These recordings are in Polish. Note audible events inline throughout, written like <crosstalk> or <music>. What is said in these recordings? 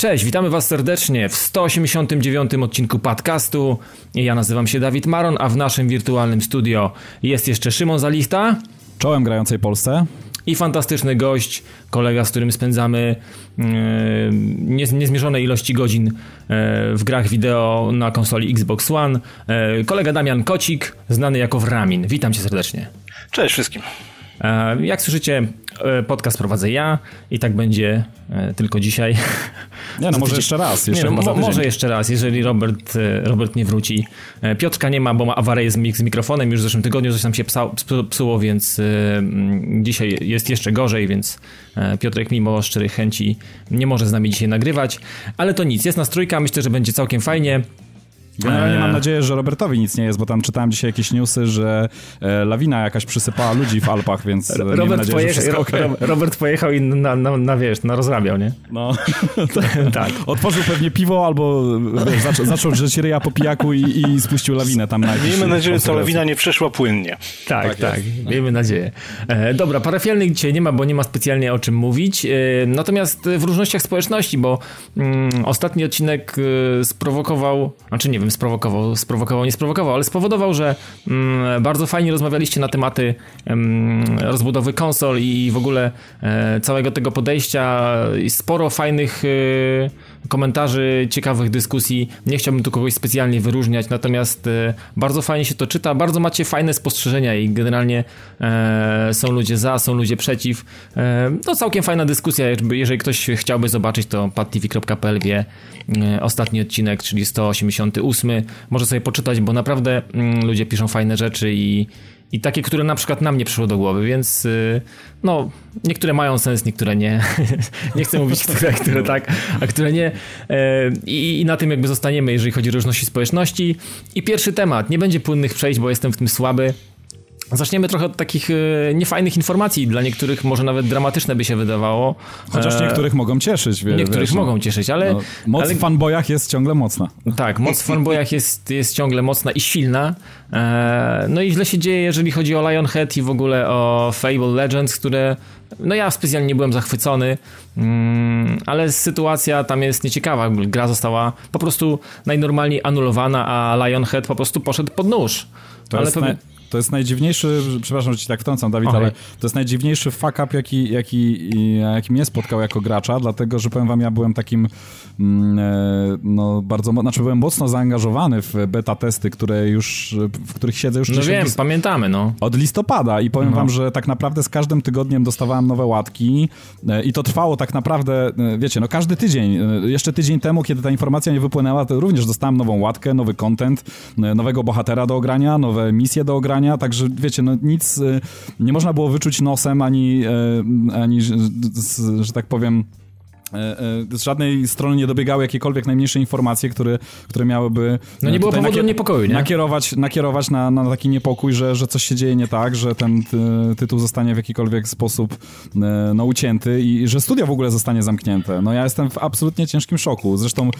Cześć, witamy Was serdecznie w 189 odcinku podcastu. Ja nazywam się Dawid Maron, a w naszym wirtualnym studio jest jeszcze Szymon Zalichta. Czołem grającej Polsce. I fantastyczny gość, kolega, z którym spędzamy yy, niezmierzone ilości godzin yy, w grach wideo na konsoli Xbox One. Yy, kolega Damian Kocik, znany jako Wramin. Witam cię serdecznie. Cześć wszystkim. Jak słyszycie, E, podcast prowadzę ja i tak będzie e, tylko dzisiaj. Nie, no może jeszcze raz. Jeszcze nie, no, może jeszcze raz, jeżeli Robert, e, Robert nie wróci. Piotrka nie ma, bo ma awarię z, z mikrofonem. Już w zeszłym tygodniu coś tam się psa, psuło, więc dzisiaj jest jeszcze gorzej, więc Piotrek mimo szczerych chęci nie może z nami dzisiaj nagrywać. Ale to nic, jest nastrójka, myślę, że będzie całkiem fajnie. Generalnie mam nadzieję, że Robertowi nic nie jest, bo tam czytałem dzisiaj jakieś newsy, że e, lawina jakaś przysypała ludzi w Alpach, więc Robert, nadzieję, pojechał, okay. Robert pojechał i na, na, na, wiesz, na rozrabiał, nie? No, <laughs> tak. Otworzył pewnie piwo albo wiesz, zaczął, zaczął drzeć ryja po pijaku i, i spuścił lawinę tam na Miejmy nadzieję, że ta lawina nie przeszła płynnie. Tak, tak, tak. miejmy nadzieję. E, dobra, parafialnych dzisiaj nie ma, bo nie ma specjalnie o czym mówić. E, natomiast w różnościach społeczności, bo mm, ostatni odcinek e, sprowokował, znaczy nie wiem, sprowokował, sprowokował, nie sprowokował, ale spowodował, że mm, bardzo fajnie rozmawialiście na tematy mm, rozbudowy konsol i w ogóle e, całego tego podejścia. Sporo fajnych e, komentarzy, ciekawych dyskusji. Nie chciałbym tu kogoś specjalnie wyróżniać, natomiast e, bardzo fajnie się to czyta, bardzo macie fajne spostrzeżenia i generalnie e, są ludzie za, są ludzie przeciw. E, to całkiem fajna dyskusja. Jeżeli ktoś chciałby zobaczyć, to padtv.pl wie ostatni odcinek, czyli 188 może sobie poczytać, bo naprawdę mm, ludzie piszą fajne rzeczy i, i takie, które na przykład nam nie przyszło do głowy, więc y, no, niektóre mają sens, niektóre nie. <laughs> nie chcę mówić, które, które tak, a które nie. E, I, I, na tym jakby zostaniemy, jeżeli chodzi o różności społeczności. I pierwszy temat, nie będzie płynnych przejść, bo jestem w tym słaby. Zaczniemy trochę od takich e, niefajnych informacji, dla niektórych może nawet dramatyczne by się wydawało. Chociaż e, niektórych mogą cieszyć. Wie, niektórych wiesz, no. mogą cieszyć, ale... No, moc ale... w fanboyach jest ciągle mocna. Tak, moc w fanboyach jest, jest ciągle mocna i silna. E, no i źle się dzieje, jeżeli chodzi o Lionhead i w ogóle o Fable Legends, które... No ja specjalnie nie byłem zachwycony, mm, ale sytuacja tam jest nieciekawa. Gra została po prostu najnormalniej anulowana, a Lionhead po prostu poszedł pod nóż. To ale jest pewnie... To jest najdziwniejszy, przepraszam, że ci tak wtrącam, Dawid, okay. ale to jest najdziwniejszy fuck up, jaki, jaki, jaki mnie spotkał jako gracza, dlatego, że powiem wam, ja byłem takim mm, e, no bardzo, znaczy byłem mocno zaangażowany w beta testy, które już, w których siedzę już... No wiem, pamiętamy, no. Od listopada i powiem no. wam, że tak naprawdę z każdym tygodniem dostawałem nowe łatki e, i to trwało tak naprawdę, e, wiecie, no każdy tydzień, jeszcze tydzień temu, kiedy ta informacja nie wypłynęła, to również dostałem nową łatkę, nowy content, nowego bohatera do ogrania, nowe misje do ogrania, także wiecie, no nic y, nie można było wyczuć nosem, ani, y, ani że tak powiem, E, e, z żadnej strony nie dobiegały jakiekolwiek najmniejsze informacje, które, które miałyby no nie było powodu nakier niepokoju, nie? nakierować, nakierować na, na taki niepokój, że, że coś się dzieje nie tak, że ten ty, tytuł zostanie w jakikolwiek sposób e, no, ucięty i że studia w ogóle zostanie zamknięte. No ja jestem w absolutnie ciężkim szoku. Zresztą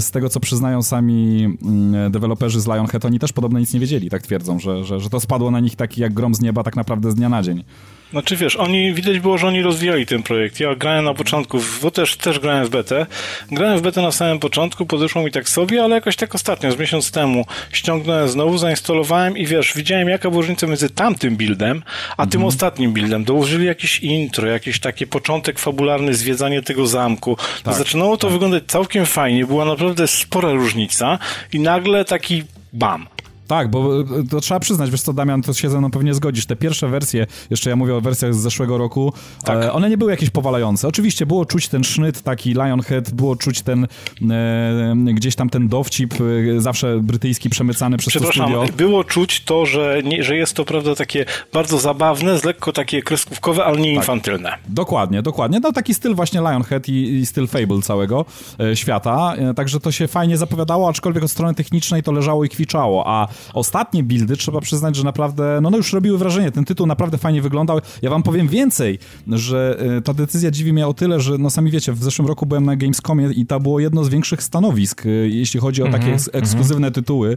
z tego, co przyznają sami mm, deweloperzy z Lionhead, oni też podobno nic nie wiedzieli, tak twierdzą, że, że, że to spadło na nich taki jak grom z nieba tak naprawdę z dnia na dzień. Znaczy wiesz, oni, widać było, że oni rozwijali ten projekt. Ja grałem na początku, bo też, też grałem w betę. Grałem w betę na samym początku, podeszło mi tak sobie, ale jakoś tak ostatnio, z miesiąc temu, ściągnąłem znowu, zainstalowałem i wiesz, widziałem jaka była różnica między tamtym buildem, a tym mhm. ostatnim buildem. Dołożyli jakieś intro, jakiś taki początek fabularny, zwiedzanie tego zamku. Tak, Zaczynało to tak. wyglądać całkiem fajnie, była naprawdę spora różnica i nagle taki bam. Tak, bo e, to trzeba przyznać, wiesz co, Damian, to się ze mną pewnie zgodzisz. Te pierwsze wersje, jeszcze ja mówię o wersjach z zeszłego roku, tak. e, one nie były jakieś powalające. Oczywiście było czuć ten sznyt taki Lionhead, było czuć ten e, gdzieś tam ten dowcip e, zawsze brytyjski przemycany przez to studio. było czuć to, że, nie, że jest to, prawda, takie bardzo zabawne, z lekko takie kreskówkowe, ale nie tak. infantylne. Dokładnie, dokładnie. No taki styl właśnie Lionhead i, i styl Fable całego e, świata, e, także to się fajnie zapowiadało, aczkolwiek od strony technicznej to leżało i kwiczało, a ostatnie buildy, trzeba przyznać, że naprawdę, no, no już robiły wrażenie. Ten tytuł naprawdę fajnie wyglądał. Ja wam powiem więcej, że e, ta decyzja dziwi mnie o tyle, że no sami wiecie, w zeszłym roku byłem na Gamescomie i to było jedno z większych stanowisk, e, jeśli chodzi o takie mm -hmm, ekskluzywne mm -hmm. tytuły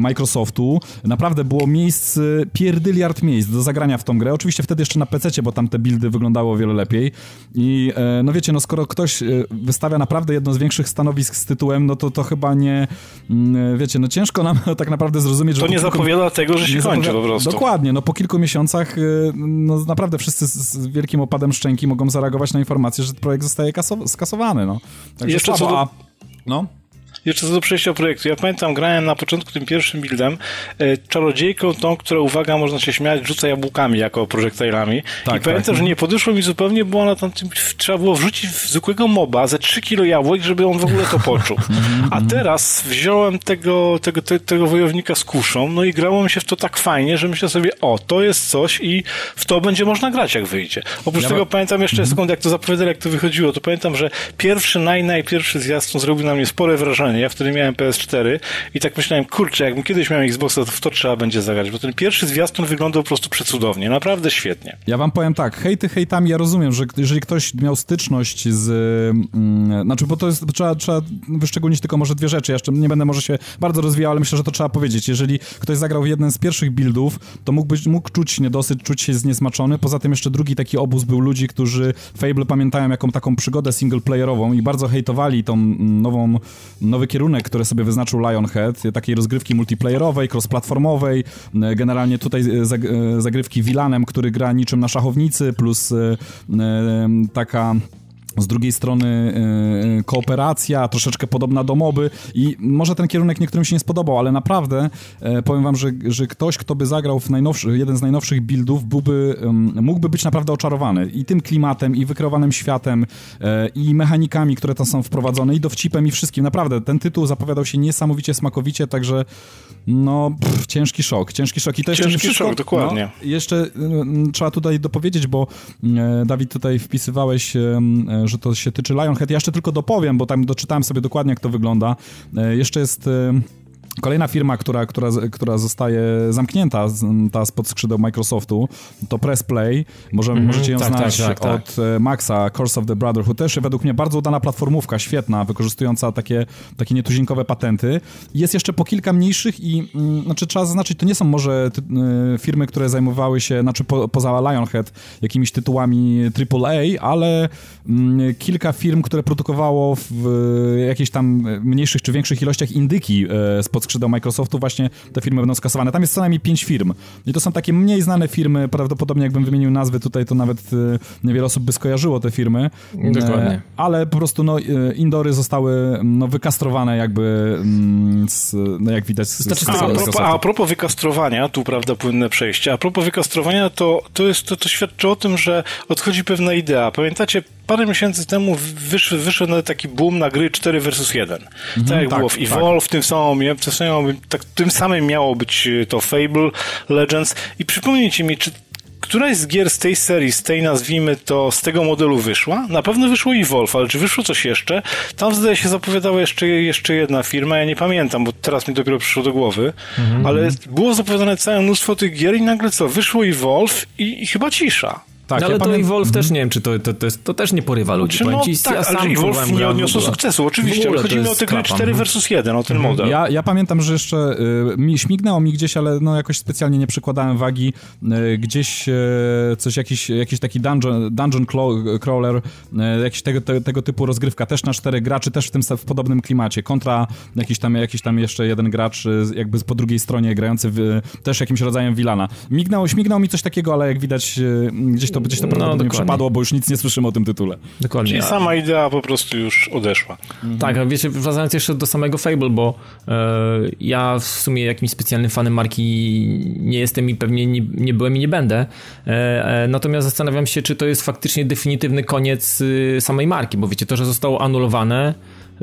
Microsoftu. Naprawdę było miejsc, pierdyliard miejsc do zagrania w tą grę. Oczywiście wtedy jeszcze na PC, bo tam te buildy wyglądały o wiele lepiej. I no wiecie, no skoro ktoś wystawia naprawdę jedno z większych stanowisk z tytułem, no to to chyba nie, mm, wiecie, no ciężko nam <laughs> tak naprawdę zrozumieć, że... To nie kilku... zapowiada tego, że się kończy zapowiada... po prostu. Dokładnie, no po kilku miesiącach y, no naprawdę wszyscy z wielkim opadem szczęki mogą zareagować na informację, że projekt zostaje skasowany, no. Także Jeszcze co do... No? Jeszcze co do przejścia projektu. Ja pamiętam, grałem na początku tym pierwszym buildem e, czarodziejką tą, która, uwaga, można się śmiać, rzuca jabłkami jako projektilami. Tak, I pamiętam, tak. że nie podeszło mi zupełnie, bo ona tam trzeba było wrzucić w zwykłego moba ze 3 kilo jabłek, żeby on w ogóle to poczuł. <laughs> A teraz wziąłem tego, tego, te, tego wojownika z kuszą, no i grało mi się w to tak fajnie, że myślę sobie, o, to jest coś i w to będzie można grać, jak wyjdzie. Oprócz ja tego pamiętam jeszcze mhm. sekund, jak to zapowiadali, jak to wychodziło, to pamiętam, że pierwszy, naj, najpierwszy zwiastun zrobił na mnie spore wrażenie ja wtedy miałem PS4 i tak myślałem, kurczę, jakbym kiedyś miał Xboxa, to w to trzeba będzie zagrać, bo ten pierwszy zwiastun wyglądał po prostu przecudownie, naprawdę świetnie. Ja wam powiem tak, hejty hejtami, ja rozumiem, że jeżeli ktoś miał styczność z... Mm, znaczy, bo to jest, trzeba, trzeba wyszczególnić tylko może dwie rzeczy, ja jeszcze nie będę może się bardzo rozwijał, ale myślę, że to trzeba powiedzieć. Jeżeli ktoś zagrał jeden z pierwszych buildów, to mógł, być, mógł czuć niedosyt, czuć się zniesmaczony. Poza tym jeszcze drugi taki obóz był ludzi, którzy Fable pamiętają jaką taką przygodę singleplayerową i bardzo hejtowali tą mm, nową, nowy kierunek, który sobie wyznaczył Lionhead, takiej rozgrywki multiplayerowej, cross-platformowej, e, generalnie tutaj e, e, zagrywki Wilanem, który gra niczym na szachownicy, plus taka z drugiej strony yy, kooperacja, troszeczkę podobna do moby i może ten kierunek niektórym się nie spodobał, ale naprawdę yy, powiem wam, że, że ktoś, kto by zagrał w najnowszy, jeden z najnowszych buildów, byłby, mógłby być naprawdę oczarowany i tym klimatem, i wykreowanym światem, i mechanikami, które tam są wprowadzone, i dowcipem, i wszystkim. Naprawdę, ten tytuł zapowiadał się niesamowicie smakowicie, także no, pff, ciężki szok, ciężki szok. I to ciężki jeszcze szok, dokładnie. No, jeszcze trzeba tutaj dopowiedzieć, bo Dawid tutaj wpisywałeś że to się tyczy Lionhead. Ja jeszcze tylko dopowiem, bo tam doczytałem sobie dokładnie, jak to wygląda. E, jeszcze jest e, Kolejna firma, która, która, która zostaje zamknięta, ta spod skrzydeł Microsoftu, to Press Play. Może, mm -hmm, możecie ją tak, znać tak, tak, od tak. Maxa, Curse of the Brotherhood. Też według mnie bardzo udana platformówka, świetna, wykorzystująca takie, takie nietuzinkowe patenty. Jest jeszcze po kilka mniejszych i mm, znaczy trzeba zaznaczyć, to nie są może ty, y, firmy, które zajmowały się, znaczy po, poza Lionhead, jakimiś tytułami AAA, ale mm, kilka firm, które produkowało w y, jakichś tam mniejszych czy większych ilościach indyki y, spod skrzydeł Microsoftu właśnie te firmy będą skasowane. Tam jest co najmniej pięć firm. I to są takie mniej znane firmy, prawdopodobnie jakbym wymienił nazwy tutaj, to nawet y, niewiele osób by skojarzyło te firmy. Dokładnie. E, ale po prostu no, y, indory zostały no, wykastrowane jakby mm, z, no, jak widać z, znaczy, z a, a, propos, a propos wykastrowania, tu prawda płynne przejście, a propos wykastrowania, to, to, jest, to, to świadczy o tym, że odchodzi pewna idea. Pamiętacie, parę miesięcy temu wyszedł, wyszedł taki boom na gry 4 vs 1. Mhm, tak jak tak, było w Evolve, tak. tym samym, tym samym, tak, tym samym miało być e, to Fable Legends. I przypomnijcie mi, czy któraś z gier z tej serii, z tej nazwijmy to, z tego modelu wyszła? Na pewno wyszło Evolve, ale czy wyszło coś jeszcze? Tam zdaje się zapowiadała jeszcze, jeszcze jedna firma, ja nie pamiętam, bo teraz mi dopiero przyszło do głowy, mhm. ale było zapowiadane całe mnóstwo tych gier i nagle co, wyszło Evolve i, i chyba cisza. Tak, no, ale ja to pamię... Evolve też nie wiem, czy to, to, to, to też nie porywa ludzi. Znaczy, no, ci, tak, ja ale Evolve nie odniosło sukcesu, oczywiście, ale chodzi mi o te gry 4 versus 1, o ten mhm. model. Ja, ja pamiętam, że jeszcze y, mi, śmignęło mi gdzieś, ale no jakoś specjalnie nie przykładałem wagi, y, gdzieś y, coś, jakiś, jakiś taki dungeon, dungeon crawler, y, jakiś tego, te, tego typu rozgrywka, też na cztery graczy, też w tym w podobnym klimacie, kontra jakiś tam, jakiś tam jeszcze jeden gracz y, jakby po drugiej stronie grający w, też jakimś rodzajem Wilana. Mignęło, śmignęło mi coś takiego, ale jak widać y, gdzieś to, gdzieś to no, przypadło, bo już nic nie słyszymy o tym tytule. Dokładnie. Czyli sama idea po prostu już odeszła. Mhm. Tak, a wiecie, wracając jeszcze do samego Fable, bo e, ja w sumie jakimś specjalnym fanem marki nie jestem i pewnie nie, nie byłem i nie będę. E, e, natomiast zastanawiam się, czy to jest faktycznie definitywny koniec y, samej marki, bo wiecie, to, że zostało anulowane,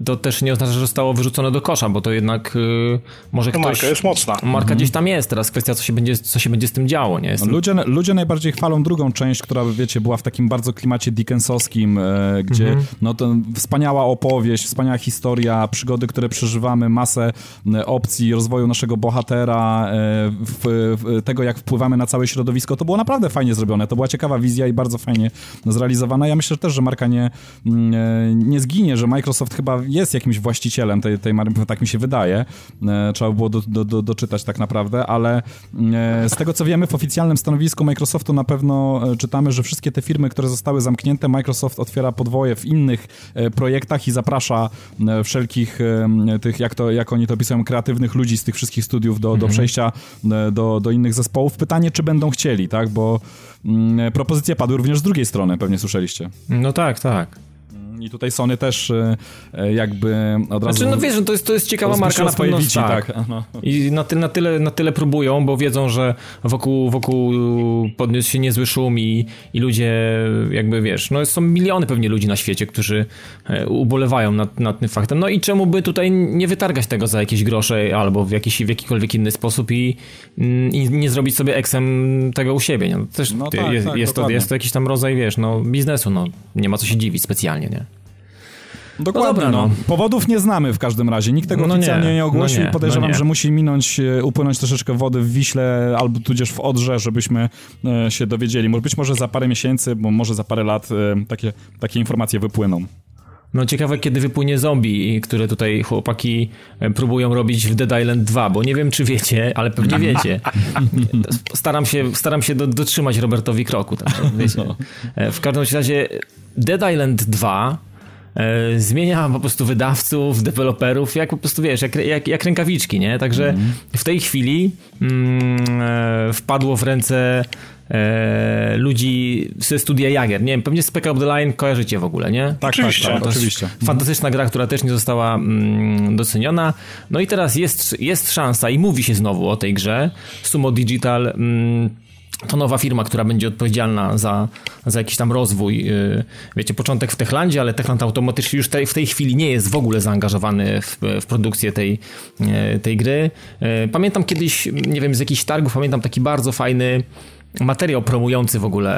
to też nie oznacza, że zostało wyrzucone do kosza, bo to jednak y, może ktoś... Marka jest mocna. Marka mhm. gdzieś tam jest, teraz kwestia, co się będzie, co się będzie z tym działo, nie? No, ludzie, ludzie najbardziej chwalą drugą część, która, wiecie, była w takim bardzo klimacie Dickensowskim, e, gdzie mhm. no to wspaniała opowieść, wspaniała historia, przygody, które przeżywamy, masę e, opcji rozwoju naszego bohatera, e, w, w, tego, jak wpływamy na całe środowisko. To było naprawdę fajnie zrobione, to była ciekawa wizja i bardzo fajnie zrealizowana. Ja myślę też, że marka nie, mm, e, nie zginie, że Microsoft chyba jest jakimś właścicielem tej, tej marki, tak mi się wydaje. E, trzeba było do, do, do, doczytać tak naprawdę, ale e, z tego co wiemy, w oficjalnym stanowisku Microsoftu na pewno czytamy, że wszystkie te firmy, które zostały zamknięte, Microsoft otwiera podwoje w innych projektach i zaprasza wszelkich tych, jak, to, jak oni to opisują, kreatywnych ludzi z tych wszystkich studiów do, do mhm. przejścia do, do innych zespołów. Pytanie, czy będą chcieli, tak? Bo mm, propozycje padły również z drugiej strony, pewnie słyszeliście. No tak, tak. I tutaj Sony też e, e, jakby od razu... Znaczy, no wiesz, no to jest, to jest ciekawa marka na pewno, tak. tak. I na, ty, na, tyle, na tyle próbują, bo wiedzą, że wokół, wokół podniósł się niezły szum i, i ludzie jakby, wiesz, no są miliony pewnie ludzi na świecie, którzy e, ubolewają nad, nad tym faktem. No i czemu by tutaj nie wytargać tego za jakieś grosze albo w, jakiś, w jakikolwiek inny sposób i, mm, i nie zrobić sobie eksem tego u siebie. No, też no tak, jest, tak, jest, to, jest to jakiś tam rodzaj, wiesz, no biznesu, no nie ma co się dziwić specjalnie, nie? Dokładnie. No no. no. Powodów nie znamy w każdym razie. Nikt tego no oficjalnie nie, nie ogłosił. No nie, Podejrzewam, no że musi minąć, e, upłynąć troszeczkę wody w Wiśle albo tudzież w Odrze, żebyśmy e, się dowiedzieli. Być może za parę miesięcy, bo może za parę lat e, takie, takie informacje wypłyną. No ciekawe, kiedy wypłynie zombie, które tutaj chłopaki próbują robić w Dead Island 2, bo nie wiem, czy wiecie, ale pewnie <laughs> wiecie. Staram się, staram się do, dotrzymać Robertowi kroku. Tak. No. W każdym razie Dead Island 2 e, zmienia po prostu wydawców, deweloperów, jak po prostu wiesz, jak, jak, jak rękawiczki, nie? Także mm. w tej chwili mm, e, wpadło w ręce e, ludzi ze studia Jager. Nie wiem, pewnie Spec Up The Line kojarzycie w ogóle, nie? Tak, oczywiście. Tak, tak, oczywiście. Fantastyczna gra, która też nie została mm, doceniona. No i teraz jest, jest szansa i mówi się znowu o tej grze. Sumo Digital mm, to nowa firma, która będzie odpowiedzialna za, za jakiś tam rozwój. Y, wiecie, początek w Techlandzie, ale Techland automatycznie już w tej chwili nie jest w ogóle zaangażowany w, w produkcję tej, y, tej gry. Y, pamiętam kiedyś, nie wiem, z jakichś targów, pamiętam taki bardzo fajny materiał promujący w ogóle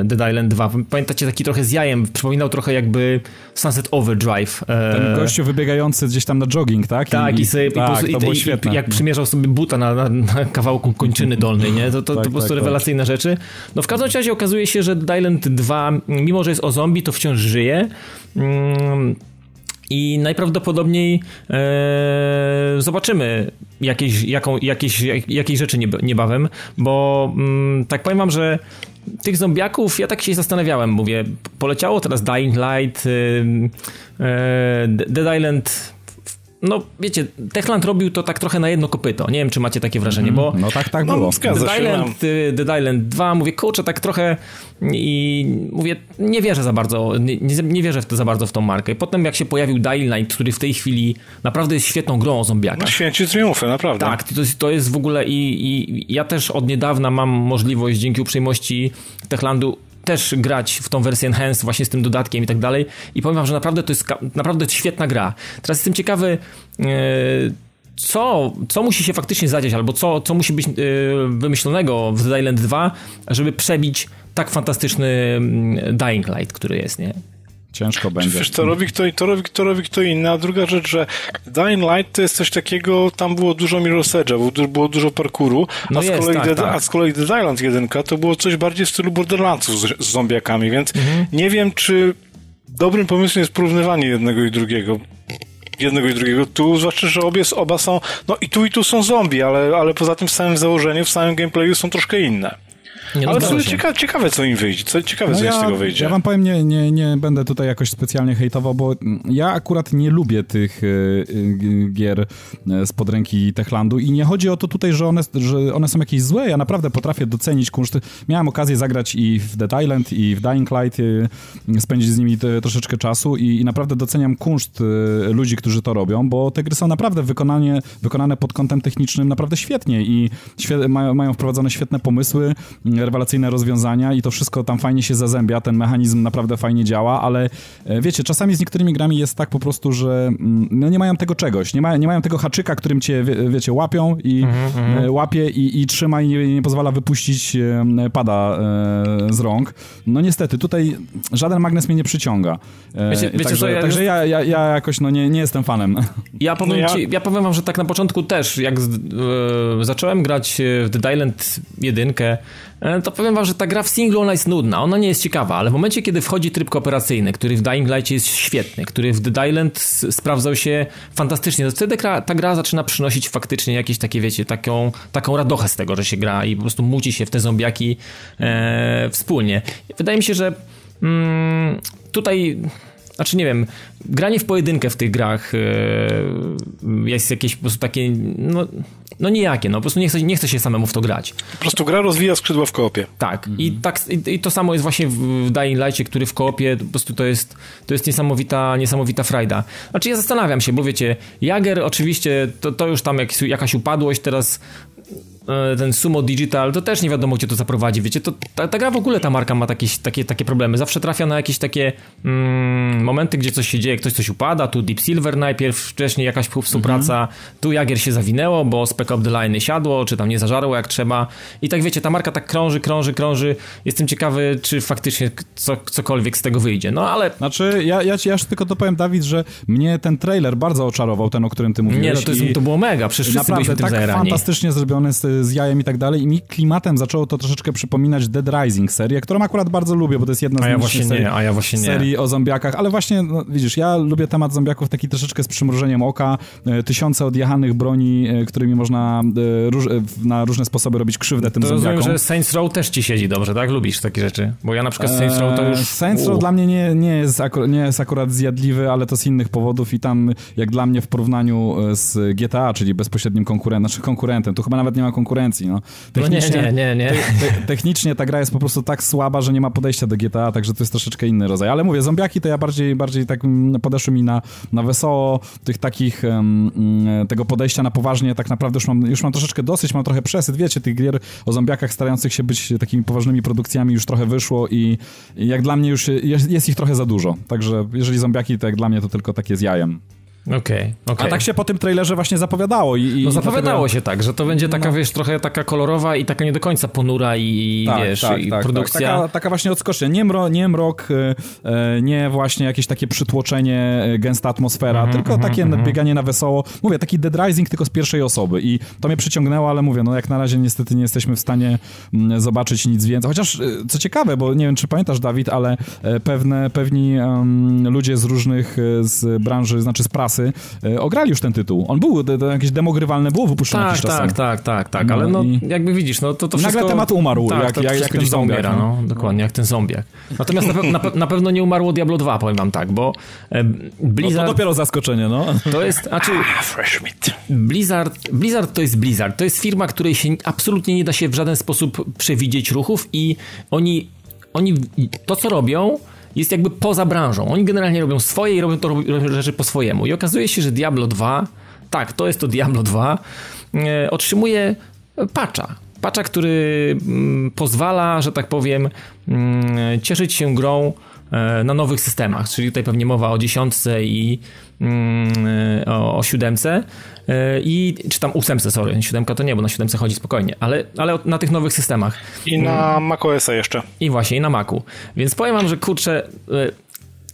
e, Dead Island 2. Pamiętacie, taki trochę z jajem, przypominał trochę jakby Sunset Overdrive. E, Ten gościu wybiegający gdzieś tam na jogging, tak? Tak, i, i, sobie, tak, i, świetne. I, jak przymierzał sobie buta na, na, na kawałku kończyny dolnej, nie? To, to, tak, to po prostu tak, tak, rewelacyjne rzeczy. No w każdym razie okazuje się, że Dead Island 2, mimo że jest o zombie, to wciąż żyje. Mm, i najprawdopodobniej e, zobaczymy jakieś, jaką, jakieś, jakieś rzeczy niebawem, bo mm, tak powiem wam, że tych zombiaków, ja tak się zastanawiałem, mówię, poleciało teraz Dying Light, y, Dead Island no wiecie, Techland robił to tak trochę na jedno kopyto. Nie wiem, czy macie takie wrażenie, bo... No tak, tak no, było. Dead Island, y, Dead Island 2, mówię, kurczę, tak trochę i mówię, nie wierzę za bardzo, nie, nie wierzę w to za bardzo w tą markę. Potem jak się pojawił Dying Light, który w tej chwili naprawdę jest świetną grą o zombiakach. No święci triumfy, naprawdę. Tak, to jest, to jest w ogóle i, i ja też od niedawna mam możliwość dzięki uprzejmości Techlandu też grać w tą wersję Enhanced właśnie z tym dodatkiem i tak dalej i powiem wam, że naprawdę to jest naprawdę świetna gra. Teraz jestem ciekawy e, co, co musi się faktycznie zadziać, albo co, co musi być e, wymyślonego w The Island 2, żeby przebić tak fantastyczny mm, Dying Light, który jest, nie? Ciężko będzie. Wiesz, to robi kto, to robi, to robi kto inny. A druga rzecz, że Dying Light to jest coś takiego, tam było dużo Mirror's Edge'a, było dużo parkouru, no a, z kolei tak, tak. a z kolei The Island 1 to było coś bardziej w stylu Borderlandsów z, z zombiakami, więc mhm. nie wiem, czy dobrym pomysłem jest porównywanie jednego i drugiego jednego i drugiego. Tu zwłaszcza, że obie, oba są, no i tu i tu są zombie, ale, ale poza tym w samym założeniu, w samym gameplayu są troszkę inne. Nie Ale to ciekawe, ciekawe, co im wyjdzie, co, ciekawe, no co ja, z tego wyjdzie. Ja wam powiem, nie, nie, nie będę tutaj jakoś specjalnie hejtował, bo ja akurat nie lubię tych y, y, gier e, z podręki Techlandu i nie chodzi o to tutaj, że one, że one są jakieś złe, ja naprawdę potrafię docenić kunszt. Miałem okazję zagrać i w Dead Island, i w Dying Light, y, spędzić z nimi te, troszeczkę czasu i, i, naprawdę doceniam kunszt ludzi, którzy to robią, bo te gry są naprawdę wykonanie, wykonane pod kątem technicznym naprawdę świetnie i świe, mają, mają wprowadzone świetne pomysły, rewelacyjne rozwiązania i to wszystko tam fajnie się zazębia, ten mechanizm naprawdę fajnie działa, ale e, wiecie, czasami z niektórymi grami jest tak po prostu, że mm, no nie mają tego czegoś, nie, ma, nie mają tego haczyka, którym cię, wie, wiecie, łapią i mm-hmm. łapie i, i trzyma i nie, nie, pozwala wypuścić pada z rąk. No niestety, tutaj żaden magnes mnie nie przyciąga. Wiecie, wiecie także, ja, także ja, ja, ja, jakoś no nie, nie jestem fanem. <laughs> Ja powiem, no ja... Ci, ja powiem wam, że tak na początku też, jak z, e, zacząłem grać w The Island 1, e, to powiem wam, że ta gra w singlu ona jest nudna, ona nie jest ciekawa, ale w momencie, kiedy wchodzi tryb kooperacyjny, który w Dying Light jest świetny, który w The Island sprawdzał się fantastycznie, to wtedy ta gra zaczyna przynosić faktycznie jakieś takie, wiecie, taką, taką radochę z tego, że się gra i po prostu muci się w te zombiaki e, wspólnie. Wydaje mi się, że mm, tutaj znaczy nie wiem, granie w pojedynkę w tych grach yy, jest jakieś po prostu takie, no, no nijakie, no po prostu nie chce, nie chce się samemu w to grać. Po prostu gra rozwija skrzydła w koopie. Tak, mhm. I, tak i, i, to samo jest właśnie w Dying Lightie, który w koopie, po prostu to jest, to jest niesamowita, niesamowita frajda. Znaczy ja zastanawiam się, bo wiecie, Jager oczywiście, to, to już tam jak, jakaś upadłość, teraz ten Sumo Digital, to też nie wiadomo, gdzie to zaprowadzi. Wiecie, to, ta, ta gra w ogóle, ta marka ma takie, takie, takie problemy. Zawsze trafia na jakieś takie mm, momenty, gdzie coś się dzieje, ktoś coś upada, tu Deep Silver najpierw, wcześniej jakaś współpraca, mm -hmm. tu Jagier się zawinęło, bo Spec Up The Line siadło, czy tam nie zażarło jak trzeba. I tak wiecie, ta marka tak krąży, krąży, krąży. Jestem ciekawy, czy faktycznie co, cokolwiek z tego wyjdzie. No ale... Znaczy, ja, ja, ja tylko dopowiem, Dawid, że mnie ten trailer bardzo oczarował, ten, o którym ty mówiłeś. Nie, no to, jest, to było mega, przecież wszyscy naprawdę, byliśmy tym tak fantastycznie zrobiony z, z jajem i tak dalej i mi klimatem zaczęło to troszeczkę przypominać Dead Rising serię, którą akurat bardzo lubię, bo to jest jedna z a ja właśnie serii, nie, a ja właśnie nie. serii o zombiakach, ale właśnie, no, widzisz, ja lubię temat zombiaków taki troszeczkę z przymrużeniem oka, e, tysiące odjechanych broni, e, którymi można e, róż, na różne sposoby robić krzywdę tym to zombiakom. rozumiem, że Saints Row też ci siedzi dobrze, tak? Lubisz takie rzeczy? Bo ja na przykład Saints Row to już... Saints Row dla mnie nie, nie, jest nie jest akurat zjadliwy, ale to z innych powodów i tam jak dla mnie w porównaniu z GTA, czyli bezpośrednim konkurentem, znaczy konkurentem, tu chyba nawet nie ma konkurencji, no. Technicznie, no nie, nie, nie. Te, te, technicznie ta gra jest po prostu tak słaba, że nie ma podejścia do GTA, także to jest troszeczkę inny rodzaj. Ale mówię, zombiaki to ja bardziej, bardziej tak mm, podeszły mi na, na wesoło, tych takich, um, tego podejścia na poważnie tak naprawdę już mam, już mam troszeczkę dosyć, mam trochę przesyt, wiecie, tych gier o zombiakach starających się być takimi poważnymi produkcjami już trochę wyszło i, i jak dla mnie już jest, jest ich trochę za dużo. Także jeżeli zombiaki, to jak dla mnie to tylko takie z jajem. Okej, okay, okay, A tak się po tym trailerze właśnie zapowiadało. I, i no zapowiadało dlatego... się tak, że to będzie taka, no. wiesz, trochę taka kolorowa i taka nie do końca ponura i tak, wiesz, tak, i tak, produkcja. Tak. Taka, taka, właśnie odskocznia. Nie, mro, nie mrok, e, e, nie właśnie jakieś takie przytłoczenie, e, gęsta atmosfera, mm -hmm, tylko -hmm, takie mm -hmm. bieganie na wesoło. Mówię, taki Dead Rising tylko z pierwszej osoby i to mnie przyciągnęło, ale mówię, no jak na razie niestety nie jesteśmy w stanie mm, zobaczyć nic więcej. Chociaż, co ciekawe, bo nie wiem, czy pamiętasz, Dawid, ale pewne, pewni um, ludzie z różnych, z branży, znaczy z prasy, ograli grali już ten tytuł. On był, to, to jakieś demo grywalne było wypuszczone tak, jakiś czas Tak, tak, tak, tak, ale no, i... jakby widzisz, no to, to wszystko... Nagle temat umarł, tak, jak, to, jak, jak ten zombiak. Umiera, no. no, dokładnie, jak ten zombiak. Natomiast na, pe na, na, pewno nie umarło Diablo 2, powiem wam tak, bo e, Blizzard... No to dopiero zaskoczenie, no. To jest, znaczy... Fresh meat. Blizzard, Blizzard to jest Blizzard. To jest firma, której się absolutnie nie da się w żaden sposób przewidzieć ruchów i oni, oni to, co robią jest jakby poza branżą. Oni generalnie robią swoje i robią to robią rzeczy po swojemu. I okazuje się, że Diablo 2, tak, to jest to Diablo 2, e, otrzymuje patcha. Patcha, który mm, pozwala, że tak powiem, mm, cieszyć się grą e, na nowych systemach, czyli tutaj pewnie mowa o dziesiątce i mm, o, o siódemce i czy tam ósemce, sorry, siódemka to nie, bo na siódemce chodzi spokojnie, ale, ale na tych nowych systemach. I na mm. macOSa jeszcze. I właśnie, i na Macu. Więc powiem wam, że kurczę, e,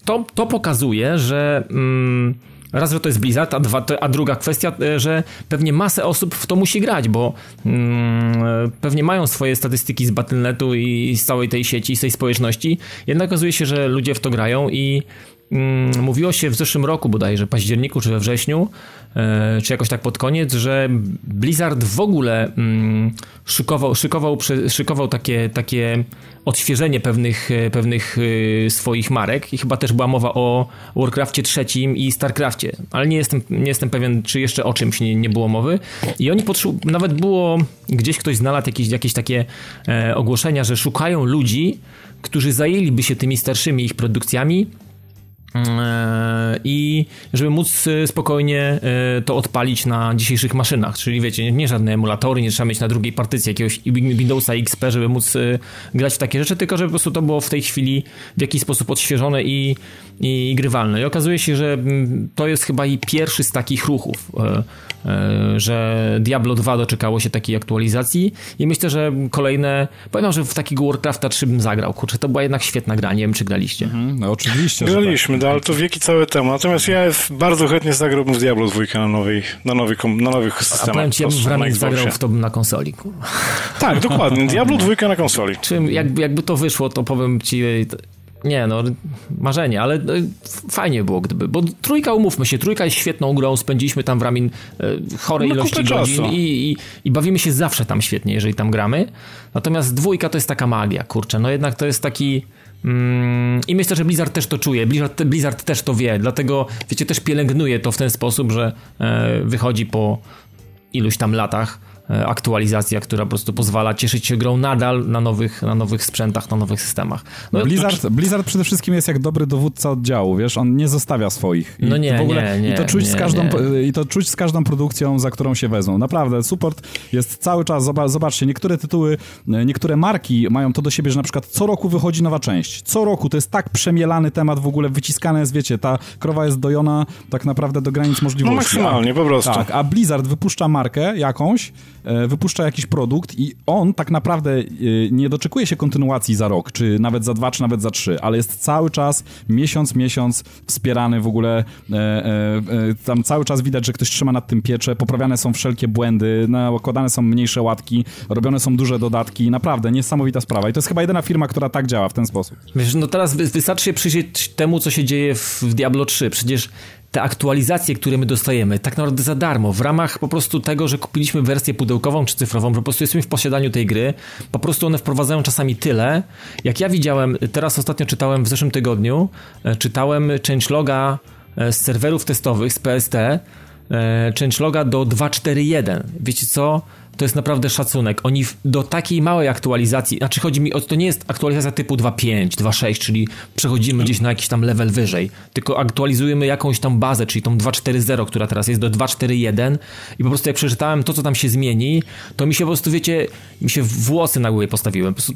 to, to pokazuje, że mm, raz, że to jest Blizzard, a, dwa, a druga kwestia, e, że pewnie masę osób w to musi grać, bo mm, pewnie mają swoje statystyki z Battle.netu i z całej tej sieci, z tej społeczności, jednak okazuje się, że ludzie w to grają i mówiło się w zeszłym roku bodajże, październiku czy we wrześniu, E, czy jakoś tak pod koniec, że Blizzard w ogóle mm, szykował, szykował, szykował takie, takie odświeżenie pewnych, e, pewnych e, swoich marek i chyba też była mowa o Warcraftie trzecim i Starcraftie, ale nie jestem, nie jestem pewien, czy jeszcze o czymś nie, nie było mowy. I oni nawet było, gdzieś ktoś znalazł jakieś, jakieś takie ogłoszenia, że szukają ludzi, którzy zajęliby się tymi starszymi ich produkcjami i żeby móc e, spokojnie e, to odpalić na dzisiejszych maszynach, czyli wiecie, nie żadne emulatory, nie trzeba mieć na drugiej partycji jakiegoś Windowsa XP, żeby móc grać w takie rzeczy, tylko żeby po prostu to było w tej chwili w jakiś sposób odświeżone i, i grywalne. I okazuje się, że mm, to jest chyba i pierwszy z takich ruchów, że Diablo 2 doczekało się takiej aktualizacji i myślę, że kolejne, powiem, że w takiego Warcrafta 3 bym zagrał, kurczę, to była jednak świetna gra, nie wiem, czy graliście. Mhm, no oczywiście. Tak. Graliśmy, tak. ale to wieki cały temat. Natomiast ja bardzo chętnie zagrałbym w Diablo 2 na, nowej, na, nowej, na nowych systemach. A powiem ci, ja bym w ramię zagrał w to na konsoli. Tak, dokładnie. <laughs> Diablo 2 na konsoli. Czym, jakby, jakby to wyszło, to powiem ci, nie no, marzenie, ale no, fajnie było gdyby, bo trójka, umówmy się, trójka jest świetną grą, spędziliśmy tam w Ramin e, chore no, ilości godzin i, i, i, bawimy się zawsze tam świetnie, jeżeli tam gramy. Natomiast dwójka to jest taka magia, kurczę, no jednak to jest taki... Mm, I myślę, że Blizzard też to czuje, Blizzard, Blizzard też to wie, dlatego, wiecie, też pielęgnuje to w ten sposób, że e, wychodzi po iluś tam latach aktualizacja, która po prostu pozwala cieszyć się grą nadal na nowych, na nowych sprzętach, na nowych systemach. No, Blizzard, to... Blizzard przede wszystkim jest jak dobry dowódca oddziału, wiesz, on nie zostawia swoich. I no nie, w ogóle, nie, nie, I to czuć nie, z każdą, I to czuć z każdą produkcją, za którą się wezmą. Naprawdę, support jest cały czas, zobaczcie, niektóre tytuły, e, niektóre marki mają to do siebie, że na przykład co roku wychodzi nowa część. Co roku, to jest tak przemielany temat w ogóle, wyciskane jest, wiecie, ta krowa jest dojona tak naprawdę do granic możliwości. No maksymalnie, po prostu. Tak, a Blizzard wypuszcza markę jakąś, E, wypuszcza jakiś produkt i on tak naprawdę e, nie doczekuje się kontynuacji za rok, czy nawet za dwa, czy nawet za trzy, ale jest cały czas, miesiąc, miesiąc wspierany w ogóle, e, tam cały czas widać, że ktoś trzyma nad tym piecze, poprawiane są wszelkie błędy, nakładane są mniejsze łatki, robione są duże dodatki, naprawdę niesamowita sprawa i to jest chyba jedyna firma, która tak działa w ten sposób. Wiesz, no teraz wystarczy się przyjrzeć temu, co się dzieje w Diablo 3, przecież te aktualizacje, które my dostajemy, tak naprawdę za darmo, w ramach po prostu tego, że kupiliśmy wersję pudełkową czy cyfrową, po prostu jesteśmy w posiadaniu tej gry, po prostu one wprowadzają czasami tyle. Jak ja widziałem, teraz ostatnio czytałem w zeszłym tygodniu, e, czytałem changeloga e, z serwerów testowych, z PST, e, changeloga do 2.4.1. Wiecie co? To jest naprawdę szacunek. Oni do takiej małej aktualizacji, znaczy chodzi mi o to nie jest aktualizacja typu 2.5, 2.6, czyli przechodzimy gdzieś na jakiś tam level wyżej, tylko aktualizujemy jakąś tam bazę, czyli tą 2.4.0, która teraz jest do 2.4.1 i po prostu jak przeczytałem to, co tam się zmieni, to mi się po prostu, wiecie, mi się włosy na głowie postawiły. Po prostu,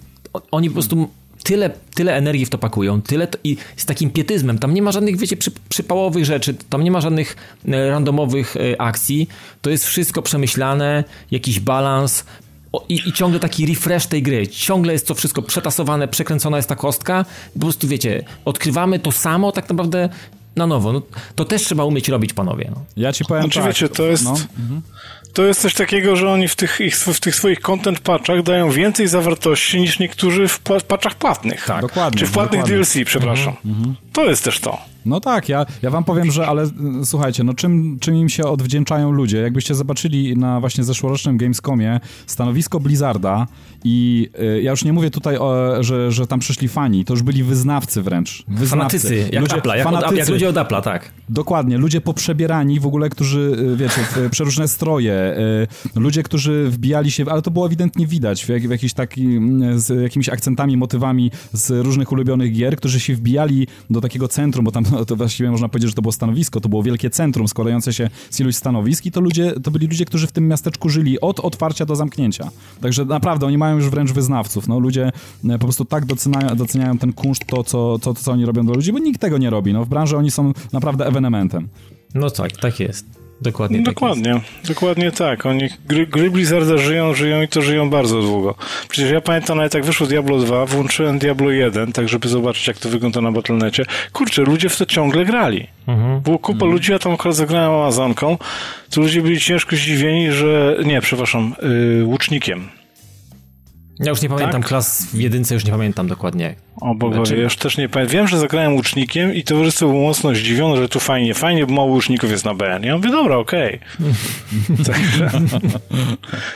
oni po prostu tyle, tyle energii w to pakują, tyle to, i z takim pietyzmem. Tam nie ma żadnych, wiecie, przy, przypałowych rzeczy, tam nie ma żadnych e, randomowych e, akcji. To jest wszystko przemyślane, jakiś balans. O, i, I ciągle taki refresh tej gry. Ciągle jest to wszystko przetasowane, przekręcona jest ta kostka. Po prostu wiecie, odkrywamy to samo tak naprawdę na nowo. No, to też trzeba umieć robić, panowie. No. Ja ci powiem znaczy, tak. wiecie, to jest... No. Mhm to jest coś takiego, że oni w tych, ich, w tych swoich content patchach dają więcej zawartości niż niektórzy w patchach płatnych. Tak, dokładnie. Czy w płatnych dokładnie. DLC, przepraszam. Mhm, mhm. To jest też to. No tak, ja, ja wam powiem, że ale słuchajcie, no czym, czym im się odwdzięczają ludzie? Jakbyście zobaczyli na właśnie zeszłorocznym Gamescomie stanowisko Blizzarda i y, ja już nie mówię tutaj, o, że, że tam przyszli fani, to już byli wyznawcy wręcz. Wyznawcy. Fanatycy, jak, ludzie, Apple'a, jak, fanatycy. Od, jak ludzie od Apple'a, tak. Dokładnie, ludzie poprzebierani w ogóle, którzy, y, wiecie, w przeróżne stroje, y, ludzie, którzy wbijali się, ale to było ewidentnie widać w, w jakiś taki, mm, z jakimiś akcentami, motywami z różnych ulubionych gier, którzy się wbijali do takiego centrum, bo tam no, to właściwie można powiedzieć, że to było stanowisko, to było wielkie centrum składające się z iluś stanowisk i to ludzie, to byli ludzie, którzy w tym miasteczku żyli od otwarcia do zamknięcia. Także naprawdę oni mają już wręcz wyznawców. No, ludzie e, po prostu tak doceniają, doceniają ten kunszt, to co, to, co oni robią dla ludzi, bo nikt tego nie robi. No, w branży oni są naprawdę ewenementem. No tak, tak jest. Dokładnie. Tak dokładnie, jest. dokładnie tak. Oni gry, gry Blizzarda żyją, żyją i to żyją bardzo długo. Przecież ja pamiętam nawet jak wyszło Diablo 2, włączyłem Diablo 1, tak żeby zobaczyć jak to wygląda na Battle.necie. Kurczę, ludzie w to ciągle grali. Mhm. Było kupa mhm. ludzi, ja tam akurat zagrałem Amazonką, to ludzie byli ciężko zdziwieni, że... Nie, przepraszam, yy, łucznikiem. Ja już nie pamiętam tak? klas w jedynce, już nie pamiętam dokładnie. O Boże, znaczy... ja już też nie pamiętam. Wiem, że zagrałem łucznikiem i towarzystwo było mocno zdziwione, że tu fajnie, fajnie, bo mało łuczników jest na BN. Ja mówię, dobra, okej. Okay.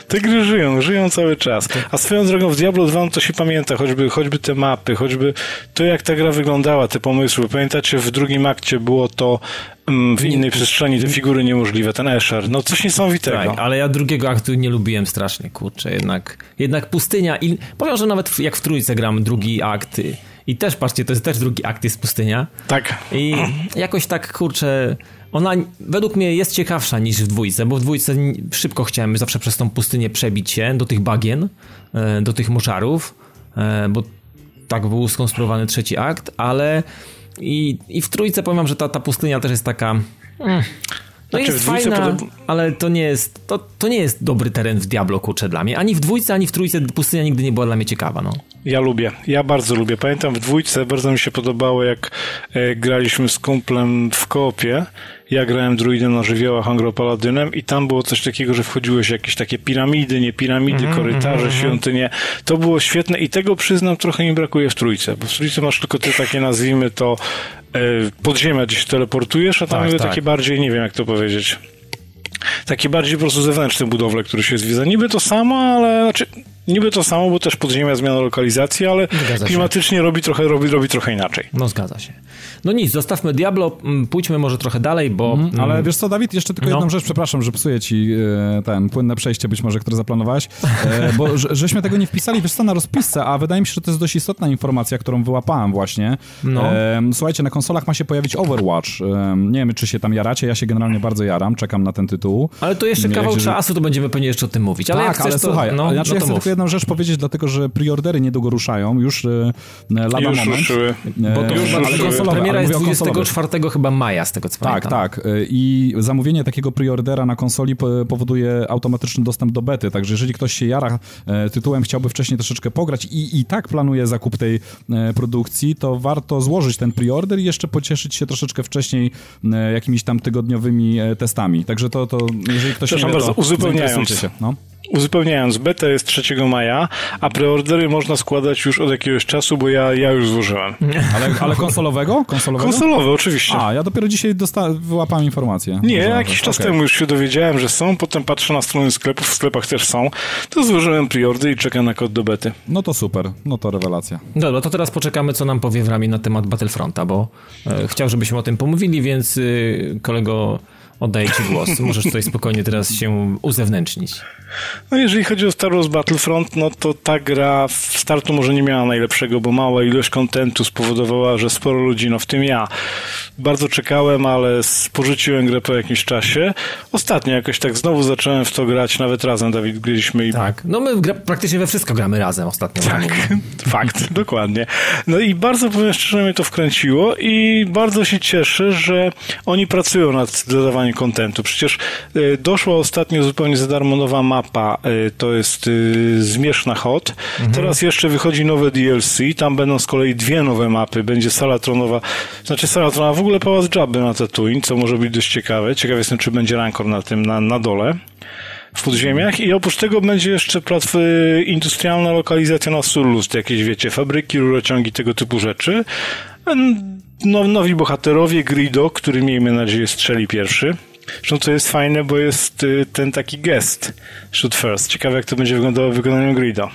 te gry żyją, żyją cały czas. A swoją drogą w Diablo 2 to się pamięta, choćby, choćby te mapy, choćby to, jak ta gra wyglądała, te pomysły. Pamiętacie, w drugim akcie było to w innej przestrzeni, te figury niemożliwe, ten Escher. No coś niesamowitego. Tak, ale ja drugiego aktu nie lubiłem strasznie, kurczę, jednak, jednak pustynia i powiem, że nawet jak w trójce gram drugi akt I też, patrzcie, to jest też drugi akt, jest pustynia. Tak. I jakoś tak, kurczę, ona według mnie jest ciekawsza niż w dwójce, bo w dwójce szybko chciałem zawsze przez tą pustynię przebić się do tych bagien, e, do tych moczarów, e, bo tak był skonstruowany trzeci akt, ale i, i w trójce powiem, że ta, ta pustynia też jest taka... Mm, no znaczy, jest fajna, ale to nie jest, to, to nie jest dobry teren w Diablo, kurczę, dla mnie. Ani w dwójce, ani w trójce pustynia nigdy nie była dla mnie ciekawa, no. Ja lubię, ja bardzo lubię. Pamiętam w dwójce, bardzo mi się podobało, jak e, graliśmy z kumplem w koopie. Ja grałem druidem na żywiołach Angropaladynem i tam było coś takiego, że wchodziłeś jakieś takie piramidy, nie piramidy, mm -hmm, korytarze, mm -hmm. świątynie. To było świetne i tego przyznam trochę mi brakuje w trójce, bo w trójce masz tylko te takie, nazwijmy to, podziemia, gdzie się teleportujesz, a tam tak, tak. takie bardziej, nie wiem jak to powiedzieć takie bardziej po prostu zewnętrzne budowle, które się zwiedza. Niby to samo, ale znaczy, niby to samo, bo też podziemia zmiana lokalizacji, ale klimatycznie robi trochę, robi, robi trochę inaczej. No zgadza się. No nic, zostawmy Diablo, mm, pójdźmy może trochę dalej, bo... Mm, ale wiesz co, Dawid, jeszcze tylko no. jedną rzecz, przepraszam, że psuję ci e, ten płynne przejście być może, które zaplanowałeś, e, <laughs> bo żeśmy tego nie wpisali, wiesz co, na rozpisce, a wydaje mi się, że to jest dość istotna informacja, którą wyłapałem właśnie. No. E, słuchajcie, na konsolach ma się pojawić Overwatch. nie wiem, czy się tam jaracie, ja się generalnie bardzo jaram, czekam na ten tytuł. Ale to jeszcze kawał czasu, to będziemy pewnie jeszcze o tym mówić. Ale tak, ale to, słuchaj, no, znaczy no ja chcę mów. tylko jedną rzecz powiedzieć, dlatego, że preordery niedługo ruszają, już lada już moment. Ruszyły. Bo to już ale konsolowe, premiera jest 24 chyba maja, z tego co tak, pamiętam. Tak, tak. I zamówienie takiego preordera na konsoli powoduje automatyczny dostęp do bety, także jeżeli ktoś się jara e, tytułem, chciałby wcześniej troszeczkę pograć i, i tak planuje zakup tej e, produkcji, to warto złożyć ten preorder i jeszcze pocieszyć się troszeczkę wcześniej e, jakimiś tam tygodniowymi testami. Także to, to jeżeli ktoś Przepraszam nie wie, bardzo, uzupełniając. Się, no. Uzupełniając, beta jest 3 maja, a preordery można składać już od jakiegoś czasu, bo ja, ja już złożyłem. <laughs> Ale, ale konsolowego? konsolowego? Konsolowe, oczywiście. A, ja dopiero dzisiaj dosta- wyłapałem informację. Nie, jakiś czas okay. temu już się dowiedziałem, że są, potem patrzę na strony sklepów, w sklepach też są, to złożyłem preorder i czekam na kod do bety. No to super, no to rewelacja. Dobra, to teraz poczekamy, co nam powie w ramię na temat Battlefronta, bo e, chciał, żebyśmy o tym pomówili, więc y, kolego oddaję ci głos. Możesz tutaj spokojnie teraz się uzewnętrznić. No jeżeli chodzi o Star Wars Battlefront, no to ta gra w startu może nie miała najlepszego, bo mała ilość kontentu spowodowała, że sporo ludzi, no w tym ja, bardzo czekałem, ale porzuciłem grę po jakimś czasie. Ostatnio jakoś tak znowu zacząłem w to grać, nawet razem, Dawid, graliśmy i... Tak, no my gra, praktycznie we wszystko gramy razem ostatnio. Tak, <laughs> fakt, dokładnie. No i bardzo, powiem szczerze, mnie to wkręciło i bardzo się cieszę, że oni pracują nad dodawaniem kontentu. Przecież y, doszła ostatnio zupełnie za darmo nowa mapa y, to jest y, Zmierzchna Hot. Mhm. Teraz jeszcze wychodzi nowe DLC, tam będą z kolei dwie nowe mapy. Będzie sala tronowa, znaczy sala tronowa, w ogóle Pałac Jabby na Tatooine, co może być dość ciekawe. Ciekaw jestem, czy będzie rankor na tym, na, na dole w podziemiach i oprócz tego będzie jeszcze y, industrialna lokalizacja na Surlust, jakieś wiecie, fabryki, rurociągi, tego typu rzeczy. No, nowi bohaterowie, Grido, który miejmy nadzieję strzeli pierwszy. Zresztą to jest fajne, bo jest y, ten taki gest shoot first. Ciekawe jak to będzie wyglądało w wykonaniu Grida.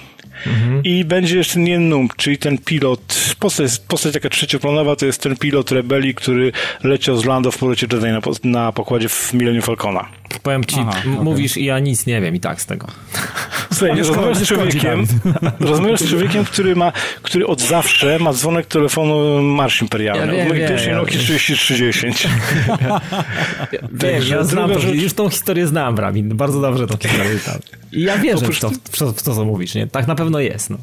Mhm. I będzie jeszcze Nienum, czyli ten pilot, postać, postać taka trzecioplanowa, to jest ten pilot rebelii, który leciał z Lando w polocie Jedi na, na pokładzie w Millennium Falcona. Powiem ci, Aha, mówisz okay. i ja nic nie wiem i tak z tego. <laughs> Słuchaj, <laughs> rozmawiasz z człowiekiem, <laughs> rozmawiasz z człowiekiem, który ma, który od zawsze ma dzwonek telefonu Marsz Imperialny. Ja wiem, pierwszej ja Nokia 3310. wiem, ja znam to, rzecz... już tą historię znam, Bramin, bardzo dobrze tą historię znam. I ja wierzę w to, w to, w to, co mówisz, nie? Tak na pewno jest, no.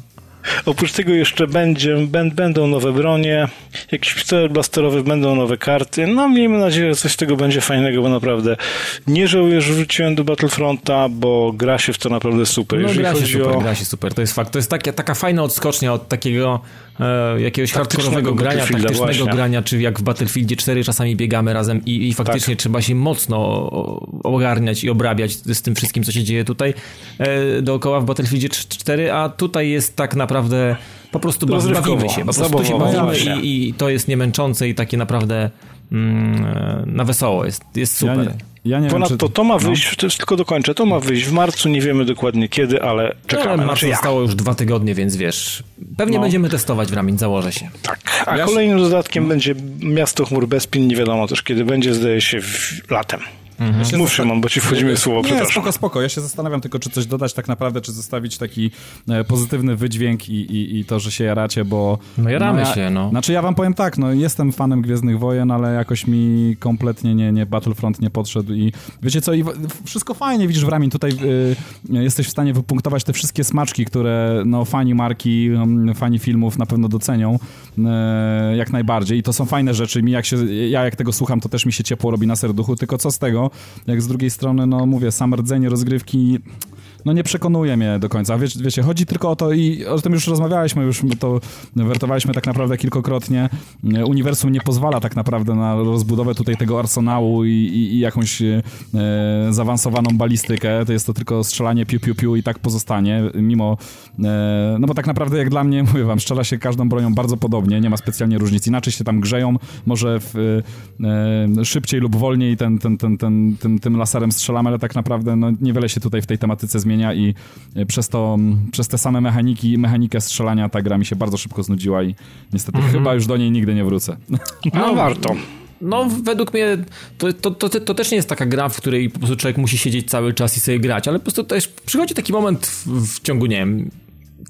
Oprócz tego jeszcze będzie, będą nowe bronie, jakiś pistolet blasterowy, będą nowe karty. No miejmy nadzieję, że coś z tego będzie fajnego, bo naprawdę nie żałuję, że wróciłem do Battlefronta, bo gra się w to naprawdę super. No, gra się super, o... gra się super, to jest fakt. To jest takie, taka fajna odskocznia od takiego e, jakiegoś hardkorowego grania, taktycznego właśnie. grania, czy jak w Battlefieldzie 4 czasami biegamy razem i, i faktycznie tak. trzeba się mocno ogarniać i obrabiać z tym wszystkim, co się dzieje tutaj e, dookoła w Battlefieldzie 4, a tutaj jest tak naprawdę po prostu bawimy się, po prostu się bawimy i, i, to jest niemęczące i takie naprawdę mm, na wesoło jest, jest super. Ja nie, ja nie Ponadto wiem, czy... to ma no. wyjść, no. to jest, tylko dokończę, to ma wyjść w marcu, nie wiemy dokładnie kiedy, ale czekamy. Ale marcu zostało już dwa tygodnie, więc wiesz, pewnie no. będziemy testować w ramię, założę się. Tak, a kolejnym dodatkiem będzie Miasto Chmur Bezpin, nie wiadomo też kiedy będzie, zdaje się w latem. Mhm. Ja Mów Szymon, bo ci wchodzimy w słowo, Nie, przepraszam. spoko, spoko. Ja się zastanawiam tylko, czy coś dodać tak naprawdę, czy zostawić taki e, pozytywny wydźwięk i, i, i to, że się jaracie, bo... No jaramy no, ja, się, no. Znaczy ja wam powiem tak, no jestem fanem Gwiezdnych Wojen, ale jakoś mi kompletnie nie, nie Battlefront nie podszedł i wiecie co, i wszystko fajnie, widzisz w Ramin, tutaj y, jesteś w stanie wypunktować te wszystkie smaczki, które no fani marki, mm, fani filmów na pewno docenią y, jak najbardziej i to są fajne rzeczy. Mi jak się, ja jak tego słucham, to też mi się ciepło robi na serduchu, tylko co z tego, jak z drugiej strony, no mówię, sam rdzenie rozgrywki no nie przekonuje mnie do końca. Wiecie, wiecie, chodzi tylko o to i o tym już rozmawialiśmy, już to wertowaliśmy tak naprawdę kilkokrotnie. Uniwersum nie pozwala tak naprawdę na rozbudowę tutaj tego arsenału i, i, i jakąś e, zaawansowaną balistykę. To jest to tylko strzelanie piu, piu, piu i tak pozostanie, mimo, e, no bo tak naprawdę jak dla mnie, <laughs> mówię wam, strzela się każdą bronią bardzo podobnie, nie ma specjalnie różnic. Inaczej się tam grzeją, może w, e, szybciej lub wolniej ten, ten, ten, ten, tym, tym laserem strzelamy, ale tak naprawdę no, niewiele się tutaj w tej tematyce zmienia zmienia i e, przez to, przez te same mechaniki, mechanikę strzelania ta gra mi się bardzo szybko znudziła i niestety mm -hmm. chyba już do niej nigdy nie wrócę. <laughs> No warto. No, według mnie to, to, to, to, też nie jest taka gra, w której po prostu człowiek musi siedzieć cały czas i sobie grać, ale po prostu też przychodzi taki moment w, w ciągu, nie wiem,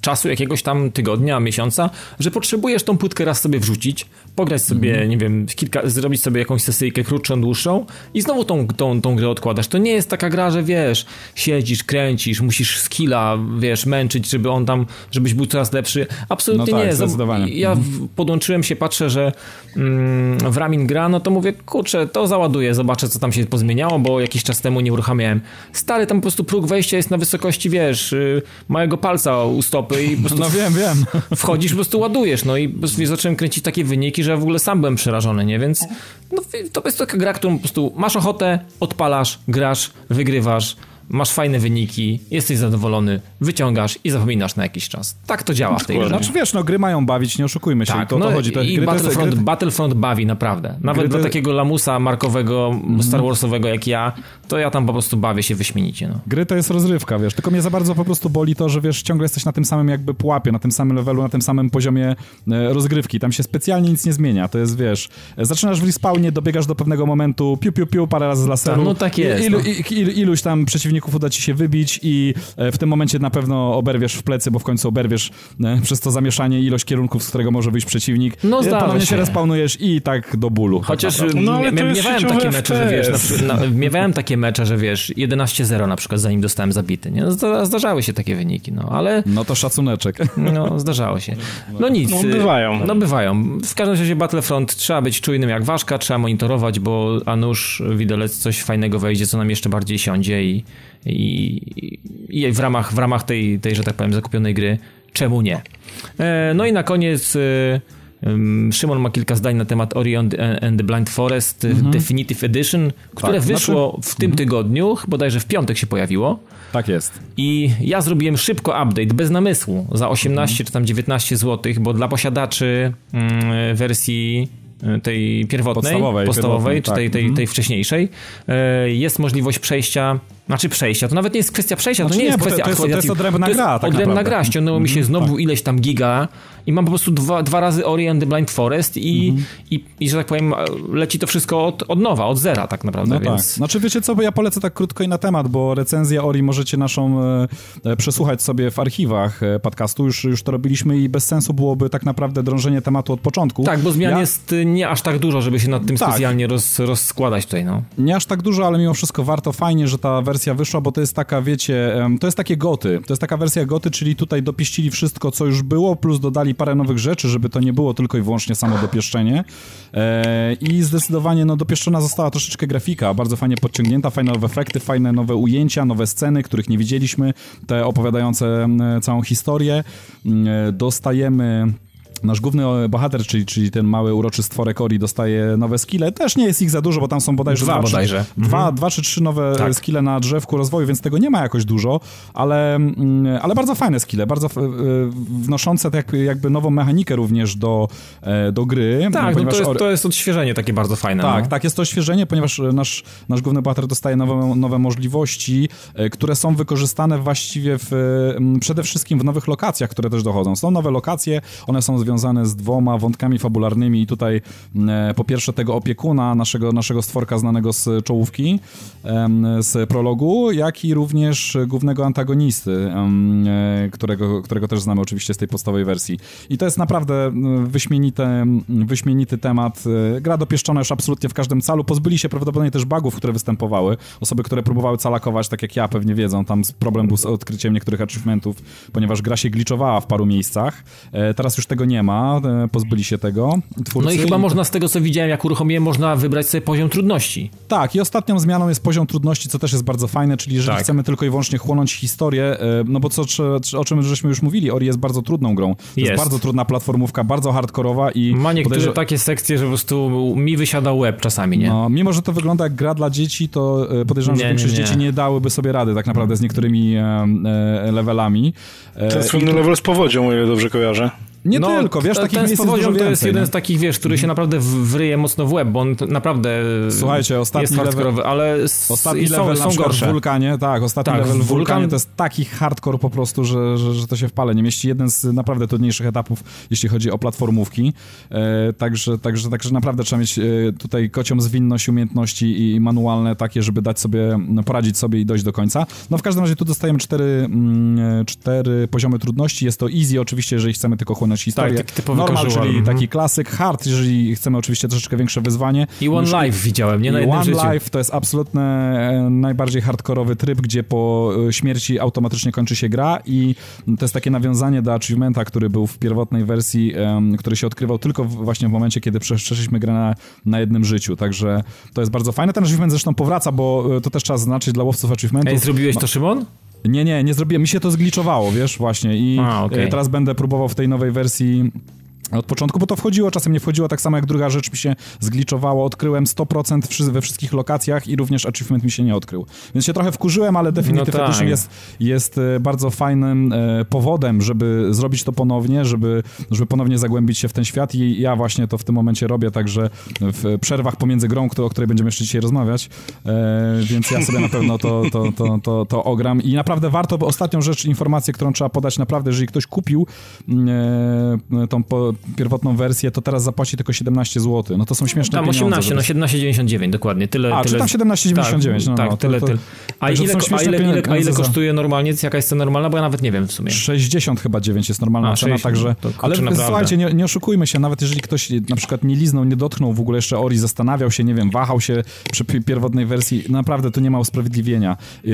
czasu jakiegoś tam tygodnia, miesiąca, że potrzebujesz tą płytkę raz sobie wrzucić, pograć sobie, mm -hmm. nie wiem, kilka, zrobić sobie jakąś sesyjkę krótszą, dłuższą i znowu tą, tą, tą grę odkładasz. To nie jest taka gra, że wiesz, siedzisz, kręcisz, musisz skilla, wiesz, męczyć, żeby on tam, żebyś był coraz lepszy. Absolutnie no tak, nie. Zdecydowanie. Ja mhm. podłączyłem się, patrzę, że mm, w Ramin gra, no to mówię, kurczę, to załaduję, zobaczę, co tam się pozmieniało, bo jakiś czas temu nie uruchamiałem. Stary, tam po prostu próg wejścia jest na wysokości, wiesz, y, małego palca u stopy i po prostu No wiem, wiem. Wchodzisz, po prostu ładujesz, no i zacząłem kręcić takie wyniki, że w ogóle sam byłem przerażony, nie? Więc no, to jest taka gra, którą po prostu masz ochotę, odpalasz, grasz, wygrywasz, masz fajne wyniki, jesteś zadowolony, wyciągasz i zapominasz na jakiś czas. Tak to działa w tej grze. Znaczy wiesz, no gry mają bawić, nie oszukujmy się. Tak, to, no to chodzi. To, I Battlefront, gry... Battlefront bawi naprawdę. Nawet gry... dla takiego lamusa markowego, mm. Star Warsowego jak ja, to ja tam po prostu bawię się wyśmienicie. No. Gry to jest rozrywka, wiesz. Tylko mnie za bardzo po prostu boli to, że wiesz, ciągle jesteś na tym samym jakby pułapie, na tym samym levelu, na tym samym poziomie e, rozgrywki. Tam się specjalnie nic nie zmienia. To jest, wiesz, zaczynasz w respawnie, dobiegasz do pewnego momentu, piu, piu, piu, parę razy z laseru. Tak, no tak jest. Ilu, no. il, iluś tam przeciwników uda ci się wybić, i e, w tym momencie na pewno oberwiesz w plecy, bo w końcu oberwiesz e, przez to zamieszanie ilość kierunków, z którego może wyjść przeciwnik. No e, Ponownie się. się respawnujesz i tak do bólu. Chociaż tak no, miewałem takie mecze, że wiesz, na, na, miewałem takie mecze, że wiesz, 11-0 na przykład, zanim dostałem zabity, nie? No, zdarzały się takie wyniki, no, ale... No to szacuneczek. <laughs> No, zdarzało się. No nic. No bywają. No bywają. W każdym razie Battlefront trzeba być czujnym jak ważka, trzeba monitorować, bo a nuż widelec coś fajnego wejdzie, co nam jeszcze bardziej siądzie i i, i w ramach, w ramach tej, tej, że tak powiem, zakupionej gry, czemu nie? E, no i na koniec e, Szymon ma kilka zdań na temat Ori and the Blind Forest mhm. Definitive Edition, które tak, wyszło znaczy... w tym mhm. tygodniu, bodajże w piątek się pojawiło. Tak jest. I ja zrobiłem szybko update, bez namysłu, za 18 mhm. czy tam 19 zł, bo dla posiadaczy mm, wersji E, tej pierwotnej, podstawowej, podstawowej czy tej, tej, mhm. tej wcześniejszej, e, jest możliwość przejścia znaczy przejścia, to nawet nie jest kwestia przejścia, znaczy to nie, nie jest kwestia to jest, to jest odrębna gra. Tak odrębna naprawdę. gra, ściągnęło mi się mhm, znowu tak. ileś tam giga i mam po prostu dwa, dwa razy Ori and the Blind Forest i, mhm. i, i, że tak powiem, leci to wszystko od, od nowa, od zera tak naprawdę, no więc... Tak. Znaczy wiecie co, bo ja polecę tak krótko i na temat, bo recenzję Ori możecie naszą e, e, przesłuchać sobie w archiwach e, podcastu, już, już to robiliśmy i bez sensu byłoby tak naprawdę drążenie tematu od początku. Tak, bo zmian ja... jest nie aż tak dużo, żeby się nad tym tak. specjalnie roz, rozskładać tutaj, no. Nie aż tak dużo, ale mimo wszystko warto, fajnie, że ta wersja wyszła, bo to jest taka, wiecie, to jest takie goty, to jest taka wersja goty, czyli tutaj dopieścili wszystko, co już było, plus dodali parę nowych rzeczy, żeby to nie było tylko i wyłącznie samo dopieszczenie. E, I zdecydowanie no, dopieszczona została troszeczkę grafika, bardzo fajnie podciągnięta, fajne nowe efekty, fajne nowe ujęcia, nowe sceny, których nie widzieliśmy, te opowiadające całą historię. E, dostajemy Nasz główny bohater, czyli, czyli ten mały uroczy stworek Ori dostaje nowe skille. Też nie jest ich za dużo, bo tam są bodajże dwa, dwa, bodajże. Dwa, mhm. dwa czy trzy nowe tak. skille na drzewku rozwoju, więc tego nie ma jakoś dużo, ale, mm, ale bardzo fajne skille, bardzo wnoszące tak jakby nową mechanikę również do, e, do gry. Tak, no to, jest, to jest odświeżenie takie bardzo fajne. Tak, no. tak, jest to odświeżenie, ponieważ nasz, nasz główny bohater dostaje nowe, nowe możliwości, e, które są wykorzystane właściwie w, przede wszystkim w nowych lokacjach, które też dochodzą. Są nowe lokacje, one są związane z dwoma wątkami fabularnymi i tutaj e, po pierwsze tego opiekuna, naszego, naszego stworka znanego z czołówki, z prologu, jak i również głównego antagonisty, którego, którego też znamy oczywiście z tej podstawowej wersji. I to jest naprawdę wyśmienite, wyśmienity temat. Gra dopieszczona już absolutnie w każdym calu. Pozbyli się prawdopodobnie też bugów, które występowały. Osoby, które próbowały calakować, tak jak ja, pewnie wiedzą, tam problem był z odkryciem niektórych achievementów, ponieważ gra się glitchowała w paru miejscach. E, teraz już tego nie ma, e, pozbyli się tego twórcy. No i chyba można z tego, co widziałem, jak uruchomiłem, można wybrać sobie poziom trudności. Tak, i ostatnią zmianą jest poziom trudności, co też jest bardzo fajne, czyli jeżeli tak. chcemy tylko i wyłącznie chłonąć historię, e, no bo co, o czym żeśmy już mówili, Ori jest bardzo trudną grą. To jest, jest bardzo trudna platformówka, bardzo hardkorowa i... Ma niektóre podejrz... takie sekcje, że po prostu mi wysiada web czasami, nie? No, mimo, że to wygląda jak gra dla dzieci, to podejrzewam, nie, że większość nie, nie. dzieci nie dałyby sobie rady tak naprawdę z niektórymi e, levelami. Ten słynny level z powodzią, o ile dobrze kojarzę. Nie no, tylko, wiesz, takich miejsc jest dużo to jest jeden nie? z takich, wiesz, który się naprawdę wryje mocno w łeb, bo on naprawdę Słuchajcie, ostatni jest level, ale ostatni są, level są, gorsze. w Wulkanie, tak, ostatni tak, level w Wulkanie to jest taki hardcore po prostu, że, że, że, to się w pale nie mieści. Jeden z naprawdę trudniejszych etapów, jeśli chodzi o platformówki. E, także, także, także naprawdę trzeba mieć e, tutaj kocią zwinność, umiejętności i manualne takie, żeby dać sobie, no, poradzić sobie i dojść do końca. No w każdym razie tu dostajemy cztery, mm, cztery poziomy trudności. Jest to easy oczywiście, jeżeli chcemy tylko chłonąć Tak, typowy Normal, casual. czyli mhm. taki klasyk. Hard, jeżeli chcemy oczywiście troszeczkę większe wyzwanie. I One Life widziałem, nie na jednym One życiu. Life to jest absolutny e, najbardziej hardkorowy tryb, gdzie po e, śmierci automatycznie kończy się gra i to jest takie nawiązanie do achievementa, który był w pierwotnej wersji, um, który się odkrywał tylko w, właśnie w momencie, kiedy przeszliśmy grę na, na jednym życiu, także to jest bardzo fajne. Ten achievement zresztą powraca, bo e, to też trzeba zaznaczyć dla łowców achievementów. Ej, zrobiłeś to, Szymon? Nie, nie, nie zrobiłem. Mi się to zgliczowało, wiesz, właśnie. I A, okay. teraz będę próbował w tej nowej wersji od początku, bo to wchodziło, czasem nie wchodziło, tak samo jak druga rzecz mi się zgliczowało, odkryłem 100% we wszystkich lokacjach i również achievement mi się nie odkrył. Więc się trochę wkurzyłem, ale Definitive no tak. jest, jest e, bardzo fajnym e, powodem, żeby zrobić to ponownie, żeby, żeby ponownie zagłębić się w ten świat i ja właśnie to w tym momencie robię, także w przerwach pomiędzy grą, o której będziemy jeszcze dzisiaj rozmawiać, e, więc ja sobie na pewno to, to, to, to, to ogram i naprawdę warto, bo ostatnią rzecz, informację, którą trzeba podać, naprawdę, jeżeli ktoś kupił tą pierwotną wersję, to teraz zapłaci tylko 17 zł. No to są śmieszne tam pieniądze. Tam 18, no 17,99 dokładnie. Tyle, a, tyle... czy tam 17,99? Tak, no, tak no, tyle, tyle. A ile, a ile, ile, a ile kosztuje normalnie? Jaka jest cena normalna? Bo ja nawet nie wiem w sumie. 60 chyba 9 jest normalna a, cena, 60, także... ale naprawdę. słuchajcie, nie, nie oszukujmy się, nawet jeżeli ktoś na przykład nie liznął, nie dotknął w ogóle jeszcze Ori, zastanawiał się, nie wiem, wahał się przy pierwotnej wersji, naprawdę to nie ma usprawiedliwienia. Y,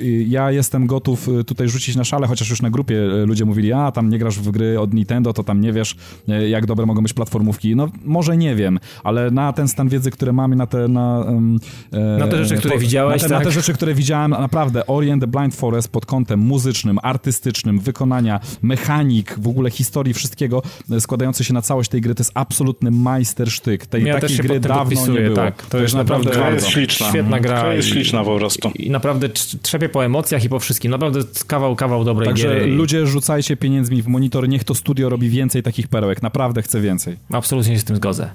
y, ja jestem gotów y, tutaj rzucić na szale, chociaż już na grupie ludzie mówili, a tam nie grasz w gry od Nintendo, to tam nie wiesz, jak dobre mogą być platformówki. No może nie wiem, ale na ten stan wiedzy, który mamy, na te... Na, e, na te rzeczy, które po, widziałeś, na te, tak? na te rzeczy, które widziałem, naprawdę Orient the Blind Forest pod kątem muzycznym, artystycznym, wykonania, mechanik, w ogóle historii, wszystkiego e, składający się na całość tej gry, to jest absolutny majstersztyk. Tej ja takiej gry dawno nie było. Tak, to, to jest naprawdę, naprawdę jest śliczna. świetna gra. To jest śliczna po prostu. I, I, naprawdę trzepie po emocjach i po wszystkim. Naprawdę kawał, kawał dobrej Także gry. ludzie rzucajcie pieniędzmi w monitor, niech to studio robi więcej takich perełek. Naprawdę chcę więcej. Absolutnie się z tym zgodzę.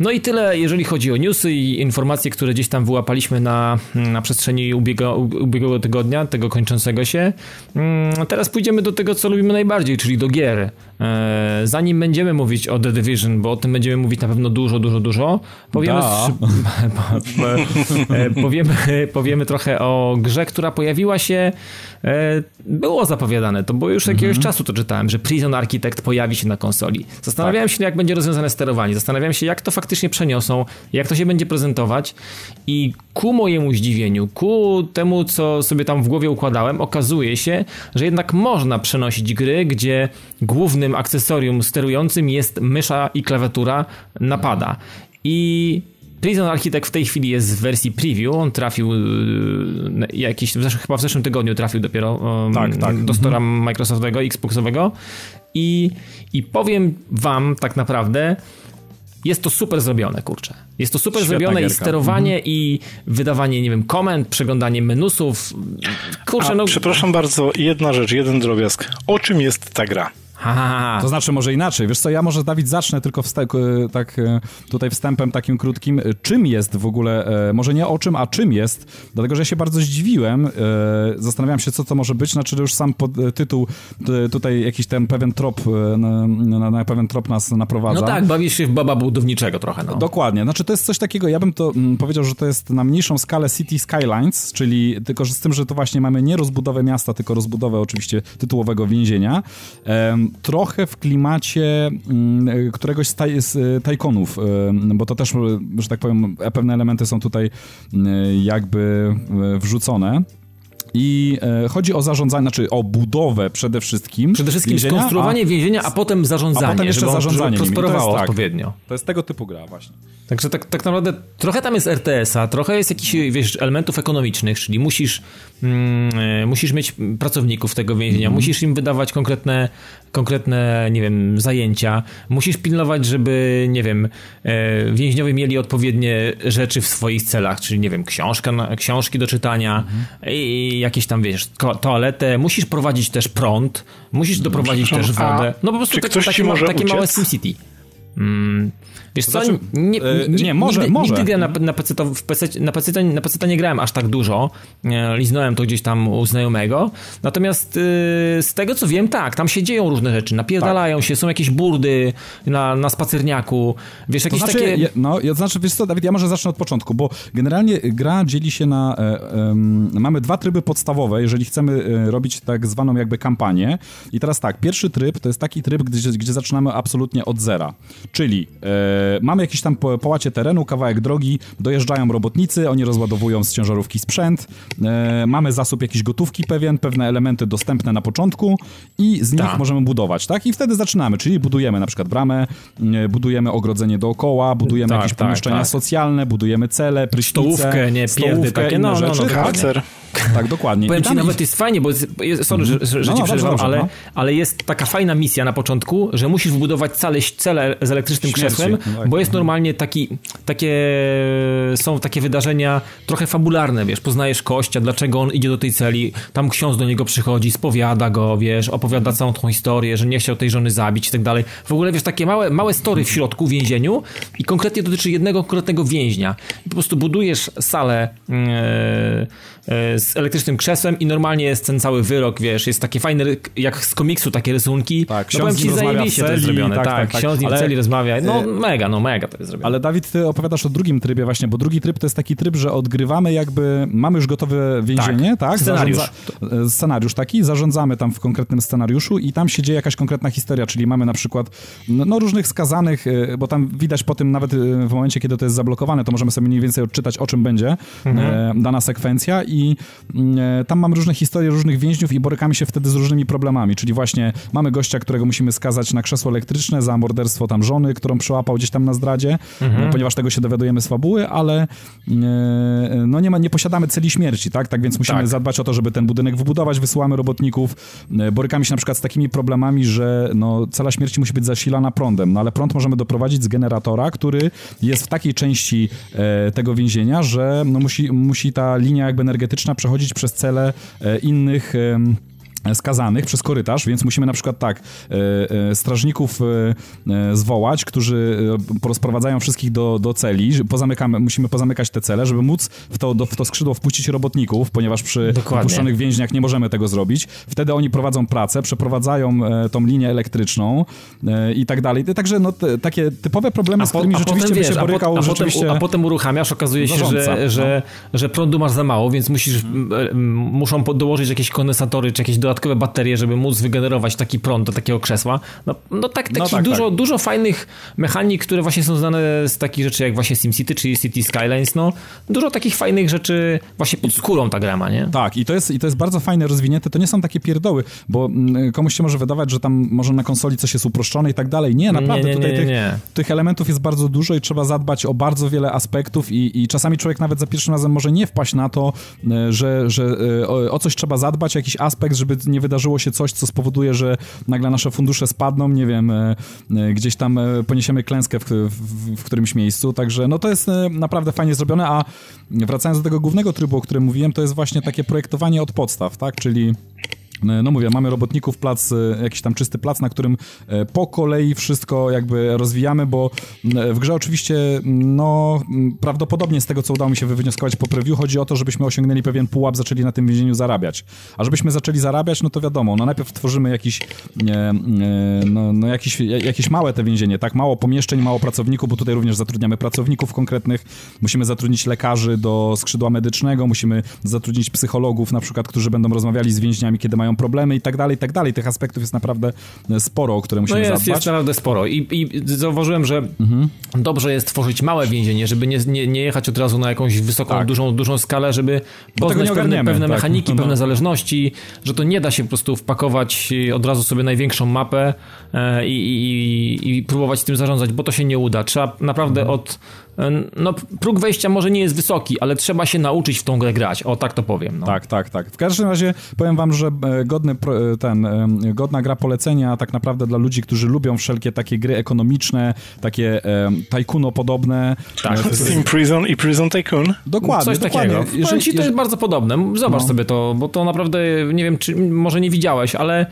No i tyle, jeżeli chodzi o newsy i informacje, które gdzieś tam wyłapaliśmy na, na przestrzeni ubiega, ubiegłego tygodnia, tego kończącego się. Mm, teraz pójdziemy do tego, co lubimy najbardziej, czyli do gier. E, zanim będziemy mówić o The Division, bo o tym będziemy mówić na pewno dużo, dużo, dużo, powiemy, <laughs> e, powiemy, powiemy trochę o grze, która pojawiła się, e, było zapowiadane, to było już jakiegoś mhm. czasu to czytałem, że Prison Architect pojawi się na konsoli. Zastanawiałem tak. się, jak będzie rozwiązane sterowanie, zastanawiałem się, jak to faktycznie przeniosą, jak to się będzie prezentować i ku mojemu zdziwieniu, ku temu, co sobie tam w głowie układałem, okazuje się, że jednak można przenosić gry, gdzie głównym akcesorium sterującym jest mysza i klawiatura napada. I Prison Architect w tej chwili jest w wersji preview. On trafił y, jakiś, chyba w zeszłym tygodniu trafił dopiero um, tak, tak. do stora mhm. Microsoftowego, Xboxowego. I, I powiem wam tak naprawdę, jest to super zrobione, kurczę. Jest to super Świetna zrobione gierka. i sterowanie mhm. i wydawanie, nie wiem, komend, przeglądanie menusów. Kurczę, A, no... Przepraszam bardzo, jedna rzecz, jeden drobiazg. O czym jest ta gra? Ha. To znaczy może inaczej. Wiesz co, ja może Dawid zacznę tylko wsta- tak e, tutaj wstępem takim krótkim. Czym jest w ogóle, e, może nie o czym, a czym jest, dlatego że ja się bardzo zdziwiłem. E, zastanawiam się, co to może być. Znaczy już sam pod, tytuł tutaj jakiś ten pewien trop, na, na, na, pewien trop nas naprowadza. No tak, bawisz się w baba budowniczego trochę. No. Dokładnie. Znaczy to jest coś takiego, ja bym to mm, powiedział, że to jest na mniejszą skalę City Skylines, czyli tylko że z tym, że to właśnie mamy nie rozbudowę miasta, tylko rozbudowę oczywiście tytułowego więzienia trochę w klimacie mm, któregoś z, taj, z tajkonów, bo to też, że tak powiem, pewne elementy są tutaj jakby wrzucone. I e, chodzi o zarządzanie, znaczy o budowę przede wszystkim. Przede wszystkim więzienia, skonstruowanie a, więzienia, a potem zarządzanie. A potem jeszcze żeby zarządzanie. Żeby prosperowało to jest, tak, odpowiednio. To jest tego typu gra właśnie. Także tak, tak naprawdę trochę tam jest RTS-a, trochę jest jakichś wiesz, elementów ekonomicznych, czyli musisz, mm, e, musisz mieć pracowników tego więzienia, mm. musisz im wydawać konkretne, konkretne, nie wiem, zajęcia, musisz pilnować, żeby, nie wiem, e, więźniowie mieli odpowiednie rzeczy w swoich celach, czyli, nie wiem, książka, książki do czytania mm. i jakieś tam, wiesz, toaletę, musisz prowadzić też prąd, musisz doprowadzić też wodę. No po prostu takie, takie, takie małe SimCity. Mm, wiesz co, znaczy, nie, e, nie, może, nigdy, może. Nigdy na, na, PC, w PC, na, PC, na PC nie grałem aż tak dużo, e, liznąłem to gdzieś tam u znajomego, natomiast e, z tego co wiem, tak, tam się dzieją różne rzeczy, napierdalają tak. się, są jakieś burdy na, na spacerniaku, wiesz, jakieś to znaczy, takie... Je, no, ja, znaczy, wiesz co, Dawid, ja może zacznę od początku, bo generalnie gra dzieli się na... E, mamy dwa tryby podstawowe, jeżeli chcemy robić tak zwaną jakby kampanię i teraz tak, pierwszy tryb to jest taki tryb, gdzie, gdzie zaczynamy absolutnie od zera. Czyli e, mamy jakiś tam po, połacie terenu, kawałek drogi, dojeżdżają robotnicy, oni rozładowują z ciężarówki sprzęt, e, mamy zasób jakiejś gotówki pewien, pewne elementy dostępne na początku i z nich Ta. możemy budować, tak? I wtedy zaczynamy, czyli budujemy na przykład bramę, e, budujemy ogrodzenie dookoła, budujemy tak, jakieś tak, pomieszczenia tak. socjalne, budujemy cele, prysznice, stołówkę, nie, pierdy, takie, no, no, no, no, <laughs> tak, dokładnie. Powiem ci, nawet jest fajnie, bo jest, sorry, że, że, no, ci przerwam, ale, no. ale jest taka fajna misja na początku, że musisz wbudować cele, cele z elektrycznym Śmierci. krzesłem, bo jest normalnie taki, takie, są takie wydarzenia trochę fabularne, wiesz, poznajesz kościa, dlaczego on idzie do tej celi, tam ksiądz do niego przychodzi, spowiada go, wiesz, opowiada całą tą historię, że nie chciał tej żony zabić i tak dalej. W ogóle, wiesz, takie małe, małe story w środku, w więzieniu i konkretnie dotyczy jednego konkretnego więźnia. I po prostu budujesz salę yy, z elektrycznym krzesłem i normalnie jest ten cały wyrok, wiesz, jest takie fajne, jak z komiksu takie rysunki. Tak, no powiem ci, zajebiście to jest zrobione. Tak, tak, tak, tak. ksiądz nim ale... w celi rozmawia. No mega, no mega to jest zrobione. Ale Dawid, ty opowiadasz o drugim trybie właśnie, bo drugi tryb to jest taki tryb, że odgrywamy jakby, mamy już gotowe więzienie, tak? tak? Scenariusz. Zarządza... E, scenariusz taki, zarządzamy tam w konkretnym scenariuszu i tam się dzieje jakaś konkretna historia, czyli mamy na przykład no, no różnych skazanych, e, bo tam widać po tym nawet e, w momencie, kiedy to jest zablokowane, to możemy sobie mniej więcej odczytać, o czym będzie mhm. dana sekwencja i mm, tam mamy różne historie różnych więźniów i borykamy się wtedy z różnymi problemami, czyli właśnie mamy gościa, którego musimy skazać na krzesło elektryczne za morderstwo tam żony, którą przyłapał gdzieś tam na zdradzie, mhm. ponieważ tego się dowiadujemy z fabuły, ale e, no nie, ma, nie posiadamy celi śmierci, tak? Tak więc musimy tak. zadbać o to, żeby ten budynek wybudować, wysyłamy robotników, e, borykamy się na przykład z takimi problemami, że no, cela śmierci musi być zasilana prądem, no ale prąd możemy doprowadzić z generatora, który jest w takiej części e, tego więzienia, że no, musi, musi ta linia jakby energetyczna przechodzić przez cele e, innych skazanych przez korytarz, więc musimy na przykład tak e, e, strażników e, zwołać, którzy porozprowadzają wszystkich do, do celi, pozamykamy, musimy pozamykać te cele, żeby móc w to, do, w to skrzydło wpuścić robotników, ponieważ przy opuszczonych więźniach nie możemy tego zrobić. Wtedy oni prowadzą pracę, przeprowadzają tą linię elektryczną i tak dalej. Także no, te, takie typowe problemy, z którymi rzeczywiście wiesz, by się borykał a, rzeczywiście... Potem, a potem uruchamiasz, okazuje się, że, że, no. że prądu masz za mało, więc musisz, hmm. muszą dołożyć jakieś kondensatory, czy jakieś do dodatkowe baterie, żeby móc wygenerować taki prąd do takiego krzesła. No, no tak, no tak dużo, tak. dużo fajnych mechanik, które właśnie są znane z takich rzeczy jak właśnie SimCity, czyli City Skylines, no dużo takich fajnych rzeczy właśnie pod skórą ta gra ma, nie? Tak, i to jest, i to jest bardzo fajne, rozwinięte, to nie są takie pierdoły, bo mm, komuś się może wydawać, że tam może na konsoli coś jest uproszczone i tak dalej. Nie, naprawdę, nie, nie, tutaj nie, tych, tych, elementów jest bardzo dużo i trzeba zadbać o bardzo wiele aspektów i, i czasami człowiek nawet za pierwszym razem może nie wpaść na to, e, że, że e, o, o coś trzeba zadbać, jakiś aspekt, żeby nie wydarzyło się coś, co spowoduje, że nagle nasze fundusze spadną, nie wiem, e, e, gdzieś tam e, poniesiemy klęskę w, w, w którymś miejscu, także no to jest naprawdę fajnie zrobione, a wracając do tego głównego trybu, o którym mówiłem, to jest właśnie takie projektowanie od podstaw, tak, czyli no mówię, mamy robotników, plac, jakiś tam czysty plac, na którym po kolei wszystko jakby rozwijamy, bo w grze oczywiście, no prawdopodobnie z tego, co udało mi się wywnioskować po preview, chodzi o to, żebyśmy osiągnęli pewien pułap, zaczęli na tym więzieniu zarabiać. A żebyśmy zaczęli zarabiać, no to wiadomo, no najpierw tworzymy jakiś, no, no jakiś, jakieś małe te więzienie, tak? Mało pomieszczeń, mało pracowników, bo tutaj również zatrudniamy pracowników konkretnych, musimy zatrudnić lekarzy do skrzydła medycznego, musimy zatrudnić psychologów na przykład, którzy będą rozmawiali z więźniami, kiedy mają problemy i tak dalej, i tak dalej. Tych aspektów jest naprawdę sporo, o które musimy no jest, zadbać. jest naprawdę sporo i, i zauważyłem, że mhm. dobrze jest tworzyć małe więzienie, żeby nie, nie, nie jechać od razu na jakąś wysoką, tak. dużą, dużą skalę, żeby bo poznać pewne, pewne tak. mechaniki, no. pewne zależności, że to nie da się po prostu wpakować od razu sobie największą mapę e, i, i, i próbować tym zarządzać, bo to się nie uda. Trzeba naprawdę mhm. od no, próg wejścia może nie jest wysoki, ale trzeba się nauczyć w tą grę grać. O, tak to powiem. No. Tak, tak, tak. W każdym razie powiem wam, że e, godny, e, ten, e, godna gra polecenia tak naprawdę dla ludzi, którzy lubią wszelkie takie gry ekonomiczne, takie tajkuno podobne. Tak, Steam Prison i Prison Tycoon. Dokładnie, Coś dokładnie. takiego. Jeżeli, ci to jest bardzo podobne. Zobacz no. sobie to, bo to naprawdę, nie wiem, czy może nie widziałeś, ale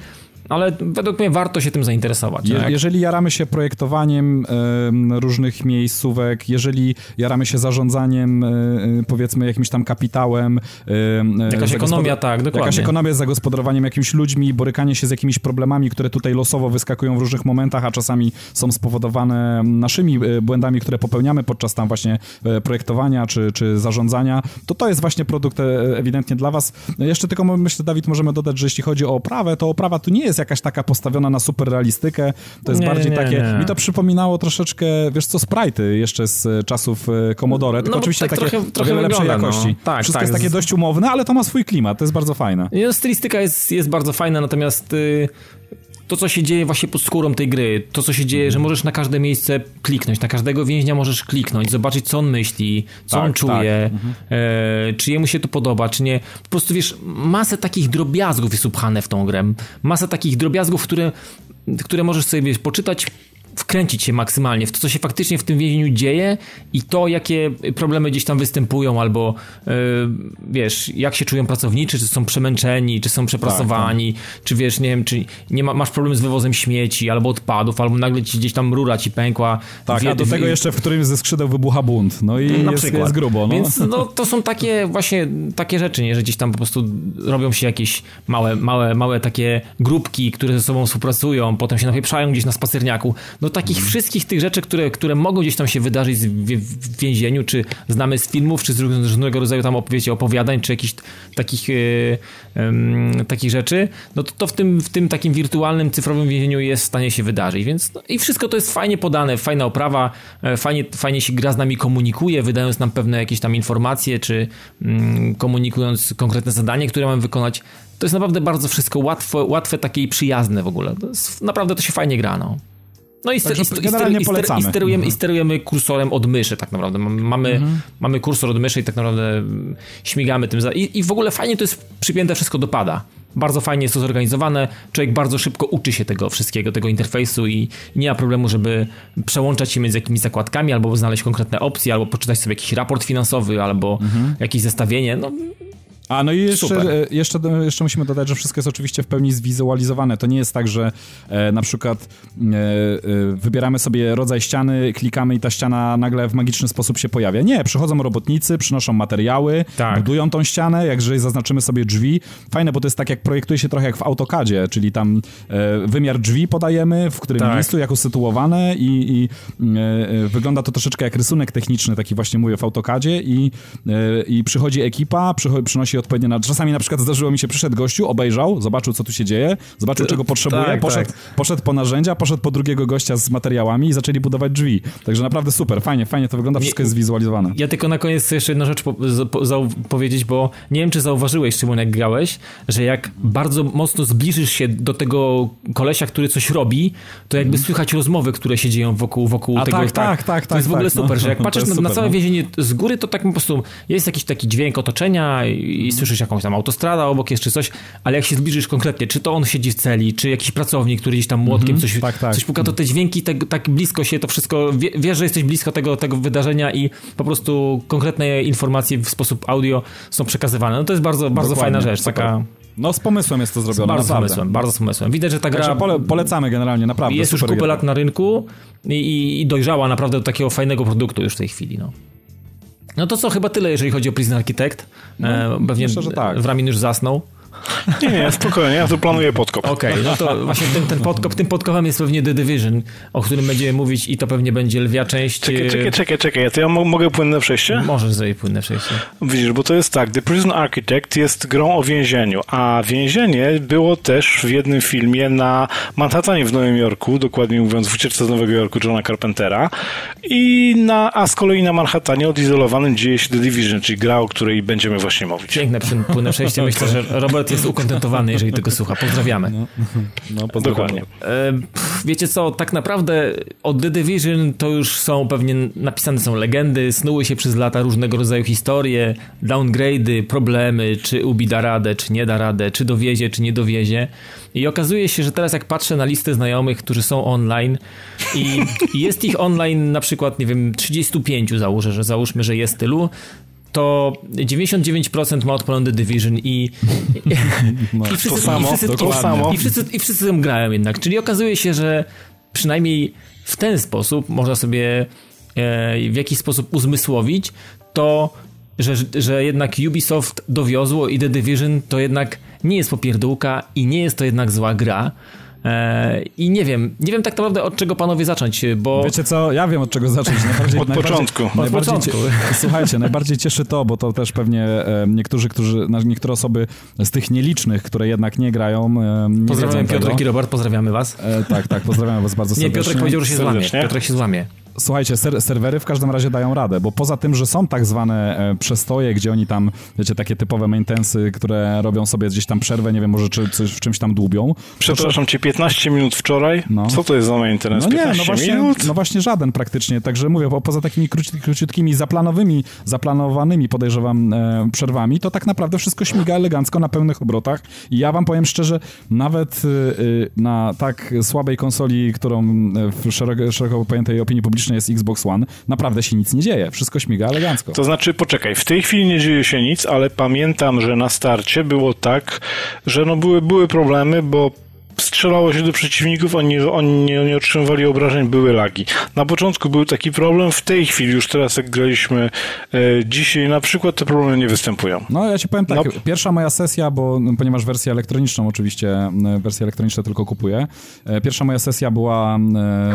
ale według mnie warto się tym zainteresować. Je, jeżeli jaramy się projektowaniem y, różnych miejscówek, jeżeli jaramy się zarządzaniem y, powiedzmy jakimś tam kapitałem. Y, jakaś ekonomia, tak, dokładnie. Jakaś ekonomia z zagospodarowaniem jakimiś ludźmi, borykanie się z jakimiś problemami, które tutaj losowo wyskakują w różnych momentach, a czasami są spowodowane naszymi błędami, które popełniamy podczas tam właśnie projektowania czy, czy zarządzania, to to jest właśnie produkt ewidentnie dla was. Jeszcze tylko myślę, Dawid, możemy dodać, że jeśli chodzi o oprawę, to oprawa tu nie jest jakaś taka postawiona na super realistykę, to jest nie, bardziej nie, takie, nie. mi to przypominało troszeczkę, wiesz co, sprite'y jeszcze z czasów e, Commodore, tylko no, oczywiście tak takie trochę, trochę lepszej wygląda, jakości. No. Tak, Wszystko tak, jest takie dość umowne, ale to ma swój klimat, to jest bardzo fajne. No, stylistyka jest, jest bardzo fajna, natomiast y, to, co się dzieje właśnie pod skórą tej gry, to, co się dzieje, że możesz na każde miejsce kliknąć, na każdego więźnia możesz kliknąć, zobaczyć, co on myśli, co tak, on czuje, tak. e, czy jemu się to podoba, czy nie. Po prostu, wiesz, masę takich drobiazgów jest upchane w tą grę. Masę takich drobiazgów, które, które możesz sobie, wiesz, poczytać, wkręcić się maksymalnie w to, co się faktycznie w tym więzieniu dzieje i to, jakie problemy gdzieś tam występują, albo yy, wiesz, jak się czują pracownicy, czy są przemęczeni, czy są przepracowani, tak, tak. czy wiesz, nie wiem, czy nie ma, masz problem z wywozem śmieci, albo odpadów, albo nagle ci gdzieś tam rura ci pękła. Tak, wie, a do tego jeszcze w którymś ze skrzydeł wybucha bunt, no i na jest, przykład. jest grubo. No. Więc no, to są takie właśnie takie rzeczy, nie, że gdzieś tam po prostu robią się jakieś małe, małe, małe takie grupki, które ze sobą współpracują, potem się napieprzają gdzieś na spacerniaku. No do takich wszystkich tych rzeczy, które, które mogą gdzieś tam się wydarzyć w, więzieniu, czy znamy z filmów, czy z różnego rodzaju tam opowiedzi, opowiadań, czy jakichś takich, yy, yy, takich rzeczy, no to, to w, tym, w tym takim wirtualnym, cyfrowym więzieniu jest w stanie się wydarzyć. Więc no, i wszystko to jest fajnie podane, fajna oprawa, e, fajnie, fajnie się gra z nami komunikuje, wydając nam pewne jakieś tam informacje, czy yy, komunikując konkretne zadanie, które mamy wykonać. To jest naprawdę bardzo wszystko łatwe, łatwe takie i przyjazne w ogóle. To jest, naprawdę to się fajnie gra, no. No i, ster, i, ster, i, ster, i, sterujemy, mhm. i sterujemy kursorem od myszy tak naprawdę. Mamy, mhm. mamy kursor od myszy i tak naprawdę śmigamy tym. Za, i, I w ogóle fajnie to jest przypięte wszystko do pada. Bardzo fajnie jest to zorganizowane. Człowiek bardzo szybko uczy się tego wszystkiego, tego interfejsu i nie ma problemu, żeby przełączać się między jakimiś zakładkami, albo znaleźć konkretne opcje, albo poczytać sobie jakiś raport finansowy, albo mhm. jakieś zestawienie. No, a no i jeszcze, e, jeszcze, jeszcze musimy dodać, że wszystko jest oczywiście w pełni zwizualizowane. To nie jest tak, że e, na przykład e, e, wybieramy sobie rodzaj ściany, klikamy i ta ściana nagle w magiczny sposób się pojawia. Nie, przychodzą robotnicy, przynoszą materiały, tak. budują tą ścianę, jak jeżeli zaznaczymy sobie drzwi. Fajne, bo to jest tak, jak projektuje się trochę jak w AutoCADzie, czyli tam e, wymiar drzwi podajemy, w którym tak. miejscu, jak usytuowane i, i e, wygląda to troszeczkę jak rysunek techniczny, taki właśnie mówię w AutoCADzie i, i przychodzi ekipa, przychodzi, przynosi odpowiednio na... Czasami na przykład zdarzyło mi się, przyszedł gościu, obejrzał, zobaczył, co tu się dzieje, zobaczył, czego potrzebuje, tak, poszedł, tak. poszedł po narzędzia, poszedł po drugiego gościa z materiałami i zaczęli budować drzwi. Także naprawdę super, fajnie, fajnie to wygląda, wszystko jest zwizualizowane. Ja tylko na koniec chcę jeszcze jedną rzecz po, po, powiedzieć, bo nie wiem, czy zauważyłeś, Szymon, jak grałeś, że jak bardzo mocno zbliżysz się do tego kolesia, który coś robi, to jakby mm. słychać rozmowy, które się dzieją wokół, wokół A tego. Tak, tak, tak, To jest w ogóle tak, super, no, że jak <laughs> patrzysz na, super, na, całe no. więzienie z góry, to tak po prostu jest jakiś taki dźwięk otoczenia i, i słyszysz jakąś tam autostrada obok jest, czy coś, ale jak się zbliżysz konkretnie, czy to on siedzi w celi, czy jakiś pracownik, który gdzieś tam młotkiem mm -hmm, coś, tak, tak. coś puka, to te dźwięki tak, tak blisko się, to wszystko, wie, wiesz, że jesteś blisko tego, tego wydarzenia i po prostu konkretne informacje w sposób audio są przekazywane. No to jest bardzo, bardzo fajna rzecz, taka... No z pomysłem jest to zrobione, bardzo z pomysłem, bardzo z pomysłem. Widać, że ta gra... Pole, polecamy generalnie, naprawdę. Jest już kupę gra. lat na rynku i, i, i dojrzała naprawdę do takiego fajnego produktu już w tej chwili, no. No to co, chyba tyle, jeżeli chodzi o Prison Architect. e, pewnie myślę, że tak. Wramin już zasnął. Nie, nie, spokojnie, ja tu planuję podkop. Okej, no to właśnie ten, ten podkop, tym podkopem jest pewnie The Division, o którym będziemy mówić i to pewnie będzie lwia część. Czekaj, e, czekaj, czekaj, czekaj, to ja mo- mogę płynne przejście? Możesz zrobić płynne przejście. Widzisz, bo to jest tak, The Prison Architect jest grą o więzieniu, a więzienie było też w jednym filmie na Manhattanie w Nowym Jorku, dokładnie mówiąc w ucieczce z Nowego Jorku Johna Carpentera i na, a z kolei na Manhattanie odizolowanym dzieje się The Division, czyli gra, o której będziemy właśnie mówić. Piękne płyn- płynne przejście. Myślę, że Robert jest ukontentowany, jeżeli tego słucha. Pozdrawiamy. No, <laughs> pozdrawiamy. Dokładnie. E, Wiecie co, tak naprawdę od The Division to już są pewnie napisane są legendy, snuły się przez lata różnego rodzaju historie, downgrade'y, problemy, czy Ubi da radę, czy nie da radę, czy dowiezie, czy nie dowiezie. I okazuje się, że teraz jak patrzę na listę znajomych, którzy są online i i <laughs> jest ich online na przykład, nie wiem, 35 założę, że załóżmy, że jest tylu, to 99% ma odpalony The Division i, i, <laughs> i wszyscy, to samo, i wszyscy, to samo. i wszyscy, i wszyscy tam grają jednak. Czyli okazuje się, że przynajmniej w ten sposób można sobie e, w jakiś sposób uzmysłowić to, że, że jednak Ubisoft dowiozło i The Division to jednak nie jest popierdółka i nie jest to jednak zła gra. E, I nie wiem, nie wiem tak naprawdę od czego panowie zacząć, bo... Wiecie co, ja wiem od czego zacząć. <laughs> Najbardziej, Od najbardziej, początku. Od Najbardziej, początku. <laughs> Słuchajcie, najbardziej cieszy to, bo to też pewnie e, niektórzy, którzy, niektóre osoby z tych nielicznych, które jednak nie grają, e, nie Pozdrawiam wiedzą tego. Piotrek i Robert, pozdrawiamy was. E, tak, tak, pozdrawiam was bardzo Nie, serdecznie. Piotrek powiedział, że się złamie. Piotrek się złamie. Słuchajcie, ser serwery w każdym razie dają radę, bo poza tym, że są tak zwane e, przestoje, gdzie oni tam, wiecie, takie typowe maintensy, które robią sobie gdzieś tam przerwę, nie wiem, może czy, coś, w czymś tam dłubią. Przepraszam cię, 15 minut wczoraj? No. Co to jest za maintenance? No nie, 15 no właśnie, minut? no właśnie żaden praktycznie, także mówię, bo poza takimi króci, króciutkimi, zaplanowymi, zaplanowanymi, podejrzewam, e, przerwami, to tak naprawdę wszystko śmiga elegancko na pełnych obrotach i ja wam powiem szczerze, nawet y, y, na tak słabej konsoli, którą e, w szeroko, szeroko pojętej opinii publicznej jest Xbox One, naprawdę się nic nie dzieje, wszystko śmiga elegancko. To znaczy, poczekaj, w tej chwili nie dzieje się nic, ale pamiętam, że na starcie było tak, że no były, były problemy, bo strzelało się do przeciwników, oni, oni nie, nie otrzymywali obrażeń, były lagi. Na początku był taki problem, w tej chwili, już teraz jak graliśmy e, dzisiaj, na przykład te problemy nie występują. No ja ci powiem tak, No. pierwsza moja sesja, bo no, ponieważ wersję elektroniczną oczywiście, wersję elektroniczną tylko kupuję, e, pierwsza moja sesja była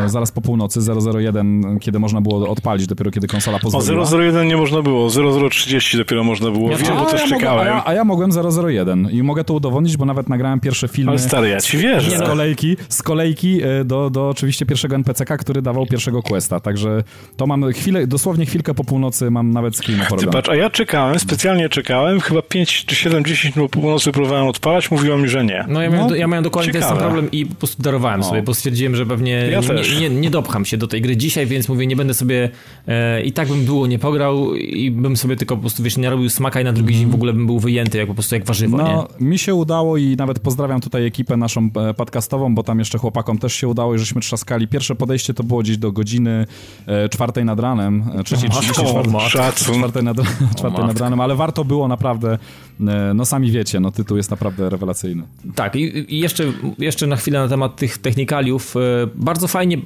e, zaraz po północy, 001, kiedy można było odpalić, dopiero kiedy konsola O pozwoliła. 001 nie można było, 0030 dopiero można było. Ja Wiem, bo też ja mogłem, a, czekałem. ja, a ja mogłem 001 i mogę to udowodnić, bo nawet nagrałem pierwsze filmy Ale stary, ja ci wierzę. z kolejki, z kolejki e, do, do oczywiście pierwszego NPC-ka, który dawał pierwszego questa, także to mam chwilę, dosłownie chwilkę po północy mam nawet screen Ty porobiony. patrz, a ja czekałem, specjalnie czekałem, chyba 5 czy 7, 10 minut po północy próbowałem odpalać, mówiło mi, że nie. No ja miałem, ja miałem dokładnie ten sam problem i po prostu darowałem sobie, bo stwierdziłem, że pewnie Ja nie, nie, nie dopcham się do tej gry dzisiaj, więc mówię, nie będę sobie e, i tak bym długo nie pograł i bym sobie tylko po prostu, wiesz, nie robił smaka i na drugi dzień w ogóle bym był wyjęty, jak po prostu jak warzywo, No, nie? mi się udało i nawet pozdrawiam tutaj ekipę naszą e, podcastową, bo tam jeszcze chłopakom też się udało i żeśmy trzaskali. Pierwsze podejście to było gdzieś do godziny e, czwartej nad ranem, e, trzeciej, czwartej, nad, <laughs> czwartej nad ranem, ale warto było naprawdę, e, no sami wiecie, no tytuł jest naprawdę rewelacyjny. Tak, i, i jeszcze, jeszcze na chwilę na temat tych technikaliów. E, Bardzo fajnie,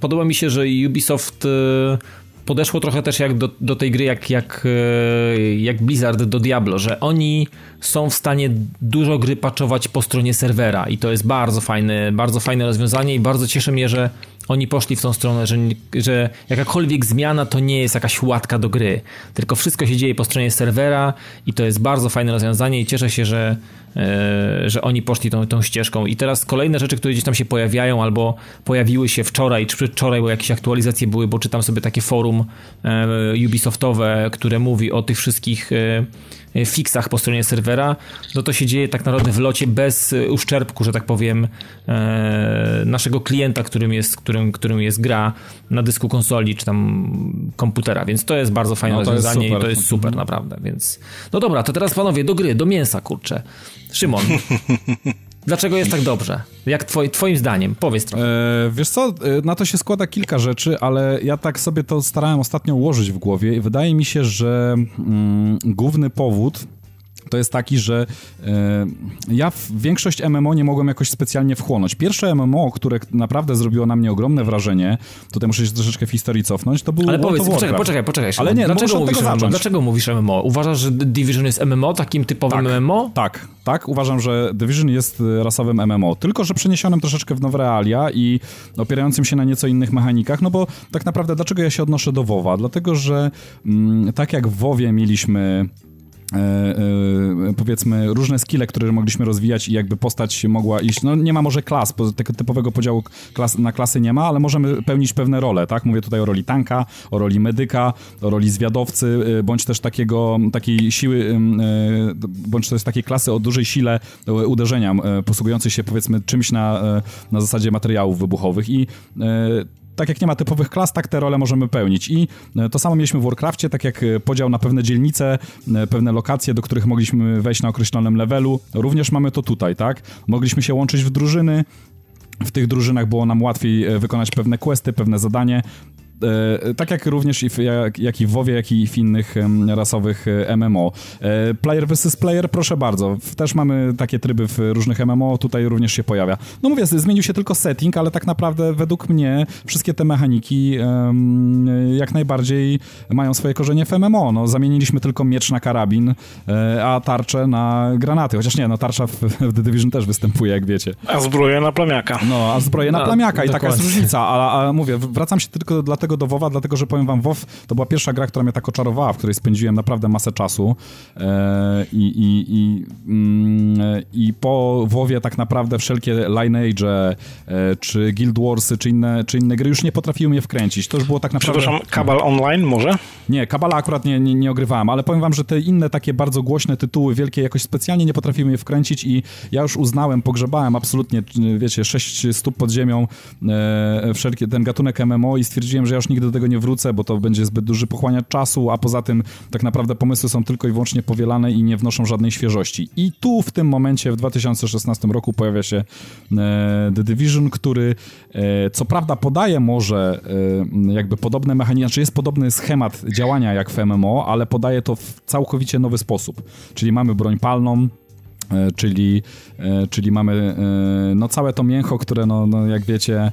podoba mi się, że Ubisoft e, podeszło trochę też jak do, do tej gry, jak, jak, e, jak Blizzard do Diablo, że oni są w stanie dużo gry patchować po stronie serwera i to jest bardzo fajne, bardzo fajne rozwiązanie i bardzo cieszy mnie, że oni poszli w tą stronę, że, że jakakolwiek zmiana to nie jest jakaś łatka do gry, tylko wszystko się dzieje po stronie serwera i to jest bardzo fajne rozwiązanie i cieszę się, że, że oni poszli tą, tą ścieżką. I teraz kolejne rzeczy, które gdzieś tam się pojawiają albo pojawiły się wczoraj czy przedwczoraj, bo jakieś aktualizacje były, bo czytam sobie takie forum e, Ubisoftowe, które mówi o tych wszystkich e, fixach po stronie serwera, no to się dzieje tak naprawdę w locie bez e, uszczerbku, że tak powiem, e, naszego klienta, którym jest, którym, którym jest gra na dysku konsoli czy tam komputera, więc to jest bardzo fajne No, rozwiązanie i to jest super naprawdę, więc no dobra, to teraz panowie do gry, do mięsa, kurczę. Szymon, <laughs> dlaczego jest tak dobrze? Jak twoi, twoim zdaniem? Powiedz trochę. E, wiesz co, e, na to się składa kilka rzeczy, ale ja tak sobie to starałem ostatnio ułożyć w głowie i wydaje mi się, że mm, główny powód to jest taki, że e, ja w większość MMO nie mogłem jakoś specjalnie wchłonąć. Pierwsze MMO, które naprawdę zrobiło na mnie ogromne wrażenie, tutaj muszę się troszeczkę w historii cofnąć, to był Ale World powiedz, poczekaj, poczekaj, poczekaj. Ale nie, no dlaczego mówisz, MMO? dlaczego mówisz MMO? Uważasz, że Division jest MMO, takim typowym Tak. MMO? Tak, tak. Uważam, że Division jest e, rasowym MMO, tylko że przeniesionym troszeczkę w nowe realia i opierającym się na nieco innych mechanikach, no bo tak naprawdę dlaczego ja się odnoszę do WoWa? Dlatego, że mm, tak jak w WoWie mieliśmy powiedzmy różne skille, które mogliśmy rozwijać i jakby postać mogła iść, no nie ma może klas, bo tego typowego podziału klas, na klasy nie ma, ale możemy pełnić pewne role, tak? Mówię tutaj o roli tanka, o roli medyka, o roli zwiadowcy, e, bądź też takiego, takiej siły, e, bądź też takiej klasy o dużej sile e, uderzenia, e, posługującej się powiedzmy czymś na, e, na zasadzie materiałów wybuchowych i e, tak jak nie ma typowych klas, tak te role możemy pełnić. I e, to samo mieliśmy w Warcraftie, tak jak e, podział na pewne dzielnice, e, pewne lokacje, do których mogliśmy wejść na określonym levelu. Również mamy to tutaj, tak? Mogliśmy się łączyć w drużyny. W tych drużynach było nam łatwiej wykonać pewne questy, pewne zadanie. E, Tak jak również i w, jak, jak i w WoWie, jak i w innych rasowych e, MMO. E, Player vs. player, proszę bardzo. Też mamy takie tryby w różnych MMO, tutaj również się pojawia. No mówię, zmienił się tylko setting, ale tak naprawdę według mnie wszystkie te mechaniki jak najbardziej mają swoje korzenie w MMO. No, zamieniliśmy tylko miecz na karabin, a tarczę na granaty. Chociaż nie, no tarcza w, w The Division też występuje, jak wiecie. A zbroja na plamiaka. No, a zbroję na No, plamiaka i taka jest dokładnie. różnica, ale, ale mówię, wracam się tylko dlatego do WoWa, dlatego, że powiem wam, WoW to była pierwsza gra, która mnie tak oczarowała, w której spędziłem naprawdę masę czasu e, i, i, i, mm, i po WoWie tak naprawdę wszelkie Lineage e, czy Guild Warsy, czy inne, czy inne gry już nie potrafiły mnie wkręcić. To już było tak naprawdę... Przepraszam, Kabal Online może? Nie, Kabala akurat nie, nie, nie ogrywałem, ale powiem wam, że te inne takie bardzo głośne tytuły, wielkie, jakoś specjalnie nie potrafiły mnie wkręcić i ja już uznałem, pogrzebałem absolutnie, wiecie, sześć stóp pod ziemią e, wszelkie, ten gatunek MMO i stwierdziłem, że ja już nigdy do tego nie wrócę, bo to będzie zbyt duży pochłaniacz czasu, a poza tym tak naprawdę pomysły są tylko i wyłącznie powielane i nie wnoszą żadnej świeżości. I tu w tym momencie, w 2016 roku pojawia się e, The Division, który e, co prawda podaje może e, jakby podobne mechanizmy, znaczy jest podobny schemat działania jak w MMO, ale podaje to w całkowicie nowy sposób. Czyli mamy broń palną, e, czyli, e, czyli mamy e, no całe to mięcho, które no, no jak wiecie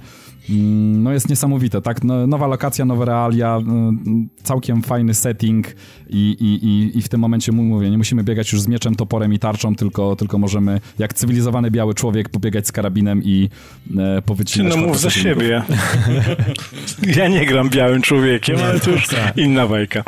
no jest niesamowite, tak? No, nowa lokacja, nowe realia, mm, całkiem fajny setting i, i, i, w tym momencie mówię, nie musimy biegać już z mieczem, toporem i tarczą, tylko, tylko możemy jak cywilizowany biały człowiek pobiegać z karabinem i e, powycinać no mów za siebie. <laughs> Ja nie gram białym człowiekiem, ale to już <laughs> inna bajka.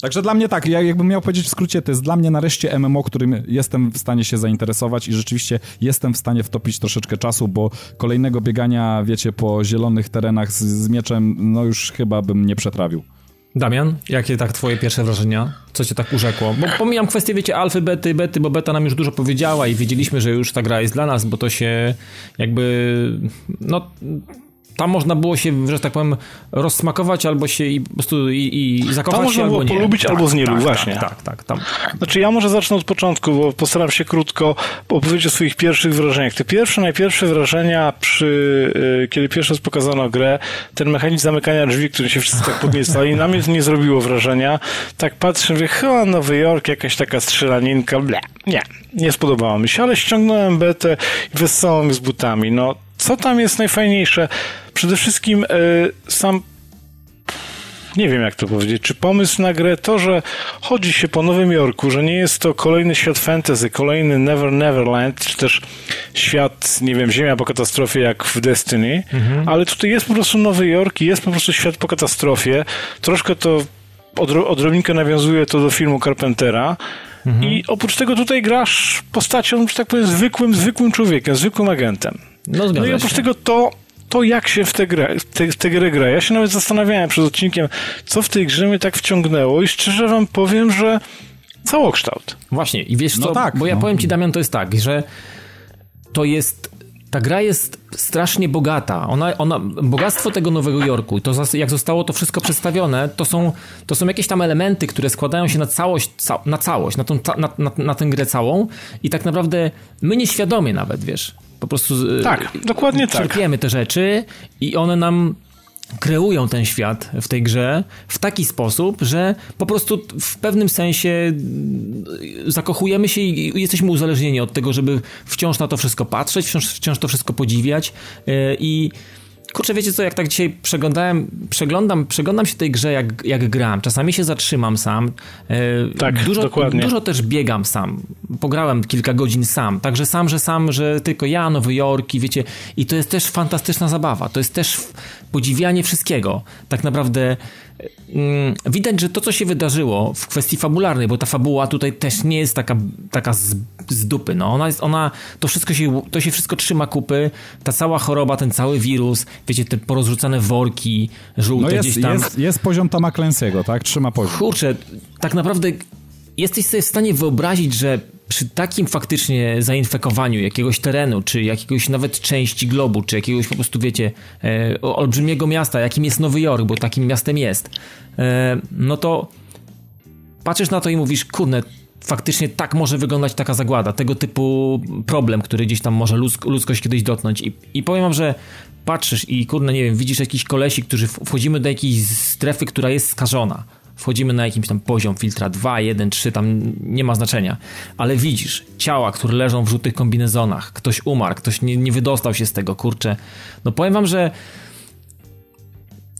Także dla mnie tak, ja jakbym miał powiedzieć w skrócie, to jest dla mnie nareszcie MMO, którym jestem w stanie się zainteresować i rzeczywiście jestem w stanie wtopić troszeczkę czasu, bo kolejnego biegania, wiecie, po zielonych terenach z, z mieczem, no już chyba bym nie przetrawił. Damian, jakie tak twoje pierwsze wrażenia? Co cię tak urzekło? Bo pomijam kwestię, wiecie, alfy, bety, bety, bo beta nam już dużo powiedziała i wiedzieliśmy, że już ta gra jest dla nas, bo to się jakby, no... Tam można było się, że tak powiem, rozsmakować albo się i po prostu i, i zakochać Tam można albo było nie. polubić albo znielubić, tak, właśnie. Tak, tak, tak. Tam. Znaczy ja może zacznę od początku, bo postaram się krótko opowiedzieć o swoich pierwszych wrażeniach. Te pierwsze, najpierwsze wrażenia przy, y, kiedy pierwszy raz pokazano grę, ten mechanizm zamykania drzwi, który się wszyscy tak podniecali, na mnie to nie zrobiło wrażenia. Tak patrzę, mówię, chyba Nowy Jork, jakaś taka strzelaninka, ble. Nie, nie spodobało mi się, ale ściągnąłem betę i wessałem z butami. No, co tam jest najfajniejsze? Przede wszystkim y, sam nie wiem jak to powiedzieć, czy pomysł na grę to, że chodzi się po Nowym Jorku, że nie jest to kolejny świat fantasy, kolejny Never Neverland, czy też świat, nie wiem, Ziemia po katastrofie jak w Destiny, ale tutaj jest po prostu Nowy Jork i jest po prostu świat po katastrofie. Troszkę to odro- odrobinkę nawiązuje to do filmu Carpentera. I oprócz tego tutaj grasz postacią, że tak powiem, zwykłym, zwykłym człowiekiem, zwykłym agentem. No No i oprócz się. tego to, to jak się w tę grę, w tę grę gra. Ja się nawet zastanawiałem przed odcinkiem, co w tej grze mnie tak wciągnęło i szczerze wam powiem, że całokształt. Właśnie, i wiesz No co, tak, bo ja no. powiem ci Damian, to jest tak, że to jest, ta gra jest strasznie bogata. Ona, ona, bogactwo tego Nowego Jorku, i to jak zostało to wszystko przedstawione, to są, to są jakieś tam elementy, które składają się na całość, ca, na całość, na, tą, na, na, na tę grę całą i tak naprawdę my nieświadomie nawet, wiesz, po prostu z- Tak, dokładnie tak. czerpiemy te rzeczy i one nam kreują ten świat w tej grze w taki sposób, że po prostu w pewnym sensie zakochujemy się i jesteśmy uzależnieni od tego, żeby wciąż na to wszystko patrzeć, wciąż, wciąż to wszystko podziwiać i Kurczę, wiecie co, jak tak dzisiaj przeglądałem, przeglądam, przeglądam się tej grze, jak, jak gram. Czasami się zatrzymam sam. E, tak, dużo, dokładnie. Dużo też biegam sam. Pograłem kilka godzin sam. Także sam, że sam, że tylko ja, Nowy Jork i wiecie. I to jest też fantastyczna zabawa. To jest też podziwianie wszystkiego. Tak naprawdę widać, że to, co się wydarzyło w kwestii fabularnej, bo ta fabuła tutaj też nie jest taka, taka z, z dupy, no ona jest, ona, to wszystko się, to się wszystko trzyma kupy, ta cała choroba, ten cały wirus, wiecie, te porozrzucane worki żółte no jest, gdzieś tam. Jest, jest poziom Toma Clancy'ego, tak? Trzyma poziom. Kurczę, tak naprawdę jesteś sobie w stanie wyobrazić, że przy takim faktycznie zainfekowaniu jakiegoś terenu, czy jakiegoś nawet części globu, czy jakiegoś po prostu, wiecie, e, olbrzymiego miasta, jakim jest Nowy Jork, bo takim miastem jest, e, no to patrzysz na to i mówisz, kurde, faktycznie tak może wyglądać taka zagłada, tego typu problem, który gdzieś tam może ludzk ludzkość kiedyś dotknąć. I, I powiem wam, że patrzysz i kurde, nie wiem, widzisz jakiś kolesi, którzy wchodzimy do jakiejś strefy, która jest skażona wchodzimy na jakimś tam poziom filtra 2, 1, 3, tam nie ma znaczenia, ale widzisz ciała, które leżą w żółtych kombinezonach, ktoś umarł, ktoś nie, nie wydostał się z tego, kurczę. No powiem wam, że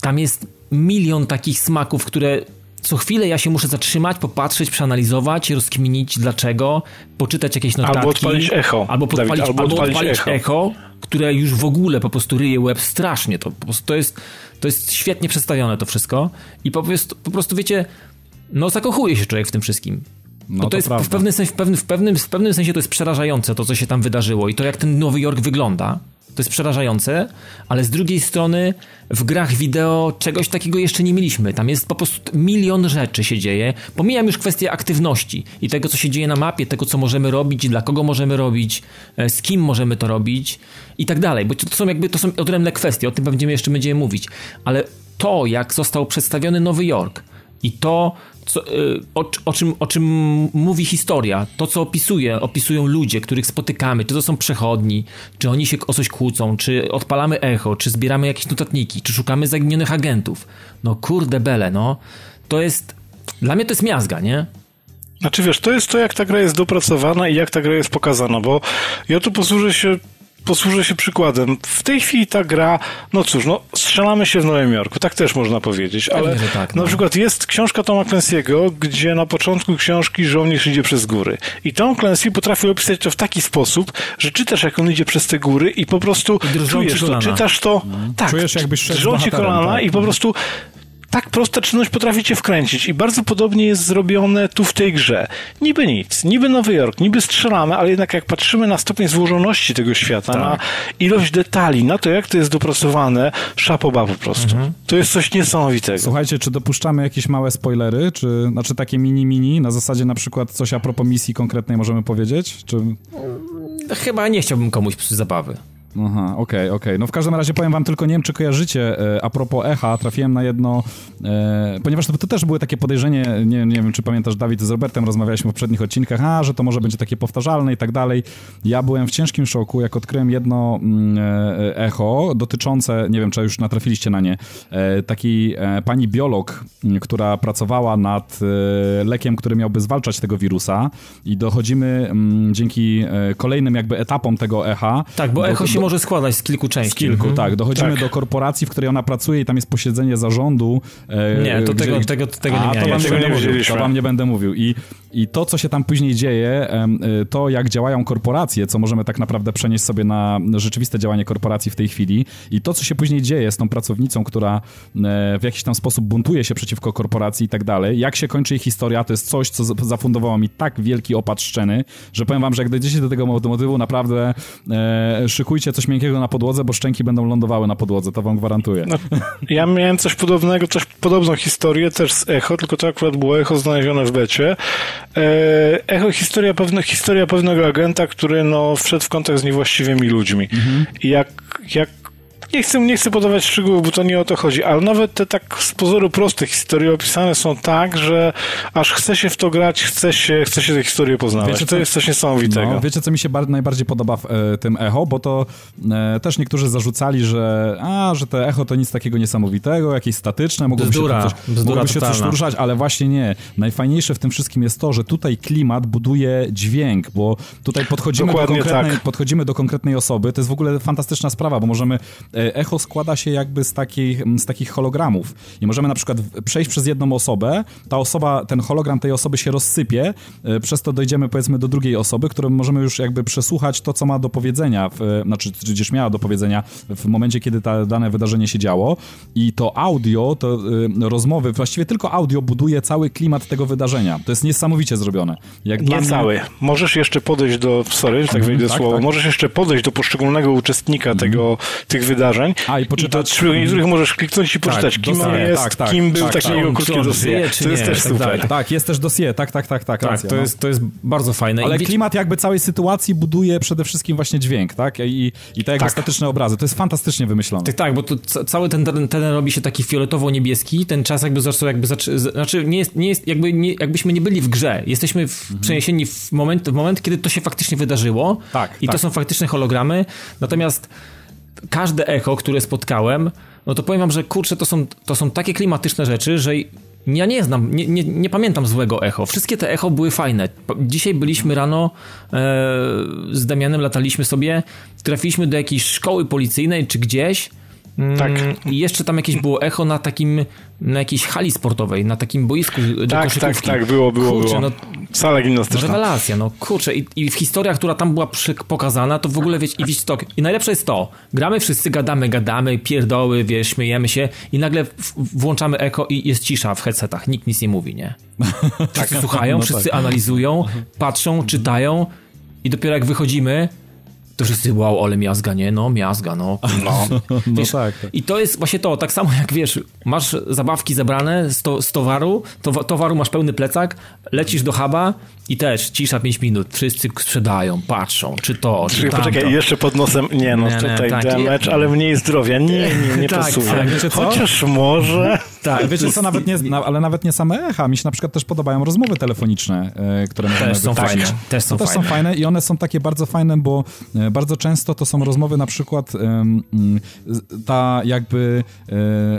tam jest milion takich smaków, które co chwilę ja się muszę zatrzymać, popatrzeć, przeanalizować, rozkminić dlaczego, poczytać jakieś notatki. Albo odpalić echo. Albo, podpalić, Dawid, albo, albo odpalić, odpalić echo. echo. które już w ogóle po prostu ryje łeb strasznie. To, to, jest, to jest świetnie przedstawione to wszystko i po prostu, po prostu wiecie, no zakochuje się człowiek w tym wszystkim. No to, to, jest w pewnym, sensie, w, pewnym, w, pewnym, w pewnym sensie to jest przerażające to, co się tam wydarzyło i to, jak ten Nowy Jork wygląda. To jest przerażające, ale z drugiej strony w grach wideo czegoś takiego jeszcze nie mieliśmy. Tam jest po prostu milion rzeczy się dzieje. Pomijam już kwestię aktywności i tego, co się dzieje na mapie, tego, co możemy robić, dla kogo możemy robić, e, z kim możemy to robić i tak dalej. Bo to są jakby to są odrębne kwestie, o tym będziemy jeszcze będziemy mówić. Ale to, jak został przedstawiony Nowy Jork i to, co, y, o, o, czym, o czym mówi historia, to co opisuje, opisują ludzie, których spotykamy, czy to są przechodni, czy oni się o coś kłócą, czy odpalamy echo, czy zbieramy jakieś notatniki, czy szukamy zaginionych agentów. No kurde bele, no. To jest, dla mnie to jest miazga, nie? Znaczy wiesz, to jest to, jak ta gra jest dopracowana i jak ta gra jest pokazana, bo ja tu posłużę się posłużę się przykładem. W tej chwili ta gra, no cóż, no strzelamy się w Nowym Jorku, tak też można powiedzieć, ale tak, no. na przykład jest książka Toma Clancy'ego, gdzie na początku książki żołnierz idzie przez góry. I Tom Clancy potrafi opisać to w taki sposób, że czytasz jak on idzie przez te góry i po prostu czujesz to, czytasz to, hmm. tak, czujesz jakbyś drżą ci kolana tak. i po prostu tak prosta czynność potrafi cię wkręcić i bardzo podobnie jest zrobione tu w tej grze. Niby nic, niby Nowy Jork, niby strzelamy, ale jednak jak patrzymy na stopień złożoności tego świata, tak. na ilość detali, na to jak to jest dopracowane, szapoba po prostu. Mhm. To jest coś niesamowitego. Słuchajcie, czy dopuszczamy jakieś małe spoilery, czy znaczy takie mini-mini, na zasadzie na przykład coś a propos misji konkretnej możemy powiedzieć? Czy... Chyba nie chciałbym komuś psuć zabawy. Aha, okej, okay, okej. Okay. No w każdym razie powiem wam tylko, nie wiem czy kojarzycie, e, a propos echa, trafiłem na jedno, e, ponieważ to, to, też było takie podejrzenie, nie, nie wiem czy pamiętasz Dawid, z Robertem rozmawialiśmy w poprzednich odcinkach, a, że to może będzie takie powtarzalne i tak dalej. Ja byłem w ciężkim szoku, jak odkryłem jedno mm, e, echo dotyczące, nie wiem czy już natrafiliście na nie, e, takiej e, pani biolog, która pracowała nad e, lekiem, który miałby zwalczać tego wirusa i dochodzimy mm, dzięki kolejnym jakby etapom tego echa. Tak, bo echo się może składać z kilku części. Z kilku, mhm. tak. Dochodzimy tak. do korporacji, w której ona pracuje i tam jest posiedzenie zarządu. E, nie, to gdzie... tego, tego, tego nie miałem. To wam, nie, nie mówił, to wam nie będę mówił. I, I to, co się tam później dzieje, e, to jak działają korporacje, co możemy tak naprawdę przenieść sobie na rzeczywiste działanie korporacji w tej chwili i to, co się później dzieje z tą pracownicą, która e, w jakiś tam sposób buntuje się przeciwko korporacji i tak dalej, jak się kończy jej historia, to jest coś, co zafundowało mi tak wielki opad szczeny, że powiem wam, że jak dojdziecie do tego motywu, naprawdę e, szykujcie coś miękkiego na podłodze, bo szczęki będą lądowały na podłodze, to wam gwarantuję. No, ja miałem coś podobnego, coś podobną historię też z Echo, tylko to akurat było Echo znalezione w becie. E, Echo historia, pewne, historia pewnego agenta, który no, wszedł w kontakt z niewłaściwymi ludźmi. Mhm. I jak, jak nie chcę, nie chcę podawać szczegółów, bo to nie o to chodzi, ale nawet te tak z pozoru proste historie opisane są tak, że aż chce się w to grać, chce się, chce się tę historię poznawać. Wiecie, to jest coś niesamowitego. No, wiecie, co mi się najbardziej podoba w e, tym Echo, bo to e, też niektórzy zarzucali, że a, że te Echo to nic takiego niesamowitego, jakieś statyczne, mogłoby bzdura, się, coś, mogłoby się coś ruszać, ale właśnie nie. Najfajniejsze w tym wszystkim jest to, że tutaj klimat buduje dźwięk, bo tutaj podchodzimy, do konkretnej, tak. podchodzimy do konkretnej osoby. To jest w ogóle fantastyczna sprawa, bo możemy... E, echo składa się jakby z takich, z takich hologramów i możemy na przykład przejść przez jedną osobę, ta osoba, ten hologram tej osoby się rozsypie, e, przez to dojdziemy powiedzmy do drugiej osoby, którą możemy już jakby przesłuchać to, co ma do powiedzenia, w, znaczy gdzieś miała do powiedzenia w momencie, kiedy to dane wydarzenie się działo i to audio, to y, rozmowy, właściwie tylko audio buduje cały klimat tego wydarzenia. To jest niesamowicie zrobione. Jak Nie cały. Mnie... Możesz jeszcze podejść do, sorry, tak wejdę tak, słowo, tak. możesz jeszcze podejść do poszczególnego uczestnika mhm. tego, tych wydarzeń A, i, poczytać... i do których możesz kliknąć i poczytać, tak, kim on jest, tak, tak, kim był, tak, takiego krótkiego dossier. To jest też tak super. Tak, jest też dossier, tak, tak, tak, tak. Tak, to, no. jest, to jest bardzo fajne. Ale klimat jakby całej sytuacji buduje przede wszystkim właśnie dźwięk, tak? I, i te tak. statyczne obrazy. To jest fantastycznie wymyślone. Tak, tak, bo to cały ten teren, teren robi się taki fioletowo-niebieski, ten czas jakby zaczął jakby, zaczy, znaczy nie jest, nie jest jakby, nie, jakbyśmy nie byli w grze. Jesteśmy w, mhm. przeniesieni w moment, w moment, kiedy to się faktycznie wydarzyło. Tak, I tak. to są faktyczne hologramy. Natomiast każde echo, które spotkałem, no to powiem wam, że kurczę, to są, to są takie klimatyczne rzeczy, że ja nie znam, nie, nie, nie, pamiętam złego echo. Wszystkie te echo były fajne. Dzisiaj byliśmy rano e, z Damianem, lataliśmy sobie, trafiliśmy do jakiejś szkoły policyjnej czy gdzieś tak. Mm, I jeszcze tam jakieś było echo na takim, na jakiejś hali sportowej, na takim boisku do tak, koszykówki. Tak, tak, było, było, kurczę, było. No, Sala gimnastyczna. Rewelacja, no kurczę. I, I historia, która tam była pokazana, to w ogóle, wiecie, i to, i najlepsze jest to, gramy wszyscy, gadamy, gadamy, pierdoły, wiesz, śmiejemy się i nagle włączamy echo i jest cisza w headsetach, nikt nic nie mówi, nie? Wszyscy tak, słuchają, no wszyscy tak. analizują, patrzą, czytają i dopiero jak wychodzimy, to wszyscy, wow, ale miazga, nie? No, miazga, no. <laughs> no. Wiesz, no tak, tak, I to jest właśnie to, tak samo jak wiesz, masz zabawki zebrane z, to, z towaru, to, towaru masz pełny plecak, lecisz do huba i też cisza 5 minut, wszyscy sprzedają, patrzą, czy to, czy tamto. Poczekaj, jeszcze pod nosem, nie no, nie, tutaj tak, damage, ale mniej zdrowia, nie, nie, nie tak, pasuje. Tak, wiecie? Chociaż może... Tak, wiecie co, nawet nie, ale nawet nie same echa, mi się na przykład też podobają rozmowy telefoniczne, e, które też są fajne. Też są, też fajne. są fajne i one są takie bardzo fajne, bo e, bardzo często to są rozmowy na przykład mm, ta jakby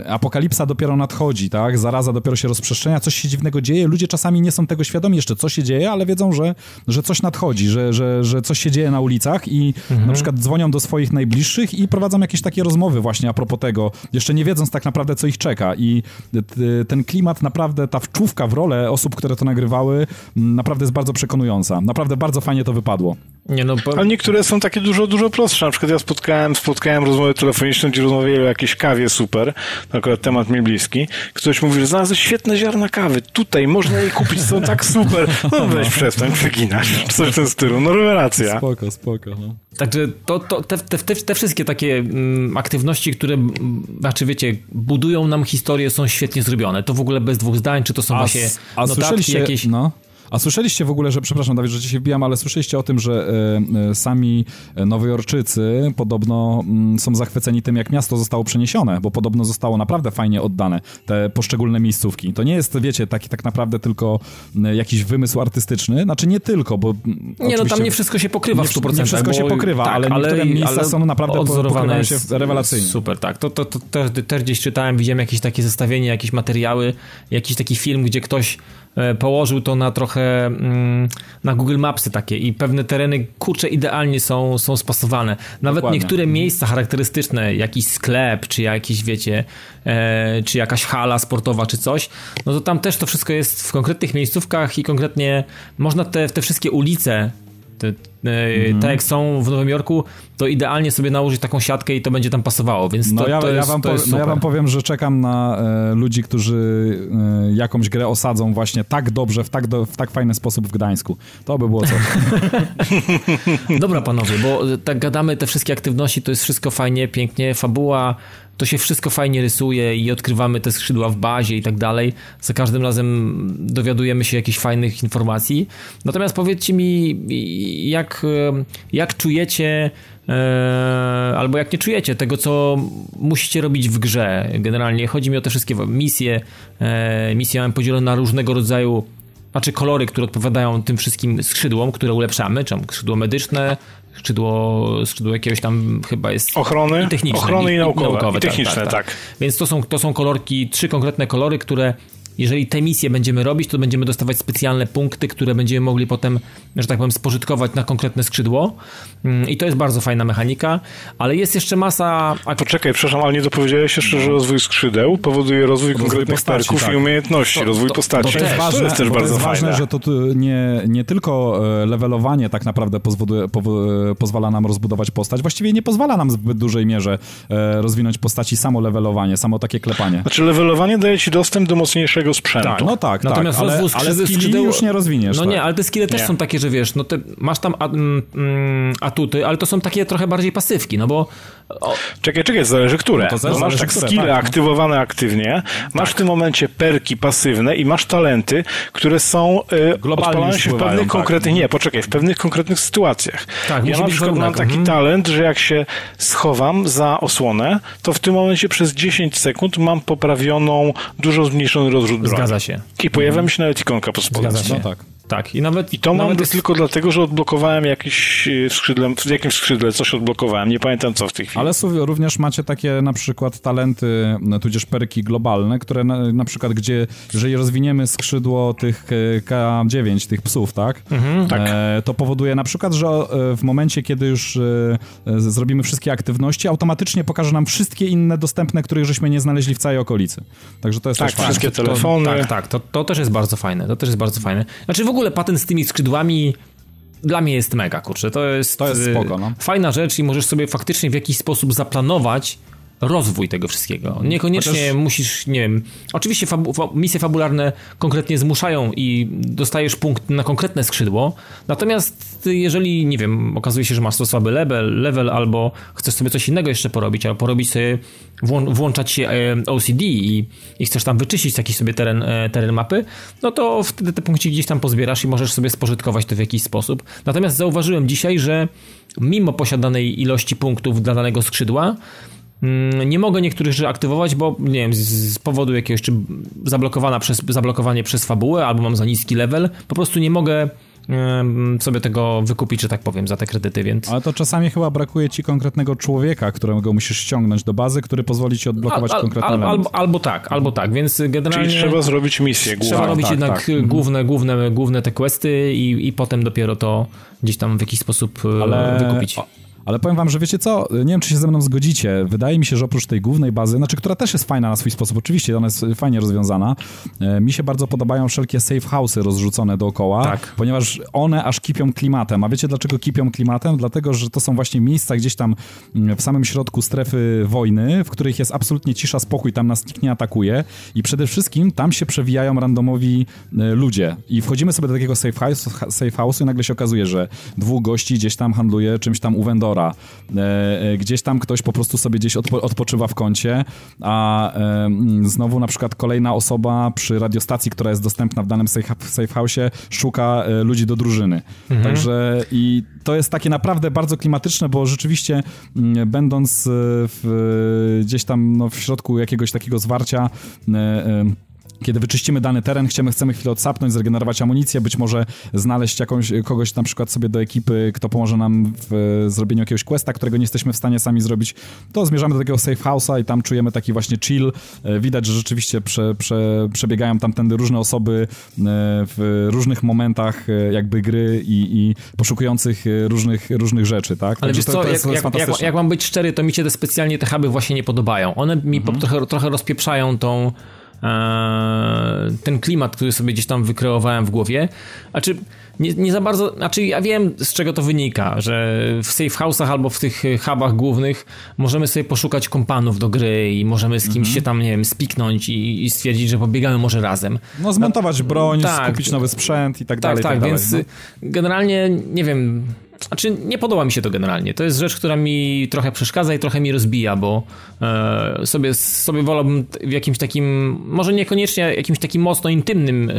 e, apokalipsa dopiero nadchodzi, tak? Zaraza dopiero się rozprzestrzenia, coś się dziwnego dzieje, ludzie czasami nie są tego świadomi jeszcze, co się dzieje, ale wiedzą, że, że coś nadchodzi, że, że, że coś się dzieje na ulicach i mhm. na przykład dzwonią do swoich najbliższych i prowadzą jakieś takie rozmowy właśnie a propos tego, jeszcze nie wiedząc tak naprawdę, co ich czeka i ten klimat naprawdę, ta wczówka w rolę osób, które to nagrywały, naprawdę jest bardzo przekonująca. Naprawdę bardzo fajnie to wypadło. Nie no, bo... Ale niektóre są takie dużo, dużo prostsze. Na przykład ja spotkałem, spotkałem rozmowę telefoniczną, gdzie rozmawiali o jakiejś kawie super, to akurat temat mi bliski. Ktoś mówi, że znalazłeś świetne ziarna kawy, tutaj można je kupić, są tak super. No weź przestań przeginać, coś w tym stylu. No rewelacja. Spoko, spoko. No. Także to, to, te, te, te wszystkie takie mm, aktywności, które, znaczy wiecie, budują nam historię, są świetnie zrobione. To w ogóle bez dwóch zdań, czy to są a, właśnie a notatki jakieś... No. A słyszeliście w ogóle, że, przepraszam Dawid, że się wbijam, ale słyszeliście o tym, że e, sami nowojorczycy podobno mm, są zachwyceni tym, jak miasto zostało przeniesione, bo podobno zostało naprawdę fajnie oddane, te poszczególne miejscówki. To nie jest, wiecie, taki tak naprawdę tylko m, jakiś wymysł artystyczny, znaczy nie tylko, bo... Nie, no tam nie wszystko się pokrywa nie, w 100%. Nie wszystko się pokrywa, tak, ale niektóre ale, miejsca ale są naprawdę odzorowane się rewelacyjnie. Super, tak. To, to, to, to też gdzieś czytałem, widziałem jakieś takie zestawienie, jakieś materiały, jakiś taki film, gdzie ktoś położył to na trochę mm, na Google Mapsy takie i pewne tereny kurcze idealnie są, są spasowane. Nawet Dokładnie. niektóre mhm. miejsca charakterystyczne, jakiś sklep, czy jakiś, wiecie, e, czy jakaś hala sportowa, czy coś, no to tam też to wszystko jest w konkretnych miejscówkach i konkretnie można te, te wszystkie ulice te, mm. tak jak są w Nowym Jorku, to idealnie sobie nałożyć taką siatkę i to będzie tam pasowało, więc no to, ja, to jest, ja wam, to jest no ja wam powiem, że czekam na e, ludzi, którzy e, jakąś grę osadzą właśnie tak dobrze, w tak, do, w tak fajny sposób w Gdańsku. To by było coś. <laughs> Dobra panowie, bo tak gadamy, te wszystkie aktywności, to jest wszystko fajnie, pięknie, fabuła, to się wszystko fajnie rysuje i odkrywamy te skrzydła w bazie i tak dalej. Za każdym razem dowiadujemy się jakichś fajnych informacji. Natomiast powiedzcie mi, jak, jak czujecie e, albo jak nie czujecie tego, co musicie robić w grze. Generalnie chodzi mi o te wszystkie misje. E, misje mamy podzielone na różnego rodzaju znaczy kolory, które odpowiadają tym wszystkim skrzydłom, które ulepszamy, czy skrzydło medyczne, skrzydło, skrzydło jakiegoś tam chyba jest... Ochrony, i techniczne, ochrony i, i naukowe, naukowe i tak, techniczne, tak, tak, tak. Więc to są, to są kolorki, trzy konkretne kolory, które jeżeli te misje będziemy robić, to będziemy dostawać specjalne punkty, które będziemy mogli potem, że tak powiem, spożytkować na konkretne skrzydło. Mm, I to jest bardzo fajna mechanika, ale jest jeszcze masa. Poczekaj, przepraszam, ale nie dopowiedziałeś jeszcze, że rozwój skrzydeł powoduje rozwój, rozwój konkretnych postaci, perków tak. i umiejętności, to, rozwój to, postaci. To, jest ważne, to jest też bardzo jest ważne, że to nie, nie tylko e, levelowanie tak naprawdę pozwoduje, po, e, pozwala nam rozbudować postać, właściwie nie pozwala nam w zbyt dużej mierze e, rozwinąć postaci samo levelowanie, samo takie klepanie. Znaczy levelowanie daje ci dostęp do mocniejszego sprzętu. Tak, no tak, Natomiast tak, ale, ale skrzydeł już nie rozwiniesz. No tak. nie, ale te skille też nie. są takie, że wiesz, no te, masz tam mm, mm, atuty, ale to są takie trochę bardziej pasywki, no bo o. Czekaj, czekaj, zależy które. No to no masz tak które, skille tak, no. aktywowane aktywnie, masz tak. w tym momencie perki pasywne i masz talenty, które są y, Globalnie się w pewnych tak. konkretnych, nie, poczekaj, w pewnych konkretnych sytuacjach. Tak, ja na przykład mam taki mhm. talent, że jak się schowam za osłonę, to w tym momencie przez 10 sekund mam poprawioną, dużo zmniejszony rozrzut broni. Zgadza się. I pojawia mhm. mi się nawet ikonka pod spodem. Zgadza się. No tak. Tak, i nawet. I to nawet mam jest... tylko dlatego, że odblokowałem jakiś e, skrzydle, w jakimś skrzydle coś odblokowałem. Nie pamiętam co w tej chwili. Ale również macie takie na przykład talenty, no, tudzież perki globalne, które na, na przykład, gdzie jeżeli rozwiniemy skrzydło tych e, K9, tych psów, tak? Mhm, tak. E, to powoduje na przykład, że e, w momencie, kiedy już e, zrobimy wszystkie aktywności, automatycznie pokaże nam wszystkie inne dostępne, których żeśmy nie znaleźli w całej okolicy. Także to jest tak, też wszystkie fajne. telefony. To, tak, tak, to, to też jest bardzo fajne. To też jest bardzo fajne. Znaczy w ogóle patent z tymi skrzydłami dla mnie jest mega, kurczę. To jest, to jest spoko, no. fajna rzecz i możesz sobie faktycznie w jakiś sposób zaplanować rozwój tego wszystkiego. Niekoniecznie Chociaż... musisz, nie wiem, oczywiście fabu fa misje fabularne konkretnie zmuszają i dostajesz punkt na konkretne skrzydło, natomiast jeżeli, nie wiem, okazuje się, że masz to słaby level, level albo chcesz sobie coś innego jeszcze porobić, albo porobić sobie, włą włączać się e, OCD i, i, chcesz tam wyczyścić taki sobie teren, e, teren mapy, no to wtedy te punkty gdzieś tam pozbierasz i możesz sobie spożytkować to w jakiś sposób. Natomiast zauważyłem dzisiaj, że mimo posiadanej ilości punktów dla danego skrzydła, nie mogę niektórych rzeczy aktywować, bo nie wiem, z, powodu jakiegoś, czy zablokowana przez, zablokowanie przez fabułę, albo mam za niski level, po prostu nie mogę sobie tego wykupić, że tak powiem, za te kredyty, więc... Ale to czasami chyba brakuje ci konkretnego człowieka, którego musisz ściągnąć do bazy, który pozwoli ci odblokować al, al, konkretny al, albo, albo tak, albo tak, więc generalnie... Czyli trzeba zrobić misję główną. Trzeba robić tak, jednak tak. Mhm. główne, główne, główne te questy i, i potem dopiero to gdzieś tam w jakiś sposób e, Ale... wykupić. Ale powiem wam, że wiecie co, nie wiem, czy się ze mną zgodzicie, wydaje mi się, że oprócz tej głównej bazy, znaczy, która też jest fajna na swój sposób, oczywiście, ona jest fajnie rozwiązana, e, mi się bardzo podobają wszelkie safe house'y rozrzucone dookoła, tak. ponieważ one aż kipią klimatem. A wiecie, dlaczego kipią klimatem? Dlatego, że to są właśnie miejsca gdzieś tam mm, w samym środku strefy wojny, w których jest absolutnie cisza, spokój, tam nas nikt nie atakuje i przede wszystkim tam się przewijają randomowi e, ludzie. I wchodzimy sobie do takiego safe house'u safe house i nagle się okazuje, że dwóch gości gdzieś tam handluje czymś tam u vendora, E, e, gdzieś tam ktoś po prostu sobie gdzieś odpo odpoczywa w kącie, a e, znowu na przykład kolejna osoba przy radiostacji, która jest dostępna w danym safe, safe house'ie, szuka ludzi do drużyny. Mhm. Także i to jest takie naprawdę bardzo klimatyczne, bo rzeczywiście będąc w, gdzieś tam no, w środku jakiegoś takiego zwarcia kiedy wyczyścimy dany teren, chcemy, chcemy chwilę odsapnąć, zregenerować amunicję, być może znaleźć jakąś, kogoś na przykład sobie do ekipy, kto pomoże nam w zrobieniu jakiegoś questa, którego nie jesteśmy w stanie sami zrobić, to zmierzamy do takiego safe house'a i tam czujemy taki właśnie chill. E, widać, że rzeczywiście prze, prze, przebiegają tamtędy różne osoby e, w różnych momentach e, jakby gry i, i poszukujących różnych, różnych rzeczy, tak? Ale wiesz co, jak, jak, jak, jak, mam być szczery, to mi się te specjalnie te huby właśnie nie podobają. One mi mhm. trochę, trochę rozpieprzają tą E, ten klimat, który sobie gdzieś tam wykreowałem w głowie. Znaczy, nie, nie za bardzo, znaczy ja wiem z czego to wynika, że w safe house'ach albo w tych hubach głównych możemy sobie poszukać kompanów do gry i możemy z kimś -hmm. się tam, nie wiem, spiknąć i, i, stwierdzić, że pobiegamy może razem. No zmontować broń, tak, skupić nowy sprzęt i tak, tak dalej. Tak, tak, więc no. generalnie, nie wiem, znaczy nie podoba mi się to generalnie. To jest rzecz, która mi trochę przeszkadza i trochę mi rozbija, bo e, sobie, sobie wolałbym w jakimś takim, może niekoniecznie jakimś takim mocno intymnym e,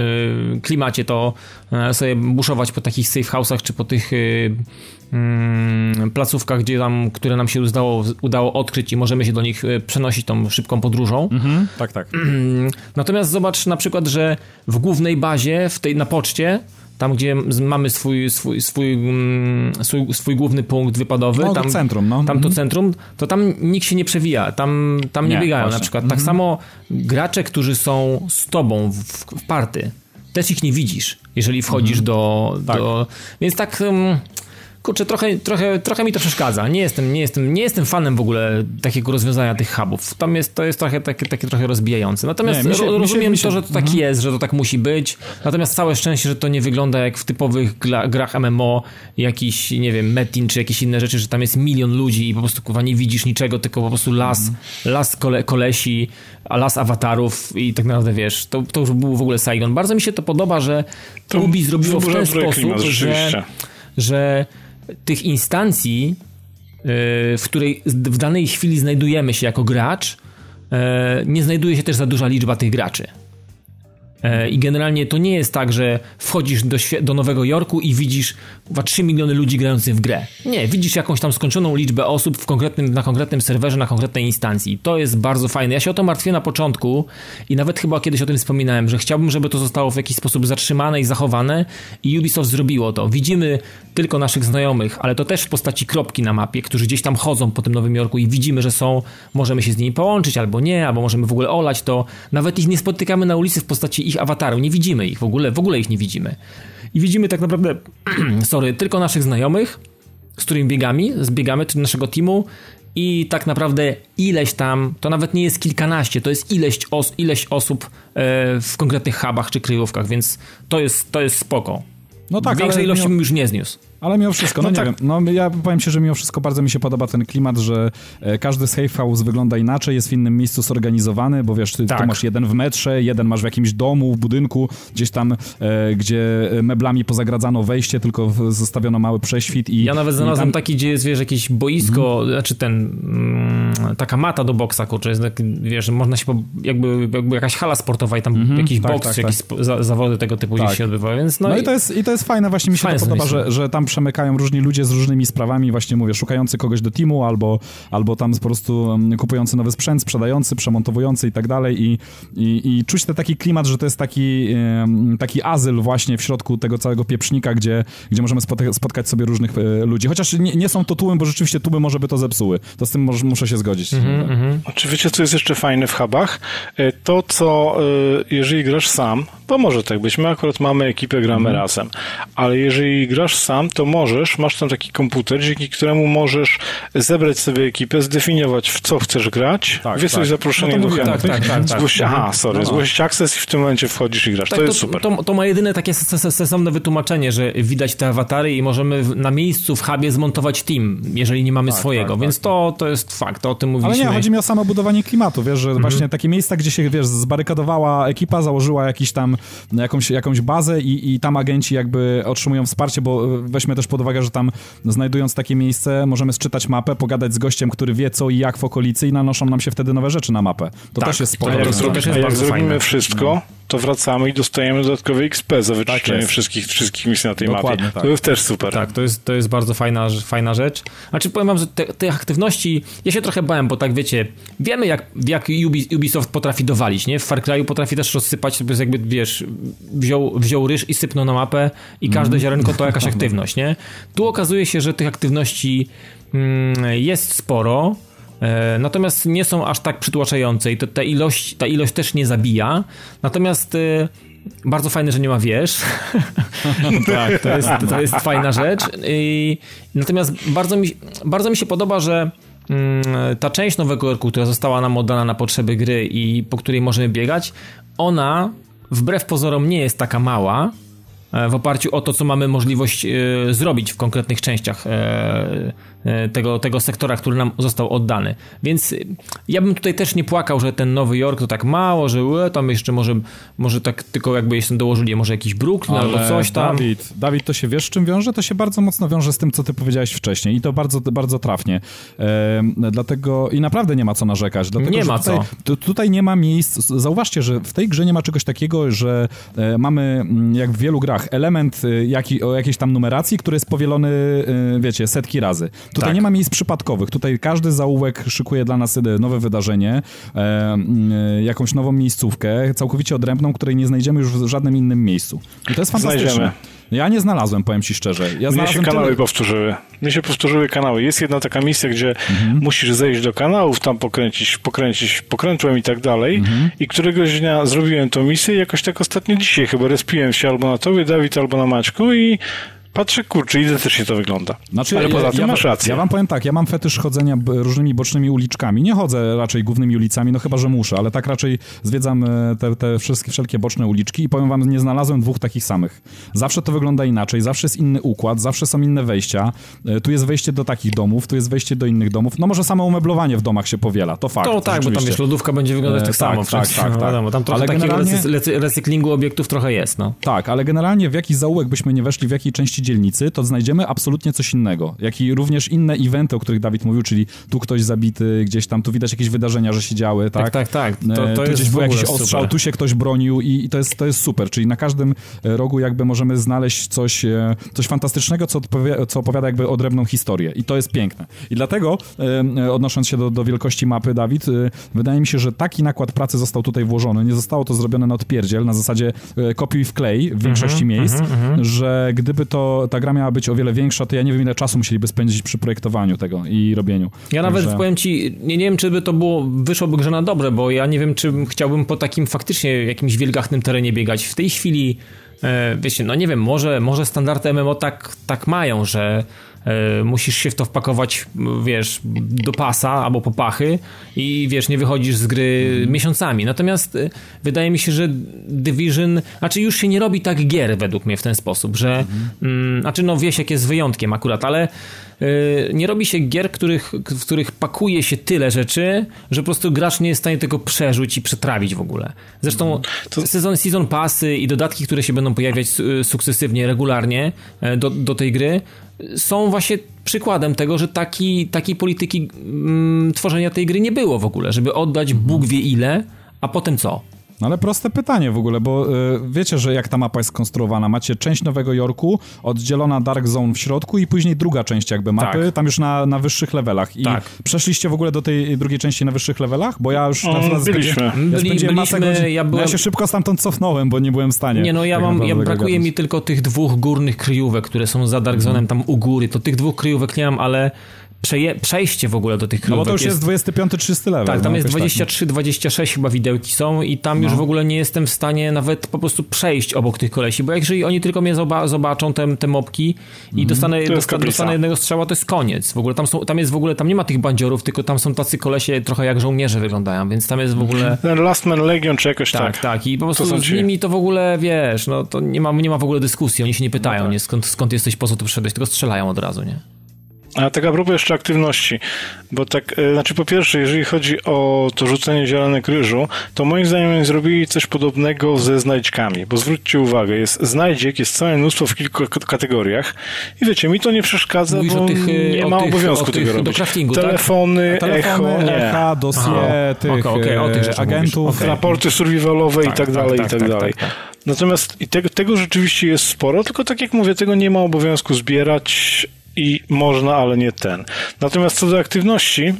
klimacie to e, sobie buszować po takich safe house'ach czy po tych e, mm, placówkach, gdzie tam, które nam się udało, udało odkryć i możemy się do nich e, przenosić tą szybką podróżą. Mhm, tak, tak. Natomiast zobacz na przykład, że w głównej bazie, w tej na poczcie, tam gdzie mamy swój, swój, swój, mm, swój, swój główny punkt wypadowy, No, tam, to centrum, no. tam to Mhm. centrum, to tam nikt się nie przewija, tam, tam nie, Nie, biegają właśnie. na przykład. Tak samo gracze, którzy są z tobą w, w party, też ich nie widzisz, jeżeli wchodzisz do, Tak. do... Więc tak... Um, Kurczę, trochę, trochę, trochę mi to przeszkadza. Nie jestem, nie, jestem, nie jestem fanem w ogóle takiego rozwiązania tych hubów. Tam jest, to jest trochę takie, takie trochę rozbijające. Natomiast Nie, się- ro- mi się- rozumiem mi się- to, że to tak jest, że to tak musi być. Natomiast całe szczęście, że to nie wygląda jak w typowych gra, grach MMO, jakiś, nie wiem, Metin czy jakieś inne rzeczy, że tam jest milion ludzi i po prostu kurwa nie widzisz niczego, tylko po prostu las, las kole, kolesi, a las awatarów i tak naprawdę wiesz, to, to już był w ogóle Saigon. Bardzo mi się to podoba, że To Ubi zrobiło w ten sposób, że, że tych instancji, yy, w której w danej chwili znajdujemy się jako gracz, yy, nie znajduje się też za duża liczba tych graczy. E, I generalnie to nie jest tak, że wchodzisz do, do Nowego Jorku i widzisz chyba 3 miliony ludzi grających w grę. Nie, widzisz jakąś tam skończoną liczbę osób w konkretnym, na konkretnym serwerze, na konkretnej instancji. To jest bardzo fajne. Ja się o to martwię na początku i nawet chyba kiedyś o tym wspominałem, że chciałbym, żeby to zostało w jakiś sposób zatrzymane i zachowane i Ubisoft zrobiło to. Widzimy tylko naszych znajomych, ale to też w postaci kropki na mapie, którzy gdzieś tam chodzą po tym Nowym Jorku i widzimy, że są, możemy się z nimi połączyć albo nie, albo możemy w ogóle olać to. Nawet ich nie spotykamy na ulicy w postaci ich awataru, nie widzimy ich w ogóle, w ogóle ich nie widzimy. I widzimy tak naprawdę, <clears throat> sorry, tylko naszych znajomych, z którymi biegamy, zbiegamy do naszego teamu i tak naprawdę ileś tam, to nawet nie jest kilkanaście, to jest ileś, os, ileś osób e, w konkretnych hubach czy kryjówkach, więc to jest, to jest spoko. No tak, Większej ale ilości bym już nie zniósł. Ale mimo wszystko, no, No nie tak. wiem, no ja powiem ci, że mimo wszystko bardzo mi się podoba ten klimat, że e, każdy safe house wygląda inaczej, jest w innym miejscu zorganizowany, bo wiesz, ty, Tak. tu masz jeden w metrze, jeden masz w jakimś domu, w budynku, gdzieś tam, e, gdzie meblami pozagradzano wejście, tylko w- zostawiono mały prześwit i... Ja nawet znalazłem tam- taki, gdzie jest, wiesz, jakieś boisko, znaczy ten, mm, taka mata do boksa, kurczę, jest tak, wiesz, można się, po, jakby, jakby jakaś hala sportowa i tam jakiś tak, boks, tak, jakieś spo- za, zawody tego typu Tak. gdzieś się odbywają, więc no, No, i, i, to jest, i to jest fajne, właśnie mi się Fajne to podoba, że, że tam przemykają różni ludzie z różnymi sprawami, właśnie mówię, szukający kogoś do teamu, albo, albo tam po prostu um, kupujący nowy sprzęt, sprzedający, przemontowujący i tak dalej. I, i, i czuć ten taki klimat, że to jest taki, taki azyl właśnie w środku tego całego pieprznika, gdzie, gdzie możemy spotka- spotkać sobie różnych e, ludzi, chociaż nie, nie są to tłumy, bo rzeczywiście tłumy może by to zepsuły, to z tym może, muszę się zgodzić. Mhm, Czy wiecie, co jest jeszcze fajne w hubach? E, To, co e, jeżeli grasz sam, bo może tak być, my akurat mamy ekipę, gramy Mhm. razem, ale jeżeli grasz sam, to możesz, masz tam taki komputer, dzięki któremu możesz zebrać sobie ekipę, zdefiniować w co chcesz grać, Tak, wysłać tak. zaproszenie No to do chętnych, tak, tak, tak, tak. zgłoś, aha, sorry, No, no. zgłosić akces i w tym momencie wchodzisz i grasz. Tak, to jest super. To, to ma jedyne takie sensowne wytłumaczenie, że widać te awatary i możemy w, na miejscu w hubie zmontować team, jeżeli nie mamy swojego, tak, więc to, to jest fakt, o tym Ale mówiliśmy. nie, chodzi mi o samo budowanie klimatu, wiesz, że Mhm. właśnie takie miejsca, gdzie się, wiesz, zbarykadowała ekipa, założyła jakiś tam, jakąś, jakąś bazę i, i tam agenci jakby otrzymują wsparcie, bo e, weźmy też pod uwagę, że tam znajdując takie miejsce, możemy sczytać mapę, pogadać z gościem, który wie co i jak w okolicy i nanoszą nam się wtedy nowe rzeczy na mapę. To Tak, też jest to Jak, to jest jak bardzo zrobimy fajne. wszystko, to wracamy i dostajemy dodatkowe XP za wyczyszczenie jest. wszystkich, wszystkich misji na tej Dokładnie mapie. tak. To jest też super. Tak, to jest, to jest bardzo fajna, fajna rzecz. Znaczy powiem wam, że te, te aktywności, ja się trochę bałem, bo tak wiecie, wiemy jak, jak Ubi, Ubisoft potrafi dowalić, nie? W Far Cry'u potrafi też rozsypać, to jest jakby, wiesz, wziął, wziął ryż i sypnął na mapę i każde ziarenko to jakaś <laughs> aktywność, nie? Tu okazuje się, że tych aktywności mm, jest sporo, Natomiast nie są aż tak przytłaczające i to, ta, ilość, ta ilość też nie zabija. Natomiast e, bardzo fajne, że nie ma wież. <laughs> tak, to jest, to jest fajna rzecz. I, natomiast bardzo mi, bardzo mi się podoba, że mm, ta część Nowego Jorku, która została nam oddana na potrzeby gry i po której możemy biegać, ona wbrew pozorom nie jest taka mała, e, w oparciu o to, co mamy możliwość zrobić w konkretnych częściach tego, tego sektora, który nam został oddany. Więc ja bym tutaj też nie płakał, że ten Nowy Jork to tak mało, że tam jeszcze może, może tak tylko jakby jeszcze dołożyli może jakiś Brooklyn Ale albo coś tam. Dawid, Dawid, to się wiesz czym wiąże? To się bardzo mocno wiąże z tym, co ty powiedziałeś wcześniej i to bardzo, bardzo trafnie. E, dlatego i naprawdę nie ma co narzekać. Dlatego, nie ma tutaj, co. Tu, tutaj nie ma miejsc. Zauważcie, że w tej grze nie ma czegoś takiego, że e, mamy mm, jak w wielu grach element e, jaki, o jakiejś tam numeracji, który jest powielony, e, wiecie, setki razy. Tutaj tak. nie ma miejsc przypadkowych. Tutaj każdy zaułek szykuje dla nas e, nowe wydarzenie, e, jakąś nową miejscówkę, całkowicie odrębną, której nie znajdziemy już w żadnym innym miejscu. I to jest fantastyczne. Znajdziemy. Ja nie znalazłem, powiem ci szczerze. Ja Mnie się kanały tyle... powtórzyły. Mnie się powtórzyły kanały. Jest jedna taka misja, gdzie mhm. musisz zejść do kanałów, tam pokręcić, pokręcić pokrętłem i tak dalej. Mhm. I któregoś dnia zrobiłem tą misję i jakoś tak ostatnio dzisiaj chyba respiłem się albo na tobie, Dawid, albo na Maćku i Patrzę, kurczę, identycznie to wygląda. Znaczy, Ale poza ja, tym ja, masz rację. Ja wam powiem tak, ja mam fetysz chodzenia różnymi bocznymi uliczkami. Nie chodzę raczej głównymi ulicami, no chyba, że muszę, ale tak raczej zwiedzam e, te, te wszystkie, wszelkie boczne uliczki i powiem wam, nie znalazłem dwóch takich samych. Zawsze to wygląda inaczej, zawsze jest inny układ, zawsze są inne wejścia. E, tu jest wejście do takich domów, tu jest wejście do innych domów. No może samo umeblowanie w domach się powiela, to fakt. To tak, bo tam wiesz, lodówka będzie wyglądać e, tak, tak samo. Tak, tak, tak. No, wiadomo, tam trochę ale takiego generalnie... recyklingu obiektów trochę jest, no. Tak, ale generalnie w jaki zaułek byśmy nie weszli, w jakiej części dzielnicy, to znajdziemy absolutnie coś innego. Jak i również inne eventy, o których Dawid mówił, czyli tu ktoś zabity, gdzieś tam, tu widać jakieś wydarzenia, że się działy, tak? Tak, tak, tak. To, e, to tu jest był jakiś ostrzał, super. tu się ktoś bronił i, i, to, jest, to jest super. Czyli na każdym e, rogu jakby możemy znaleźć coś, e, coś fantastycznego, co, co opowiada jakby odrębną historię. I to jest piękne. I dlatego, odnosząc się do, do wielkości mapy, Dawid, wydaje mi się, że taki nakład pracy został tutaj włożony. Nie zostało to zrobione na odpierdziel, na zasadzie kopiuj w klej w większości mm -hmm, miejsc, mm -hmm. że gdyby to ta gra miała być o wiele większa, to ja nie wiem, ile czasu musieliby spędzić przy projektowaniu tego i robieniu. Ja Także... nawet powiem ci, nie, nie wiem, czy by to było, wyszłoby grze na dobre, bo ja nie wiem, czy chciałbym po takim faktycznie jakimś wielgachnym terenie biegać. W tej chwili, e, wiecie, no nie wiem, może, może standardy MMO tak, tak mają, że musisz się w to wpakować, wiesz, do pasa albo po pachy i wiesz, nie wychodzisz z gry mm. miesiącami. Natomiast e, wydaje mi się, że Division, znaczy już się nie robi tak gier według mnie w ten sposób, że, mm. Mm, znaczy no Wiesiek jest wyjątkiem akurat, ale nie robi się gier, których, w których pakuje się tyle rzeczy, że po prostu gracz nie jest w stanie tego przerzuć i przetrawić w ogóle. Zresztą to... sezon, season passy i dodatki, które się będą pojawiać sukcesywnie, regularnie e, do, do tej gry, są właśnie przykładem tego, że taki, takiej polityki mm, tworzenia tej gry nie było w ogóle, żeby oddać Bóg wie ile, a potem co? No ale proste pytanie w ogóle, bo y, wiecie, że jak ta mapa jest skonstruowana? Macie część Nowego Jorku, oddzielona Dark Zone w środku i później druga część jakby mapy, tak. tam już na, na wyższych levelach. I tak. przeszliście w ogóle do tej drugiej części na wyższych levelach? Bo ja już... O, na byliśmy. Ja Byli, byliśmy, godzin, ja, byłem... ja się szybko stamtąd cofnąłem, bo nie byłem w stanie. Nie no, ja tak mam, ja, brakuje mi tylko tych dwóch górnych kryjówek, które są za Dark Zone'em tam u góry. To tych dwóch kryjówek nie mam, ale przeje, przejście w ogóle do tych kryjówek. No bo to już jest, jest 25-30 level. Tak, tam no, jest 23-26 tak. chyba widełki są i tam no. już w ogóle nie jestem w stanie nawet po prostu przejść obok tych kolesi, bo jeżeli oni tylko mnie zobaczą, te, te mopki i mm. dostanę, dosta, dostanę jednego strzała, to jest koniec. W ogóle tam, są, tam jest w ogóle, tam nie ma tych bandziorów, tylko tam są tacy kolesie trochę jak żołnierze wyglądają, więc tam jest w ogóle... Ten Last Man Legion czy jakoś tak. Tak, tak i po prostu z nimi to w ogóle, wiesz, no to nie ma, nie ma w ogóle dyskusji, oni się nie pytają, no tak. nie, skąd, skąd jesteś, po co tu przyszedłeś, tylko strzelają od razu, nie? A tak a propos jeszcze aktywności, bo tak, e, znaczy po pierwsze, jeżeli chodzi o to rzucenie zielenek ryżu, to moim zdaniem zrobili coś podobnego ze znajdźkami, bo zwróćcie uwagę, jest znajdziek, jest całe mnóstwo w kilku kategoriach i wiecie, mi to nie przeszkadza, Mówisz bo tych, nie ma tych, obowiązku tych, tego robić. Telefony, tak? echo, nie. Echa, dosie, tych okay, okay, o tych agentów, okay. raporty survivalowe tak, i tak, tak dalej, tak, i tak, tak dalej. Tak, Natomiast i tego, tego rzeczywiście jest sporo, tylko tak jak mówię, tego nie ma obowiązku zbierać, i można, ale nie ten. Natomiast co do aktywności,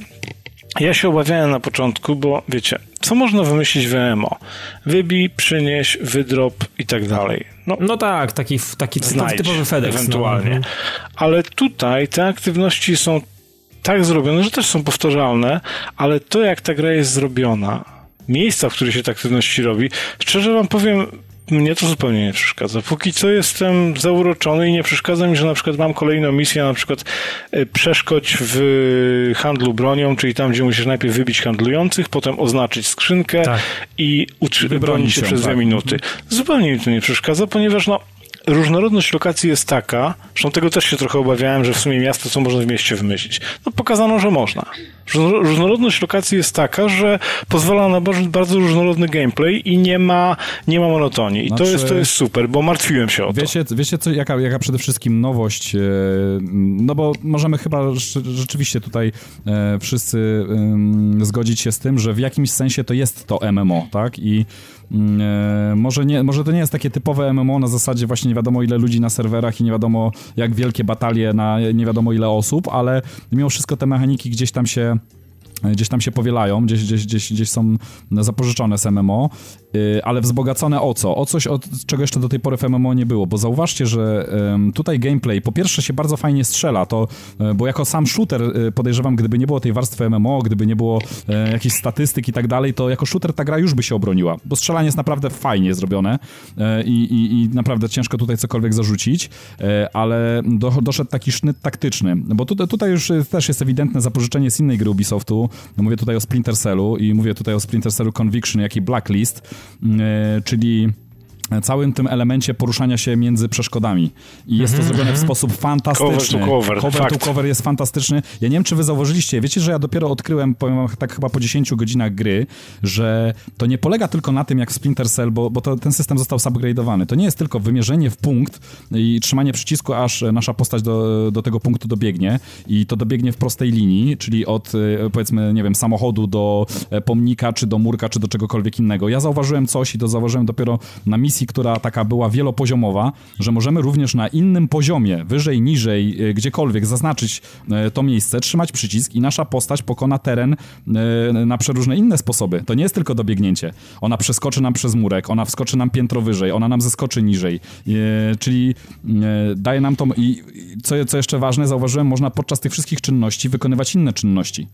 ja się obawiałem na początku, bo wiecie, co można wymyślić w MMO? Wybij, przynieś, wydrop i tak dalej. No, no tak, taki, taki znajdź, typowy FedEx. No. Ewentualnie. No. Ale tutaj te aktywności są tak zrobione, że też są powtarzalne, ale to jak ta gra jest zrobiona, miejsca, w których się te aktywności robi, szczerze wam powiem, mnie to zupełnie nie przeszkadza. Póki co jestem zauroczony i nie przeszkadza mi, że na przykład mam kolejną misję, na przykład e, przeszkodź w handlu bronią, czyli tam, gdzie musisz najpierw wybić handlujących, potem oznaczyć skrzynkę tak. i bronić się przez tak. dwie minuty. Zupełnie mi to nie przeszkadza, ponieważ no, różnorodność lokacji jest taka, zresztą tego też się trochę obawiałem, że w sumie miasto co można w mieście wymyślić. No pokazano, że można. Różnorodność lokacji jest taka, że pozwala na bardzo różnorodny gameplay i nie ma, nie ma monotonii. I znaczy, to, jest, to jest super, bo martwiłem się o to. Wiecie, wiecie co, jaka, jaka przede wszystkim nowość, e, no bo możemy chyba rzeczywiście tutaj e, wszyscy zgodzić się z tym, że w jakimś sensie to jest to MMO, tak? I może, nie, może to nie jest takie typowe MMO na zasadzie właśnie nie wiadomo ile ludzi na serwerach i nie wiadomo jak wielkie batalie na nie wiadomo ile osób, ale mimo wszystko te mechaniki gdzieś tam się gdzieś tam się powielają, gdzieś, gdzieś, gdzieś, gdzieś są zapożyczone z MMO, ale wzbogacone o co? O coś, od czego jeszcze do tej pory w MMO nie było, bo zauważcie, że tutaj gameplay po pierwsze się bardzo fajnie strzela, to, e, bo jako sam shooter e, podejrzewam, gdyby nie było tej warstwy MMO, gdyby nie było e, jakichś statystyk i tak dalej, to jako shooter ta gra już by się obroniła, bo strzelanie jest naprawdę fajnie zrobione i, i, i naprawdę ciężko tutaj cokolwiek zarzucić, ale do, doszedł taki sznyt taktyczny, bo tutaj, tutaj już też jest ewidentne zapożyczenie z innej gry Ubisoftu, no mówię tutaj o Splinter Cellu i mówię tutaj o Splinter Cellu Conviction, jak i Blacklist, czyli całym tym elemencie poruszania się między przeszkodami. I jest to mhm, zrobione w mhm. sposób fantastyczny. Cover to cover. Cover to cover jest fantastyczny. Ja nie wiem, czy wy zauważyliście, wiecie, że ja dopiero odkryłem, powiem wam tak chyba po 10 godzinach gry, że to nie polega tylko na tym, jak w Splinter Cell, bo, bo to, ten system został subgrade'owany. To nie jest tylko wymierzenie w punkt i trzymanie przycisku, aż nasza postać do, do tego punktu dobiegnie i to dobiegnie w prostej linii, czyli od e, powiedzmy, nie wiem, samochodu do e, pomnika, czy do murka, czy do czegokolwiek innego. Ja zauważyłem coś i to zauważyłem dopiero na misji która taka była wielopoziomowa, że możemy również na innym poziomie, wyżej, niżej, e, gdziekolwiek zaznaczyć e, to miejsce, trzymać przycisk i nasza postać pokona teren e, na przeróżne inne sposoby. To nie jest tylko dobiegnięcie. Ona przeskoczy nam przez murek, ona wskoczy nam piętro wyżej, ona nam zeskoczy niżej. Czyli daje nam to... I co, co jeszcze ważne, zauważyłem, można podczas tych wszystkich czynności wykonywać inne czynności.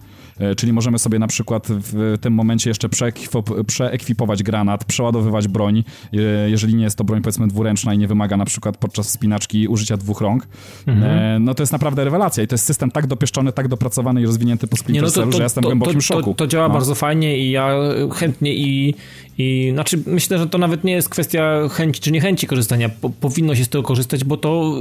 Czyli możemy sobie na przykład w tym momencie jeszcze przeekwipować granat, przeładowywać broń, jeżeli nie jest to broń powiedzmy dwuręczna i nie wymaga na przykład podczas spinaczki użycia dwóch rąk, mhm. e, no to jest naprawdę rewelacja i to jest system tak dopieszczony, tak dopracowany i rozwinięty po Splinter no to, to, że ja jestem w głębokim szoku. To, działa no. bardzo fajnie i ja chętnie i, i znaczy myślę, że to nawet nie jest kwestia chęci czy niechęci korzystania. Po, powinno się z tego korzystać, bo to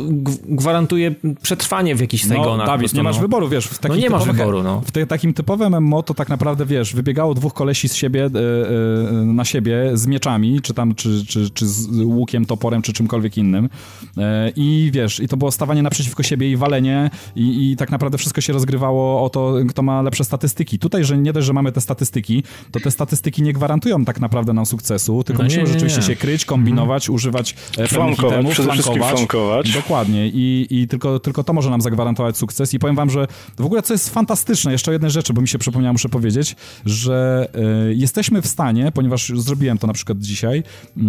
gwarantuje przetrwanie w jakichś Saigonach. No, Dawid, nie masz no. wyboru, wiesz. W no nie masz wyboru, no. W te, takim typowym MMO to tak naprawdę, wiesz, wybiegało dwóch kolesi z siebie, e, e, na siebie z mieczami, czy tam, czy, czy, czy z łukiem, toporem, czy czymkolwiek innym. E, I wiesz, i to było stawanie naprzeciwko siebie i walenie i, i tak naprawdę wszystko się rozgrywało o to, kto ma lepsze statystyki. Tutaj, że nie dość, że mamy te statystyki, to te statystyki nie gwarantują tak naprawdę nam sukcesu, tylko no musimy nie, nie, rzeczywiście nie. się kryć, kombinować, hmm. używać e, flankować, itemów, przede flankować. flankować. Dokładnie. I, i tylko, tylko to może nam zagwarantować sukces. I powiem wam, że w ogóle co jest fantastyczne, jeszcze o jednej rzeczy, bo mi się przypomniało, muszę powiedzieć, że y, jesteśmy w stanie, ponieważ zrobiłem to na przykład dzisiaj, y,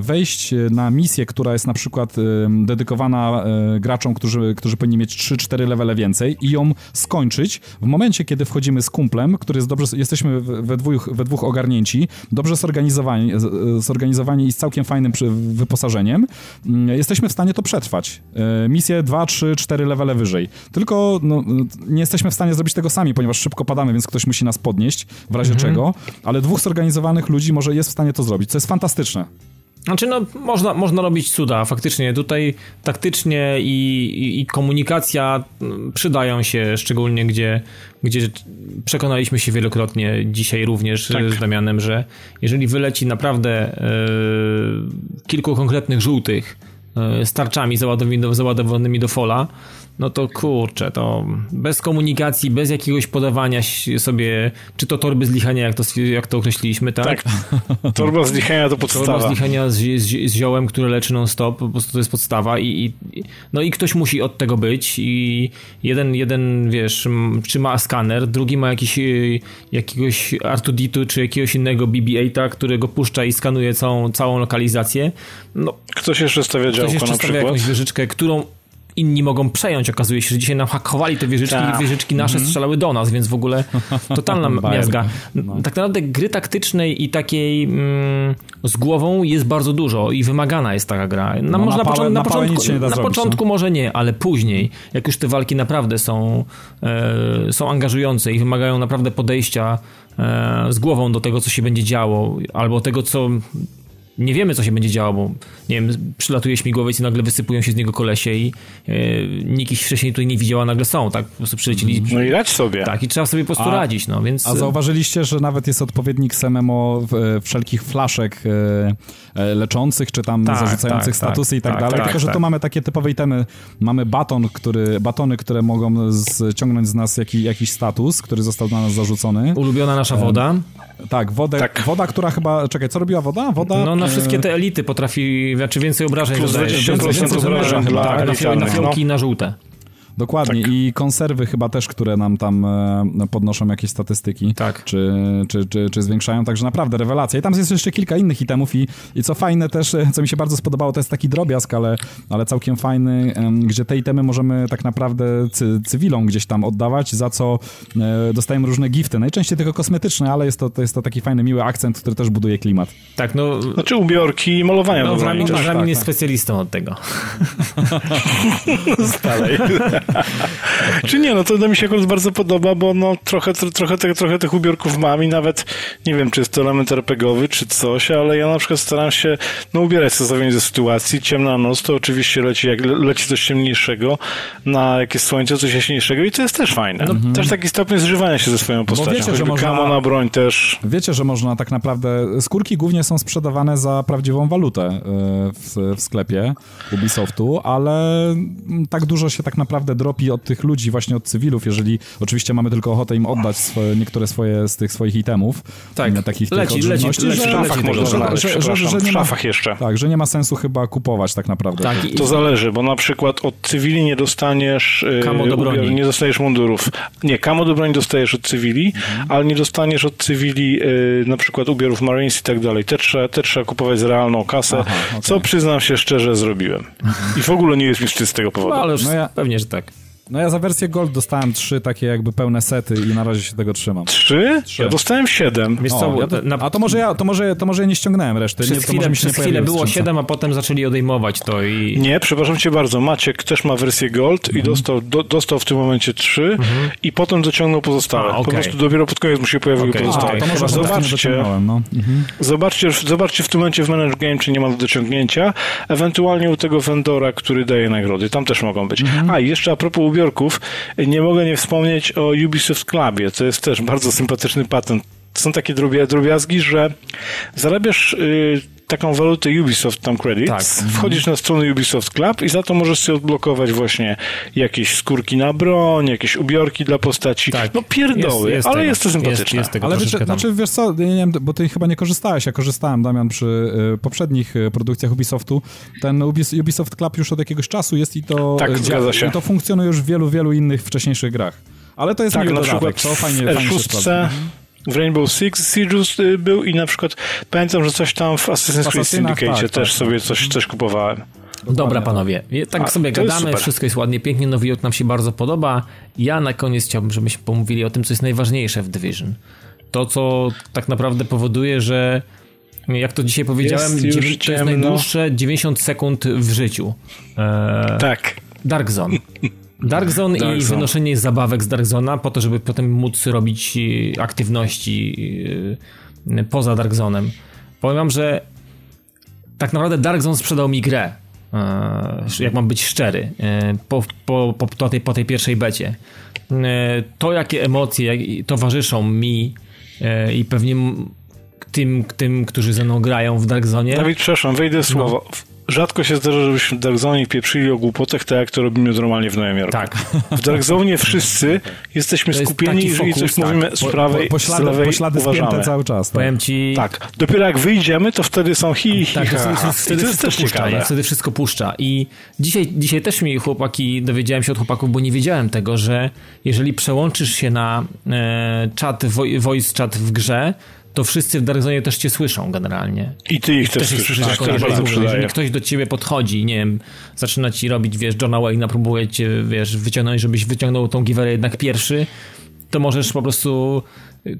wejść na misję, która jest na przykład y, dedykowana y, graczom, którzy, którzy powinni mieć 3-4 levele więcej i ją skończyć w momencie, kiedy wchodzimy z kumplem, który jest dobrze, jesteśmy we dwóch, we dwóch ogarnięci, dobrze zorganizowani, zorganizowani i z całkiem fajnym wyposażeniem, mm, jesteśmy w stanie to przetrwać. Y, misję 2, 3, 4 levele wyżej. Tylko no, nie jesteśmy w stanie zrobić tego sami, ponieważ szybko padamy, więc ktoś musi nas podnieść, w razie mhm. czego, ale dwóch zorganizowanych ludzi może jest w stanie to zrobić, co jest fantastyczne. Znaczy, no, można, można robić cuda, faktycznie. Tutaj taktycznie i, i, i, komunikacja mm, przydają się, szczególnie gdzie, gdzie przekonaliśmy się wielokrotnie dzisiaj również tak. z Damianem, że jeżeli wyleci naprawdę y, kilku konkretnych żółtych starczami załadowanymi, załadowanymi do fola, no to kurczę, to bez komunikacji, bez jakiegoś podawania sobie, czy to torby zlichania, jak to, jak to określiliśmy, tak? Tak, <laughs> torba zlichania to podstawa. Torba zlichania z, z, z ziołem, które leczy non-stop, po prostu to jest podstawa i, i, no i ktoś musi od tego być i jeden, jeden wiesz, czy ma skaner, drugi ma jakiś, y, jakiegoś Artuditu, czy jakiegoś innego BB-8, którego puszcza i skanuje całą, całą lokalizację. No, ktoś jeszcze stawia działko ktoś jeszcze stawia jakąś wieżyczkę, którą inni mogą przejąć. Okazuje się, że dzisiaj nam hakowali te wieżyczki Ta. i wieżyczki nasze mm -hmm. strzelały do nas, więc w ogóle <laughs> totalna miazga. No. Tak naprawdę gry taktycznej i takiej mm, z głową jest bardzo dużo i wymagana jest taka gra. Na, no, może na, pałę, na, początku, na zrobić, początku no? może nie, ale później, jak już te walki naprawdę są, e, są angażujące i wymagają naprawdę podejścia e, z głową do tego, co się będzie działo, albo tego, co nie wiemy, co się będzie działo, bo nie wiem, przylatuje śmigłowiec i nagle wysypują się z niego kolesie i yy, nikt ich wcześniej tutaj nie widział, a nagle są, tak? Po prostu przylecieli. No i radź sobie. Tak, i trzeba sobie po prostu A- radzić, no więc... A zauważyliście, że nawet jest odpowiednik z MMO e, wszelkich flaszek e, leczących, czy tam Tak, zarzucających tak, statusy i tak, tak, dalej. tak, Tylko, że tak. tu mamy takie typowe itemy. Mamy baton, który, batony, które mogą ściągnąć z nas jaki, jakiś status, który został dla nas zarzucony. Ulubiona nasza woda. Tak, wodę, Tak. woda, która chyba... Czekaj, co robiła woda? Woda... No na e, wszystkie te elity potrafi, znaczy więcej obrażeń Plus zadaje. 20% Więcej- więcej obrażeń tak, na, fio- na fiolki no. i na żółte. Dokładnie Tak. i konserwy chyba też, które nam tam e, podnoszą jakieś statystyki, Tak. czy, czy, czy, czy zwiększają, także naprawdę rewelacja. I tam jest jeszcze kilka innych itemów i, i co fajne też, e, co mi się bardzo spodobało, to jest taki drobiazg, ale, ale całkiem fajny, gdzie te itemy możemy tak naprawdę cy, cywilom gdzieś tam oddawać, za co e, dostajemy różne gifty, najczęściej tylko kosmetyczne, ale jest to, to jest to taki fajny, miły akcent, który też buduje klimat. Tak, no... Znaczy ubiorki i malowania No, broni Ramin, też. Tak, jest tak. specjalistą od tego. <laughs> <laughs> dalej. Czy nie, no to, to mi się akurat bardzo podoba, bo no trochę, tro, trochę, te, trochę tych ubiorków mam i nawet nie wiem, czy jest to element RPGowy, czy coś, ale ja na przykład staram się no ubierać stosownie ze sytuacji. Ciemna noc to oczywiście leci, jak le- leci coś ciemniejszego, na jakieś słońce coś jaśniejszego i to jest też fajne. Też taki stopień zżywania się ze swoją postacią. wiecie, że Choćby można- kamo na broń też. Wiecie, że można tak naprawdę. Skórki głównie są sprzedawane za prawdziwą walutę e, w, w sklepie Ubisoftu, ale tak dużo się tak naprawdę dropi od tych ludzi, właśnie od cywilów, jeżeli oczywiście mamy tylko ochotę im oddać swoje, niektóre swoje z tych swoich itemów. Tak, takich leci, tych leci, leci, że- leci szafach tego można znaleźć, że- że- przepraszam, że nie w ma- szafach jeszcze. Tak, że nie ma sensu chyba kupować tak naprawdę. Tak, tych- i- To zależy, bo na przykład od cywili nie dostaniesz e, Kamo do broni. nie dostajesz mundurów. Nie, kamo do broni dostajesz od cywili, Mhm. ale nie dostaniesz od cywili e, na przykład ubiorów Marines i tak dalej. Te trzeba, te trzeba kupować za realną kasę, Aha, okej. co przyznam się szczerze zrobiłem. I w ogóle nie jest mi wstyd z tego No, powodu. ale już No ja- pewnie, że tak. No ja za wersję Gold dostałem trzy takie jakby pełne sety i na razie się tego trzymam. Trzy? Ja dostałem siedem. Wiesz O, co, ja to, na, a to może ja, to może, to może ja nie ściągnąłem reszty. przez nie, to chwilę, może mi się przez nie chwilę było. 7, a potem zaczęli odejmować to i... Nie, przepraszam cię bardzo. Maciek też ma wersję Gold Mhm. i dostał, do, dostał w tym momencie trzy i potem dociągnął pozostałe. A, Po okej. prostu dopiero pod koniec mu się pojawiły Okej, pozostałe. A, to może po Zobaczcie, no. Mhm. Zobaczcie, zobaczcie w tym momencie w Manage Game, czy nie ma do dociągnięcia. Ewentualnie u tego vendora, który daje nagrody. Tam też mogą być. A i jeszcze a propos nie mogę nie wspomnieć o Ubisoft Clubie. To jest też bardzo sympatyczny patent. Są takie drobia, drobiazgi, że zarabiasz y, taką walutę Ubisoft tam credits, Tak. wchodzisz na stronę Ubisoft Club i za to możesz sobie odblokować właśnie jakieś skórki na broń, jakieś ubiorki dla postaci. Tak. No pierdoły, ale tego. jest to sympatyczne. Jest, jest tego Ale tam. znaczy, wiesz co, ja nie wiem, bo ty chyba nie korzystałeś, ja korzystałem, Damian, przy y, poprzednich y, produkcjach Ubisoftu. Ten Ubis, Ubisoft Club już od jakiegoś czasu jest i to, Tak, y, zgadza się. i to funkcjonuje już w wielu, wielu innych wcześniejszych grach. Ale to jest Tak, miły na dodatek, przykład to fajnie, w fajnie się R6 sprawdza. W Rainbow Six Siege y, był i na przykład pamiętam, że coś tam w Assassin's Creed Syndicate tak, też tak, sobie tak. coś, coś kupowałem. Dobra, panowie. Tak A, sobie gadamy, wszystko jest ładnie, pięknie, nowy jork nam się bardzo podoba. Ja na koniec chciałbym, żebyśmy pomówili o tym, co jest najważniejsze w Division. To, co tak naprawdę powoduje, że jak to dzisiaj powiedziałem, Jest to jest ciemno. najdłuższe 90 sekund w życiu. Eee, Tak. Dark Zone. <laughs> Dark Zone Dark i Zone. wynoszenie zabawek z Dark Zone'a po to, żeby potem móc robić e, aktywności e, poza Dark Zone'em. Powiem wam, że tak naprawdę Dark Zone sprzedał mi grę. e, Jak mam być szczery, po, po, po, tej, po tej pierwszej becie. To, jakie emocje towarzyszą mi i pewnie tym, tym, którzy ze mną grają w Dark Zone. Dawid, przepraszam, wejdę słowo. Rzadko się zdarza, żebyśmy w Dark Zone pieprzyli o głupotach, tak jak to robimy normalnie w Nowym Jorku. Tak. W Dark Zone wszyscy jesteśmy skupieni, fokus, coś tak. mówimy z Po- prawej, po, poślady, z lewej, poślady uważamy. spięte cały czas. Tak. Powiem ci. Tak. Dopiero jak wyjdziemy, to wtedy są hi, hi, Tak, ha, wtedy, ha. wtedy, I to jest wszystko też puszcza, ciekawe. wtedy wszystko puszcza. I dzisiaj, dzisiaj też mi chłopaki, dowiedziałem się od chłopaków, bo nie wiedziałem tego, że jeżeli przełączysz się na e, czat, vo- voice chat w grze, to wszyscy w Dark Zone też cię słyszą generalnie. I ty ich też słyszysz, słyszysz, tak, jako to jeżeli, ktoś do ciebie podchodzi, nie wiem, zaczyna ci robić, wiesz, Johna Wayne'a, próbuje cię, wiesz, wyciągnąć, żebyś wyciągnął tą giwerę jednak pierwszy, to możesz po prostu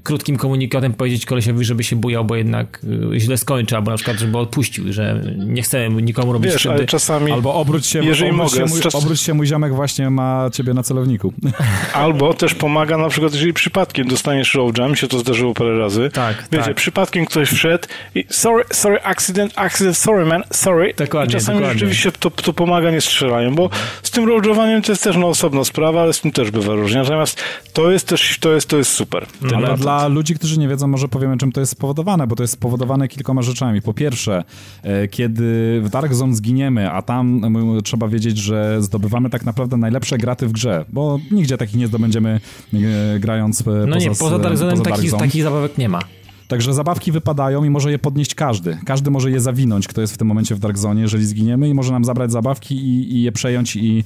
krótkim komunikatem powiedzieć kolesiowi, żeby się bujał, bo jednak y, źle skończy, albo na przykład, żeby odpuścił, że nie chcemy nikomu robić Wiesz, ale czasami... Albo obróć się, jeżeli obróć, mogę, się mój, czas... obróć się, mój ziomek właśnie ma ciebie na celowniku. <laughs> Albo też pomaga na przykład, jeżeli przypadkiem dostaniesz road jam, mi się to zdarzyło parę razy. Tak, Wiecie, tak. przypadkiem ktoś wszedł i sorry, sorry, accident, accident, sorry man, sorry. Dokładnie, I czasami dokładnie. rzeczywiście to, to pomaga, nie strzelają, bo z tym roadowaniem to jest też no, osobna sprawa, ale z tym też bywa różnie. Natomiast to jest też, to jest, to jest super. Ten Ale dla ludzi, którzy nie wiedzą, może powiemy, czym to jest spowodowane, bo to jest spowodowane kilkoma rzeczami. Po pierwsze, e, kiedy w Dark Zone zginiemy, a tam m, trzeba wiedzieć, że zdobywamy tak naprawdę najlepsze graty w grze, bo nigdzie takich nie zdobędziemy e, grając e, No poza, nie, poza Dark Zone'em poza Dark takich, Zone. takich zabawek nie ma. Także zabawki wypadają i może je podnieść każdy. Każdy może je zawinąć, kto jest w tym momencie w Dark Zone, jeżeli zginiemy i może nam zabrać zabawki i, i je przejąć i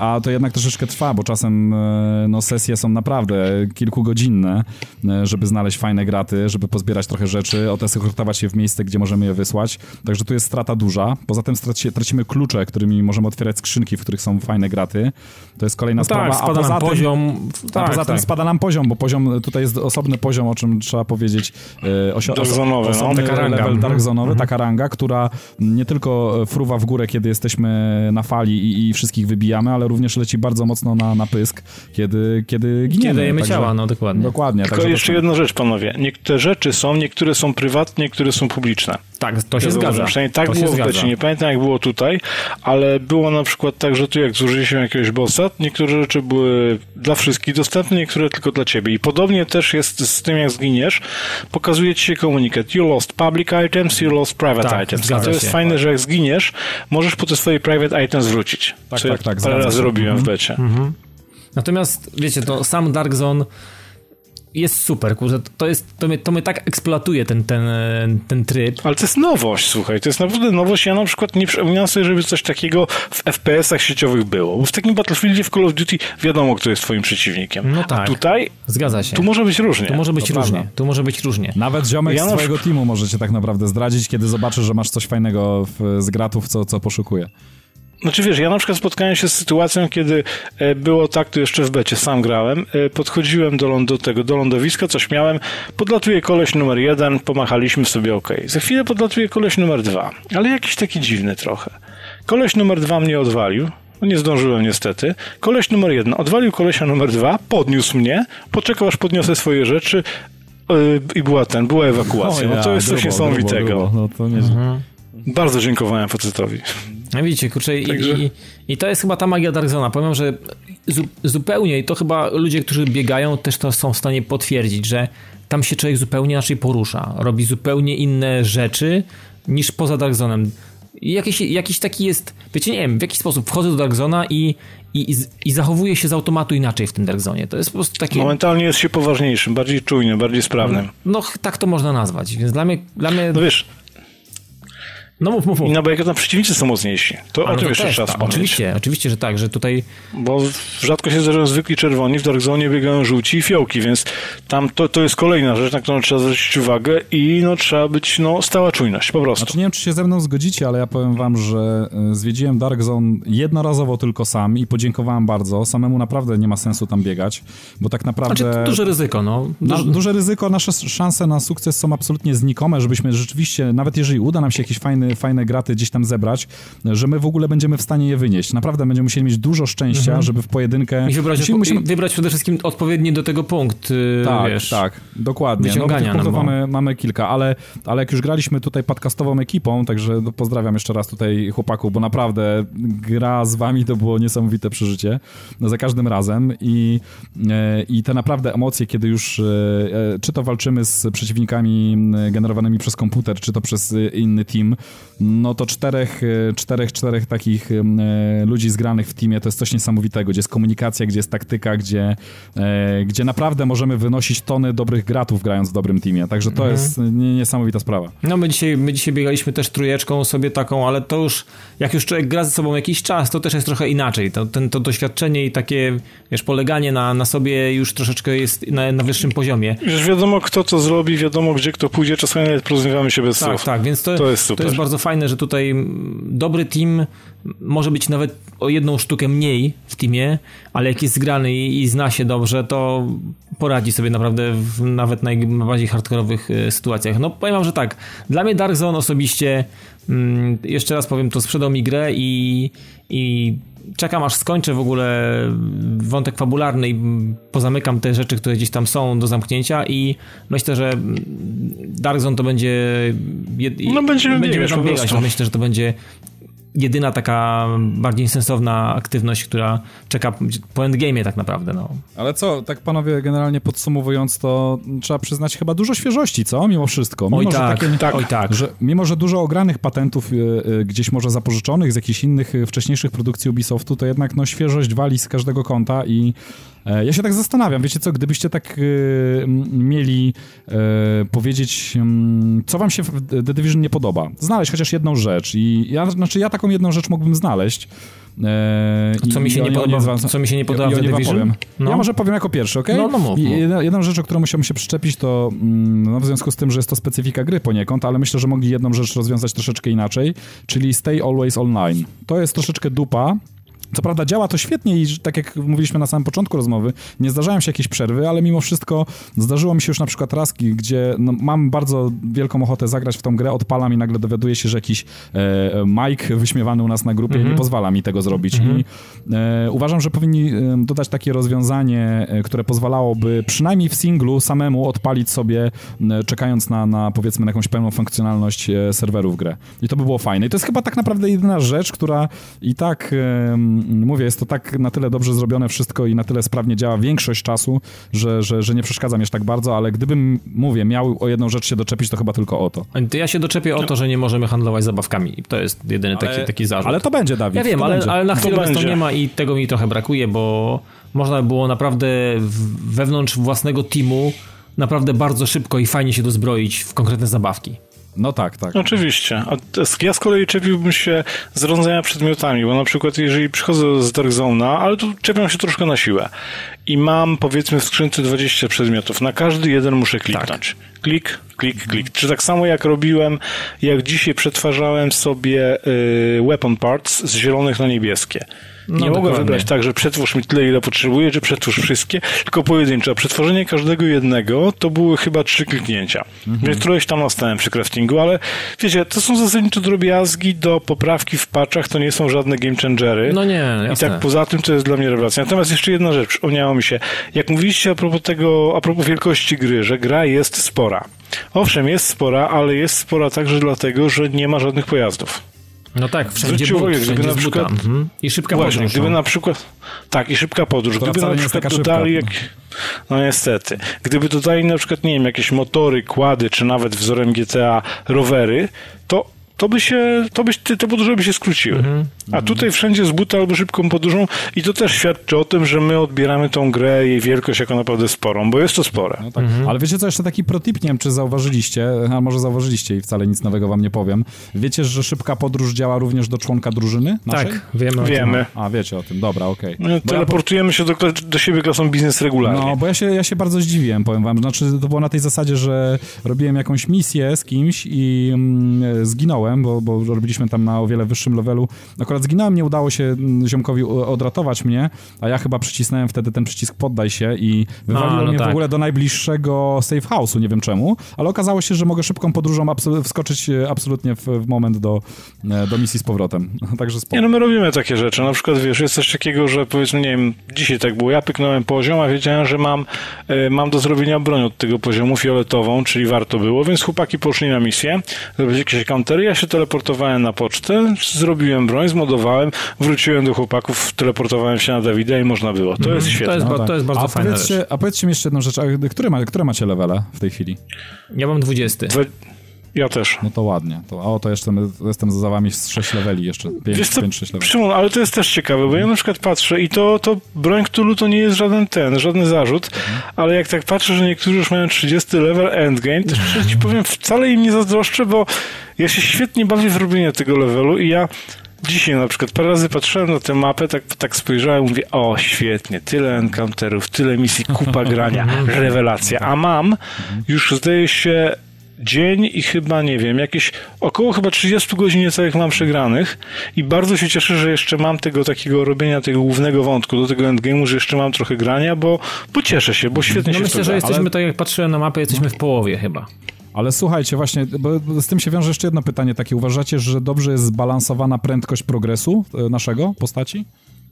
a to jednak troszeczkę trwa, bo czasem e, no, sesje są naprawdę kilkugodzinne, e, żeby znaleźć fajne graty, żeby pozbierać trochę rzeczy, otesekrotować je w miejsce, gdzie możemy je wysłać. Także tu jest strata duża. Poza tym straci, tracimy klucze, którymi możemy otwierać skrzynki, w których są fajne graty. To jest kolejna No sprawa. tak, a spada poza nam tym, poziom. a Tak, poza tym tak. spada nam poziom, bo poziom tutaj jest osobny poziom, o czym trzeba powiedzieć. E, osio- Dark zone'owy, no. Taka ranga. level Mhm. dark zone'owy, taka ranga, która nie tylko fruwa w górę, kiedy jesteśmy na fali i, i wszystkich wybijamy, ale również leci bardzo mocno na, na pysk, kiedy, kiedy giniemy. Kiedy dajemy Także- ciała, no dokładnie. Dokładnie. Tylko także jeszcze jedna rzecz, panowie. Niektóre rzeczy są, niektóre są prywatne, niektóre są publiczne. Tak, to się Ja zgadza. Przynajmniej tak to się było w becie. Nie pamiętam jak było tutaj, ale było na przykład tak, że tu jak zużyliśmy jakiegoś bossa, niektóre rzeczy były dla wszystkich dostępne, niektóre tylko dla ciebie. I podobnie też jest z tym jak zginiesz. Pokazuje ci się komunikat. You lost public items, you lost private Tak, items. To jest się. fajne, że jak zginiesz, możesz po te swoje private items wrócić. Tak, co tak, tak, parę razy robiłem w Mhm. becie. Natomiast, wiecie, to sam Dark Zone jest super, kurczę, to jest, to mnie, to mnie tak eksploatuje ten, ten, ten tryb. Ale to jest nowość, słuchaj, to jest naprawdę nowość. Ja na przykład nie przypominam sobie, żeby coś takiego w FPS-ach sieciowych było. Bo w takim Battlefieldzie w Call of Duty wiadomo, kto jest twoim przeciwnikiem. No A tak. tutaj, Zgadza się. tu może być różnie. Tu może być różnie. Tu może być różnie. Nawet ziomek Ja z na twojego teamu możecie tak naprawdę zdradzić, kiedy zobaczy, że masz coś fajnego w, z gratów, co, co poszukuje. Znaczy wiesz, ja na przykład spotkałem się z sytuacją, kiedy e, było tak, to jeszcze w becie sam grałem, e, podchodziłem do, ląd- do tego, do lądowiska, coś miałem, podlatuje koleś numer jeden, pomachaliśmy sobie ok. Za chwilę podlatuje koleś numer dwa, ale jakiś taki dziwny trochę. Koleś numer dwa mnie odwalił, no nie zdążyłem niestety. Koleś numer jeden odwalił kolesia numer dwa, podniósł mnie, poczekał aż podniosę swoje rzeczy e, i była ten, była ewakuacja. No to jest coś grubo, niesamowitego. grubo, grubo. No to nieźle. Bardzo dziękowałem facetowi. No widzicie, kurczę, i, Także- i, i to jest chyba ta magia Dark Zone'a. Powiem, że zu, zupełnie, i to chyba ludzie, którzy biegają, też to są w stanie potwierdzić, że tam się człowiek zupełnie inaczej porusza. Robi zupełnie inne rzeczy niż poza Dark Zone'em. I Jakiś, jakiś taki jest, wiecie, nie wiem, w jaki sposób wchodzę do Dark Zone'a i, i, i, z- i zachowuję się z automatu inaczej w tym Dark Zone'ie. To jest po prostu takie... Momentalnie jest się poważniejszym, bardziej czujnym, bardziej sprawnym. No, ch- tak to można nazwać. Więc dla mnie, dla mnie No wiesz, no mów, mów, mów. i na bajkę tam przeciwnicy są mocniejsi. To A, o no tym to jeszcze też, trzeba tak, wspomnieć. Oczywiście, oczywiście, że tak, że tutaj Bo rzadko się zdarzają zwykli czerwoni, w Dark Zone biegają żółci i fiołki, więc tam to, to jest kolejna rzecz, na którą trzeba zwrócić uwagę i no, trzeba być no, stała czujność, po prostu. Znaczy nie wiem, czy się ze mną zgodzicie, ale ja powiem wam, że e, zwiedziłem Dark Zone jednorazowo tylko sam i podziękowałem bardzo. Samemu naprawdę nie ma sensu tam biegać, bo tak naprawdę... Znaczy, duże ryzyko, no. Na, Duże, ryzyko, nasze szanse na sukces są absolutnie znikome, żebyśmy rzeczywiście, nawet jeżeli uda nam się jakieś fajne, fajne graty gdzieś tam zebrać, że my w ogóle będziemy w stanie je wynieść. Naprawdę będziemy musieli mieć dużo szczęścia, żeby w pojedynkę... I wybrać, musimy, musimy... wybrać przede wszystkim odpowiedni do tego punkt, yy, Tak, wiesz. tak, dokładnie. wyciągania, no, tych punktów no bo- mamy, mamy kilka, ale, ale jak już graliśmy tutaj podcastową ekipą, także no, pozdrawiam jeszcze raz tutaj chłopaków, bo naprawdę gra z wami to było niesamowite przeżycie no, za każdym razem i, e, i te naprawdę emocje, kiedy już e, e, czy to walczymy z przeciwnikami generowanymi przez komputer, czy to przez inny team, no to czterech, e, czterech, czterech takich e, ludzi zgranych w teamie to jest coś niesamowitego, gdzie jest komunikacja, gdzie jest taktyka, gdzie, e, gdzie naprawdę możemy wynosić tony dobrych gratów grając w dobrym teamie, także to jest nie- niesamowita sprawa. No my dzisiaj, my dzisiaj biegaliśmy też trójeczką sobie taką, ale to już, jak już człowiek gra ze sobą jakiś czas, to też jest trochę inaczej. To, ten, to doświadczenie i takie, wiesz, poleganie na, na sobie już troszeczkę jest na, na wyższym poziomie. Już wiadomo, kto co zrobi, wiadomo, gdzie kto pójdzie, czasami nawet porozumiewamy się bez Tak, słów. tak, więc to, To jest super. to jest bardzo fajne, że tutaj dobry team może być nawet o jedną sztukę mniej w teamie, ale jak jest zgrany i, i zna się dobrze, to poradzi sobie naprawdę w nawet najbardziej hardkorowych y, sytuacjach. No powiem wam, że tak, dla mnie Dark Zone osobiście mm, jeszcze raz powiem, to sprzedał mi grę i, i czekam aż skończę w ogóle wątek fabularny i pozamykam te rzeczy, które gdzieś tam są do zamknięcia i myślę, że Dark Zone to będzie... Jed... No będziemy, będziemy biegać, biegać myślę, że to będzie jedyna taka bardziej sensowna aktywność, która czeka po endgame'ie tak naprawdę. No. Ale co, tak panowie, generalnie podsumowując, to trzeba przyznać chyba dużo świeżości, co? Mimo wszystko. Mimo, oj, tak, takie, tak, oj tak. Że, mimo, że dużo ogranych patentów y, y, gdzieś może zapożyczonych z jakichś innych y, wcześniejszych produkcji Ubisoftu, to jednak no, świeżość wali z każdego kąta i ja się tak zastanawiam, wiecie co, gdybyście tak y, mieli y, powiedzieć, y, co wam się w The Division nie podoba, znaleźć chociaż jedną rzecz i ja, znaczy ja taką jedną rzecz mógłbym znaleźć. co, mi się nie podoba, co mi się nie podoba w The Division? No. Ja może powiem jako pierwszy, ok? No, no mów, Jedna, jedną rzecz, o którą musiałbym się przyczepić, to mm, no, w związku z tym, że jest to specyfika gry poniekąd, ale myślę, że mogli jedną rzecz rozwiązać troszeczkę inaczej, czyli Stay Always Online. To jest troszeczkę dupa, co prawda działa to świetnie i tak jak mówiliśmy na samym początku rozmowy, nie zdarzają się jakieś przerwy, ale mimo wszystko zdarzyło mi się już na przykład raski, gdzie no, mam bardzo wielką ochotę zagrać w tą grę, odpalam i nagle dowiaduję się, że jakiś e, Mike wyśmiewany u nas na grupie mm -hmm. nie pozwala mi tego zrobić. Mm -hmm. I e, uważam, że powinni e, dodać takie rozwiązanie, e, które pozwalałoby przynajmniej w singlu samemu odpalić sobie, e, czekając na, na powiedzmy na jakąś pełną funkcjonalność e, serwerów grę. I to by było fajne. I to jest chyba tak naprawdę jedyna rzecz, która i tak mówię, jest to tak na tyle dobrze zrobione wszystko i na tyle sprawnie działa większość czasu, że, że, że nie przeszkadza mi aż tak bardzo, ale gdybym, mówię, miał o jedną rzecz się doczepić, to chyba tylko o to. To ja się doczepię o to, że nie możemy handlować zabawkami. To jest jedyny ale, taki, taki zarzut. Ale to będzie, Dawid. Ja wiem, ale, ale, na chwilę to, to nie ma i tego mi trochę brakuje, bo można by było naprawdę wewnątrz własnego teamu naprawdę bardzo szybko i fajnie się dozbroić w konkretne zabawki. No tak, tak. Oczywiście. Ja z kolei czepiłbym się zarządzania przedmiotami, bo na przykład jeżeli przychodzę z Dark Zone'a, ale tu czepiam się troszkę na siłę i mam powiedzmy w skrzynce 20 przedmiotów, na każdy jeden muszę kliknąć. Tak. Klik, klik, klik. Czy tak samo jak robiłem, jak dzisiaj przetwarzałem sobie y, weapon parts z zielonych na niebieskie. No, nie mogę wybrać tak, że przetwórz mi tyle, ile potrzebuję, czy przetwórz wszystkie, tylko pojedynczo. Przetworzenie każdego jednego to były chyba trzy kliknięcia. Mhm. Więc któreś tam nastałem przy craftingu, ale wiecie, to są zasadniczo drobiazgi do poprawki w patchach, to nie są żadne game changery. No nie, jasne. I tak poza tym to jest dla mnie rewelacja. Natomiast jeszcze jedna rzecz, przypomniało mi się. Jak mówiliście a propos tego, a propos wielkości gry, że gra jest spora. Owszem, jest spora, ale jest spora także dlatego, że nie ma żadnych pojazdów. No tak, wszędzie but, uwagę, gdyby na przykład... Mhm. I szybka właśnie, podróż. Gdyby no. na przykład... Tak, i szybka podróż. Gdyby na przykład dodali... Jak... No niestety. Gdyby dodali na przykład, nie wiem, jakieś motory, kłady, czy nawet wzorem GTA rowery, to to by się, to by, te podróże by się skróciły. Mm -hmm. A tutaj wszędzie z buta albo szybką podróżą i to też świadczy o tym, że my odbieramy tą grę, jej wielkość jako naprawdę sporą, bo jest to spore. No tak. mm -hmm. Ale wiecie co, jeszcze taki protip, nie wiem, czy zauważyliście, a może zauważyliście i wcale nic nowego wam nie powiem. Wiecie, że szybka podróż działa również do członka drużyny naszej? Tak, wiemy. Wiemy. A, wiecie o tym, dobra, okej. Okay. No, teleportujemy ja... się do, do siebie klasą biznes regularnie. No, bo ja się, ja się bardzo zdziwiłem, powiem wam. Znaczy, to było na tej zasadzie, że robiłem jakąś misję z kimś i mm, zginąłem, bo, bo robiliśmy tam na o wiele wyższym levelu. Akurat zginąłem, nie udało się mm, ziomkowi odratować mnie, a ja chyba przycisnąłem wtedy ten przycisk poddaj się i wywaliło no, no mnie tak. w ogóle do najbliższego safe house'u, nie wiem czemu, ale okazało się, że mogę szybką podróżą wskoczyć e, absolutnie w, w, moment do, e, do misji z powrotem. <laughs> Także spoko. Nie, no my robimy takie rzeczy. Na przykład, wiesz, jest coś takiego, że powiedzmy, nie wiem, dzisiaj tak było, ja pyknąłem poziom, a wiedziałem, że mam, y, mam do zrobienia broń od tego poziomu fioletową, czyli warto było, więc chłopaki poszli na misję, zrobić jakieś countery, ja się teleportowałem na pocztę, zrobiłem broń, zmodowałem, wróciłem do chłopaków, teleportowałem się na Dawida i można było. To mm, jest świetne. To jest, no tak. to jest bardzo a fajne. Powiedzcie, a powiedzcie mi jeszcze jedną rzecz, a które, ma, które macie levele w tej chwili? Ja mam 20. Dwa... Ja też. No to ładnie. To, a o, to jeszcze jestem za wami z 6 leveli jeszcze. 5, 5 6 leveli. Szymon, ale to jest też ciekawe, bo ja na przykład patrzę i to, to broń Cthulhu to nie jest żaden ten, żaden zarzut, mhm. ale jak tak patrzę, że niektórzy już mają 30 level endgame, to szczerze ci powiem, wcale im nie zazdroszczę, bo ja się świetnie bawię w robieniu tego levelu i ja Dzisiaj na przykład parę razy patrzyłem na tę mapę, tak, tak spojrzałem i mówię, o świetnie, tyle encounterów, tyle misji, kupa grania, <laughs> rewelacja. A mam już zdaje się dzień i chyba, nie wiem, jakieś około chyba 30 godzin niecałych mam przegranych i bardzo się cieszę, że jeszcze mam tego takiego robienia tego głównego wątku do tego endgame'u, że jeszcze mam trochę grania, bo, bo cieszę się, bo świetnie no się myślę, to że gra. jesteśmy, ale- tak jak patrzyłem na mapę, jesteśmy w połowie chyba. Ale słuchajcie, właśnie, bo bo z tym się wiąże jeszcze jedno pytanie takie. Uważacie, że dobrze jest zbalansowana prędkość progresu e, naszego postaci?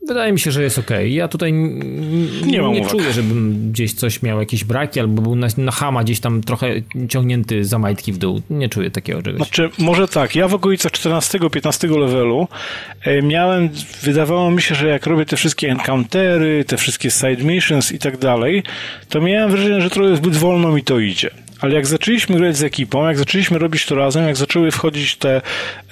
Wydaje mi się, że jest okej. Ja tutaj Nie mam nie uwag. czuję, żebym gdzieś coś miał jakieś braki, albo był na, na hama gdzieś tam trochę ciągnięty za majtki w dół. Nie czuję takiego czegoś. Znaczy, może tak, ja w okolicach 14-15 levelu e, miałem, wydawało mi się, że jak robię te wszystkie encountery, te wszystkie side missions i tak dalej, to miałem wrażenie, że trochę zbyt wolno mi to idzie. Ale jak zaczęliśmy grać z ekipą, jak zaczęliśmy robić to razem, jak zaczęły wchodzić te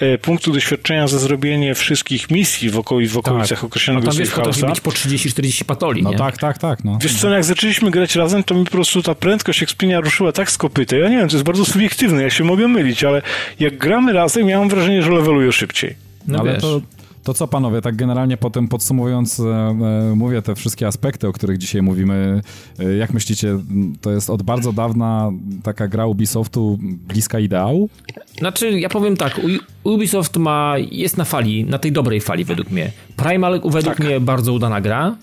e, punkty doświadczenia za zrobienie wszystkich misji w, okoli, w okolicach no określonego tam wiesz, potrafi być po 30-40 patoli, No nie? tak, tak, tak. No. Wiesz co, jak zaczęliśmy grać razem, to mi po prostu ta prędkość ekspienia ruszyła tak z kopyta. Ja nie wiem, to jest bardzo subiektywne, ja się mogę mylić, ale jak gramy razem, ja mam wrażenie, że leveluję szybciej. No Ale wiesz. to, to co panowie, tak generalnie potem podsumowując, e, e, mówię te wszystkie aspekty, o których dzisiaj mówimy. E, jak myślicie, to jest od bardzo dawna taka gra Ubisoftu bliska ideału? Znaczy, ja powiem tak, Ubisoft ma, jest na fali, na tej dobrej fali według mnie. Primal według Tak. mnie bardzo udana gra,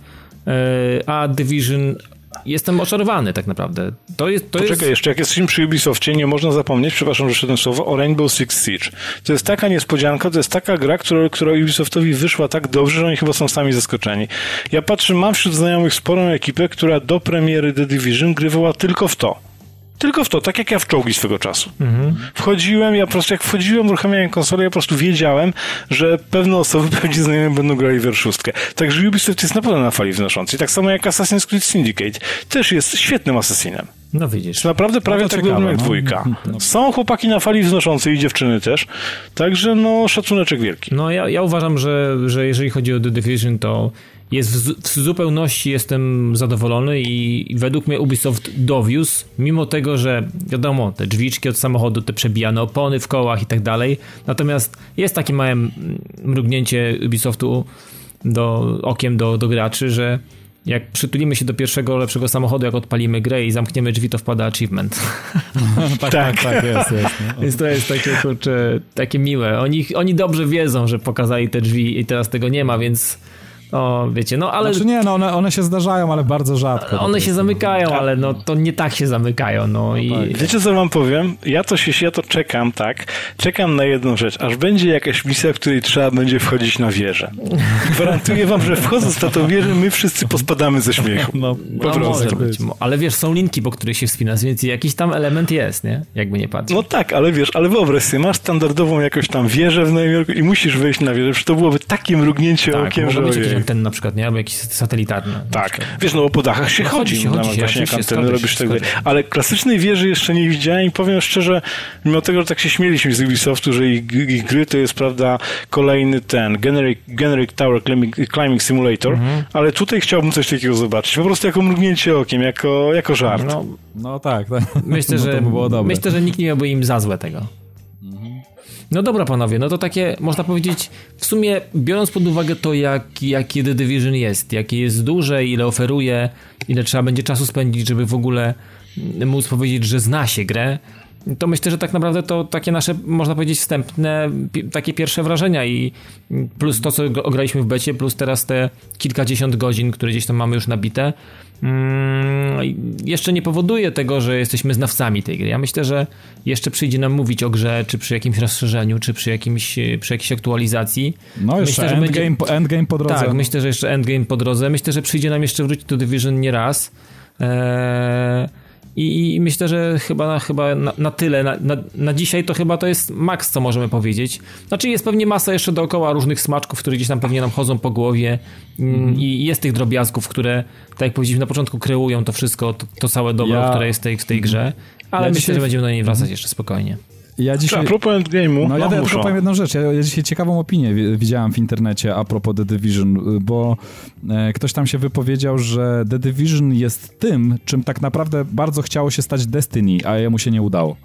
a Division jestem oczarowany tak naprawdę. To jest, to Poczekaj, jest... jeszcze jak jesteśmy przy Ubisoftie, nie można zapomnieć, przepraszam, że szedłem słowo, o Rainbow Six Siege. To jest taka niespodzianka, to jest taka gra, która, która Ubisoftowi wyszła tak dobrze, że oni chyba są sami zaskoczeni. Ja patrzę, mam wśród znajomych sporą ekipę, która do premiery The Division grywała tylko w to. Tylko w to, tak jak ja w czołgi swego czasu. Wchodziłem, ja po prostu jak wchodziłem, uruchamiałem konsolę, ja po prostu wiedziałem, że pewne osoby, <laughs> pewnie znajomi będą grali w szóstkę. Także Ubisoft jest naprawdę na fali wnoszącej. Tak samo jak Assassin's Creed Syndicate. Też jest świetnym asesinem. No widzisz. Naprawdę prawie to tak ciekawe, jak no. dwójka. No. Są chłopaki na fali wznoszącej i dziewczyny też. Także no szacuneczek wielki. No ja, ja uważam, że, że jeżeli chodzi o The Division, to jest w, w zupełności jestem zadowolony i, według mnie Ubisoft dowiózł, mimo tego, że wiadomo, te drzwiczki od samochodu, te przebijane opony w kołach i tak dalej, natomiast jest takie małe mrugnięcie Ubisoftu do, okiem do, do graczy, że jak przytulimy się do pierwszego lepszego samochodu, jak odpalimy grę i zamkniemy drzwi, to wpada achievement. <laughs> tak, tak, tak, jest, jest. No. Więc to jest takie, kurczę, takie miłe. Oni, oni dobrze wiedzą, że pokazali te drzwi i teraz tego nie ma, więc o, wiecie, no ale Znaczy nie, no one, one się zdarzają, ale bardzo rzadko. one się zamykają, ale no to nie tak się zamykają, no i tak. Wiecie co wam powiem? Ja to się, ja to czekam, tak? Czekam na jedną rzecz, aż będzie jakaś misja, w której trzeba będzie wchodzić na wieżę. Gwarantuję wam, że wchodząc na tą wieżę, my wszyscy pospadamy ze śmiechu. No, no, po prostu. może być. Ale wiesz, są linki, po których się wspinasz, więc jakiś tam element jest, nie? Jakby nie patrzeć. No tak, ale wiesz, ale wyobraź sobie, masz standardową jakąś tam wieżę w Nowym Jorku i musisz wejść na wieżę, przecież to byłoby takie mrugnięcie tak, okiem, że być anteny na przykład, nie? Albo jakieś satelitarne. na Tak, wiesz, no bo po dachach się No chodzi, chodzi się, no, chodzi się, właśnie jak anteny robisz się, tak. Ale klasycznej wieży jeszcze nie widziałem i powiem szczerze, mimo tego, że tak się śmieliśmy z Ubisoftu, że ich, ich gry to jest, prawda, kolejny ten Generic, generic Tower Climbing, Climbing Simulator, Mhm. ale tutaj chciałbym coś takiego zobaczyć, po prostu jako mrugnięcie okiem, jako, jako żart. No, no tak, tak. Myślę, <laughs> no, że, to by było dobre. myślę, że nikt nie miałby im za złe tego. No dobra, panowie, no to takie, można powiedzieć, w sumie biorąc pod uwagę to, jak, jakie The Division jest, jakie jest duże, ile oferuje, ile trzeba będzie czasu spędzić, żeby w ogóle móc powiedzieć, że zna się grę, to myślę, że tak naprawdę to takie nasze, można powiedzieć, wstępne, takie pierwsze wrażenia i plus to, co go- graliśmy w becie, plus teraz te kilkadziesiąt godzin, które gdzieś tam mamy już nabite, mm, jeszcze nie powoduje tego, że jesteśmy znawcami tej gry. Ja myślę, że jeszcze przyjdzie nam mówić o grze, czy przy jakimś rozszerzeniu, czy przy, jakimś, przy jakiejś aktualizacji. No jeszcze myślę, że endgame, będzie- po, endgame po drodze. Tak, myślę, że jeszcze endgame po drodze. Myślę, że przyjdzie nam jeszcze wrócić do Division nie raz. Eee, i, I myślę, że chyba, chyba na, na tyle, na, na, na dzisiaj to chyba to jest maks, co możemy powiedzieć. Znaczy jest pewnie masa jeszcze dookoła różnych smaczków, które gdzieś tam pewnie nam chodzą po głowie mm, i jest tych drobiazgów, które, tak jak powiedzieliśmy na początku, kreują to wszystko, to, to całe dobro, Ja- które jest w tej, w tej grze. Ale Ja myślę, że będziemy do niej wracać jeszcze spokojnie. Ja A dzisiaj... propos endgame'u, No ja no, tylko powiem jedną rzecz. Ja, ja dzisiaj ciekawą opinię wi- widziałem w internecie a propos The Division, bo e, ktoś tam się wypowiedział, że The Division jest tym, czym tak naprawdę bardzo chciało się stać Destiny, a jemu się nie udało.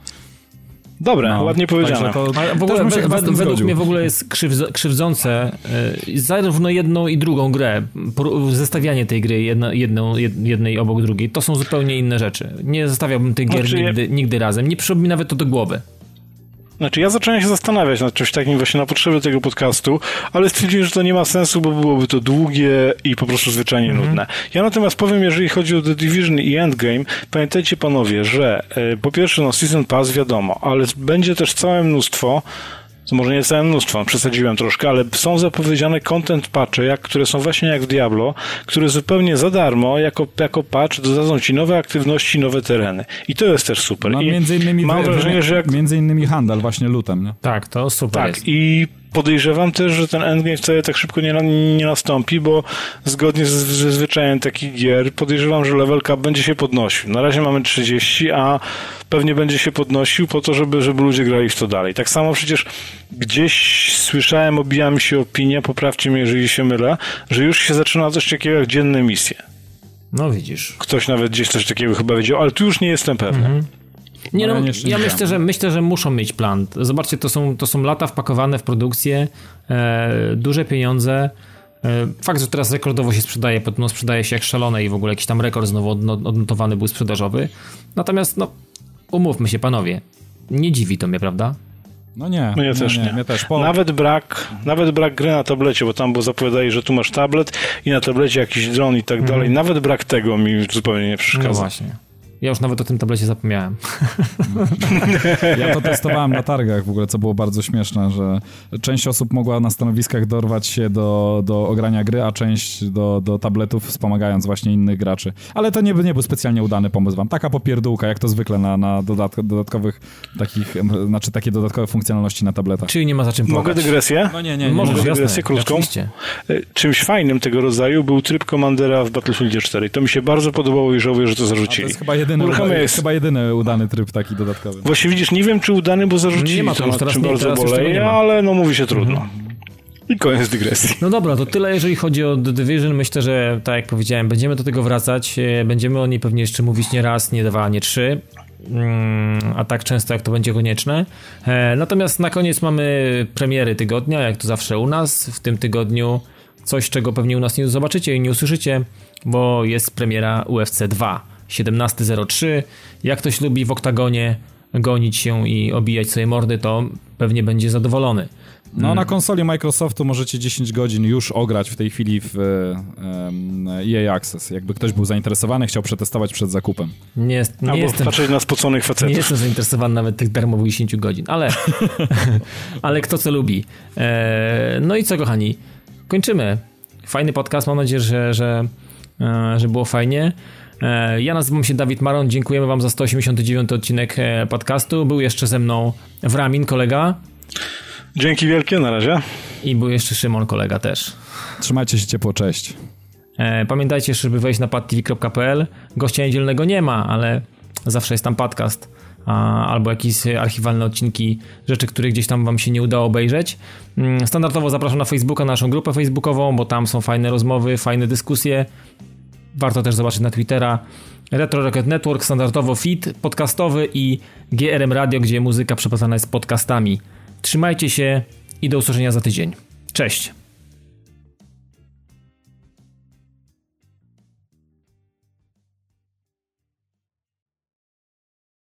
Dobre, no, ładnie powiedziane. To w ogóle według zgodził. mnie w ogóle jest krzywdzące y, zarówno jedną i drugą grę, zestawianie tej gry jedna, jedną, jednej obok drugiej, to są zupełnie inne rzeczy. Nie zestawiałbym tych gier znaczy, nigdy, nigdy razem. Nie przyszłoby mi nawet to do głowy. Znaczy, ja zacząłem się zastanawiać nad czymś takim właśnie na potrzeby tego podcastu, ale stwierdziłem, że to nie ma sensu, bo byłoby to długie i po prostu zwyczajnie mm -hmm. nudne. Ja natomiast powiem, jeżeli chodzi o The Division i Endgame, pamiętajcie panowie, że e, po pierwsze, no Season Pass wiadomo, ale będzie też całe mnóstwo to może nie całe mnóstwo, przesadziłem troszkę, ale są zapowiedziane content patche, jak, które są właśnie jak w Diablo, które zupełnie za darmo, jako, jako patch dodadzą ci nowe aktywności, nowe tereny. I to jest też super. No, I między innymi mam wrażenie, że jak... Między innymi handel właśnie lutem, nie? Tak, to super Tak, jest. i podejrzewam też, że ten endgame wcale tak szybko nie, nie nastąpi, bo zgodnie ze zwyczajem takich gier podejrzewam, że level cap będzie się podnosił. Na razie mamy 30, a pewnie będzie się podnosił po to, żeby, żeby ludzie grali w to dalej. Tak samo przecież gdzieś słyszałem, obija mi się opinia, poprawcie mnie, jeżeli się mylę, że już się zaczyna coś takiego jak dzienne misje. No widzisz. Ktoś nawet gdzieś coś takiego chyba wiedział, ale tu już nie jestem pewny. Mhm. Nie no, ja myślę, że myślę, że muszą mieć plan. Zobaczcie, to są, to są lata wpakowane w produkcję, e, duże pieniądze. E, fakt, że teraz rekordowo się sprzedaje, no sprzedaje się jak szalone i w ogóle jakiś tam rekord znowu odnotowany był sprzedażowy. Natomiast no, umówmy się panowie, nie dziwi to mnie, prawda? No nie. No ja nie, też nie. nie. Też. Po... Nawet, brak, nawet brak gry na tablecie, bo tam było zapowiadali, że tu masz tablet i na tablecie jakiś dron i tak mm. dalej. Nawet brak tego mi zupełnie nie przeszkadza. No właśnie. Ja już nawet o tym tablecie zapomniałem. <laughs> Ja to testowałem na targach w ogóle, co było bardzo śmieszne, że część osób mogła na stanowiskach dorwać się do, do ogrania gry, a część do, do tabletów, wspomagając właśnie innych graczy. Ale to nie, nie był specjalnie udany pomysł wam. Taka popierdółka, jak to zwykle na, na dodatk dodatkowych takich, znaczy takie dodatkowe funkcjonalności na tabletach. Czyli nie ma za czym płakać. Mogę dygresję? No nie, nie, nie. Mogę dygresję krótką. Oczywiście. E, czymś fajnym tego rodzaju był tryb Commandera w Battlefield 4. To mi się bardzo podobało i żałuję, że to zarzucili. A to jest chyba jedyny, jest chyba jedyny udany tryb taki dodatkowy. Właśnie widzisz, nie wiem czy udany, bo zarzucili nie ma to, już teraz, czym nie, bardzo boleję, ale no mówi się trudno. Mhm. I koniec dygresji. No dobra, to tyle jeżeli chodzi o The Division. Myślę, że tak jak powiedziałem, będziemy do tego wracać. E, będziemy o niej pewnie jeszcze mówić nie raz, nie dwa, nie trzy. Mm, a tak często jak to będzie konieczne. E, natomiast na koniec mamy premiery tygodnia, jak to zawsze u nas. W tym tygodniu coś, czego pewnie u nas nie zobaczycie i nie usłyszycie, bo jest premiera UFC 2. 17.03. Jak ktoś lubi w oktagonie gonić się i obijać sobie mordy, to pewnie będzie zadowolony. No na konsoli Microsoftu możecie 10 godzin już ograć w tej chwili w EA Access. Jakby ktoś był zainteresowany, chciał przetestować przed zakupem. Nie, nie Albo jestem... patrzeć na spoconych facetów. Nie jestem zainteresowany nawet tych darmowych 10 godzin, ale, <laughs> ale kto co lubi. E, no i co kochani, kończymy. Fajny podcast, mam nadzieję, że, że, e, że było fajnie. E, ja nazywam się Dawid Maron, dziękujemy wam za 189 odcinek e, podcastu. Był jeszcze ze mną Wramin, kolega. Dzięki wielkie, na razie. I był jeszcze Szymon, kolega też. Trzymajcie się ciepło, cześć. E, pamiętajcie, żeby wejść na padtv.pl. Gościa niedzielnego nie ma, ale zawsze jest tam podcast albo jakieś archiwalne odcinki, rzeczy, które gdzieś tam wam się nie udało obejrzeć. Mm, standardowo zapraszam na Facebooka, naszą grupę facebookową, bo tam są fajne rozmowy, fajne dyskusje. Warto też zobaczyć na Twittera. Retro Rocket Network, standardowo feed podcastowy i GRM Radio, gdzie muzyka przeplatana jest podcastami. Trzymajcie się i do usłyszenia za tydzień. Cześć!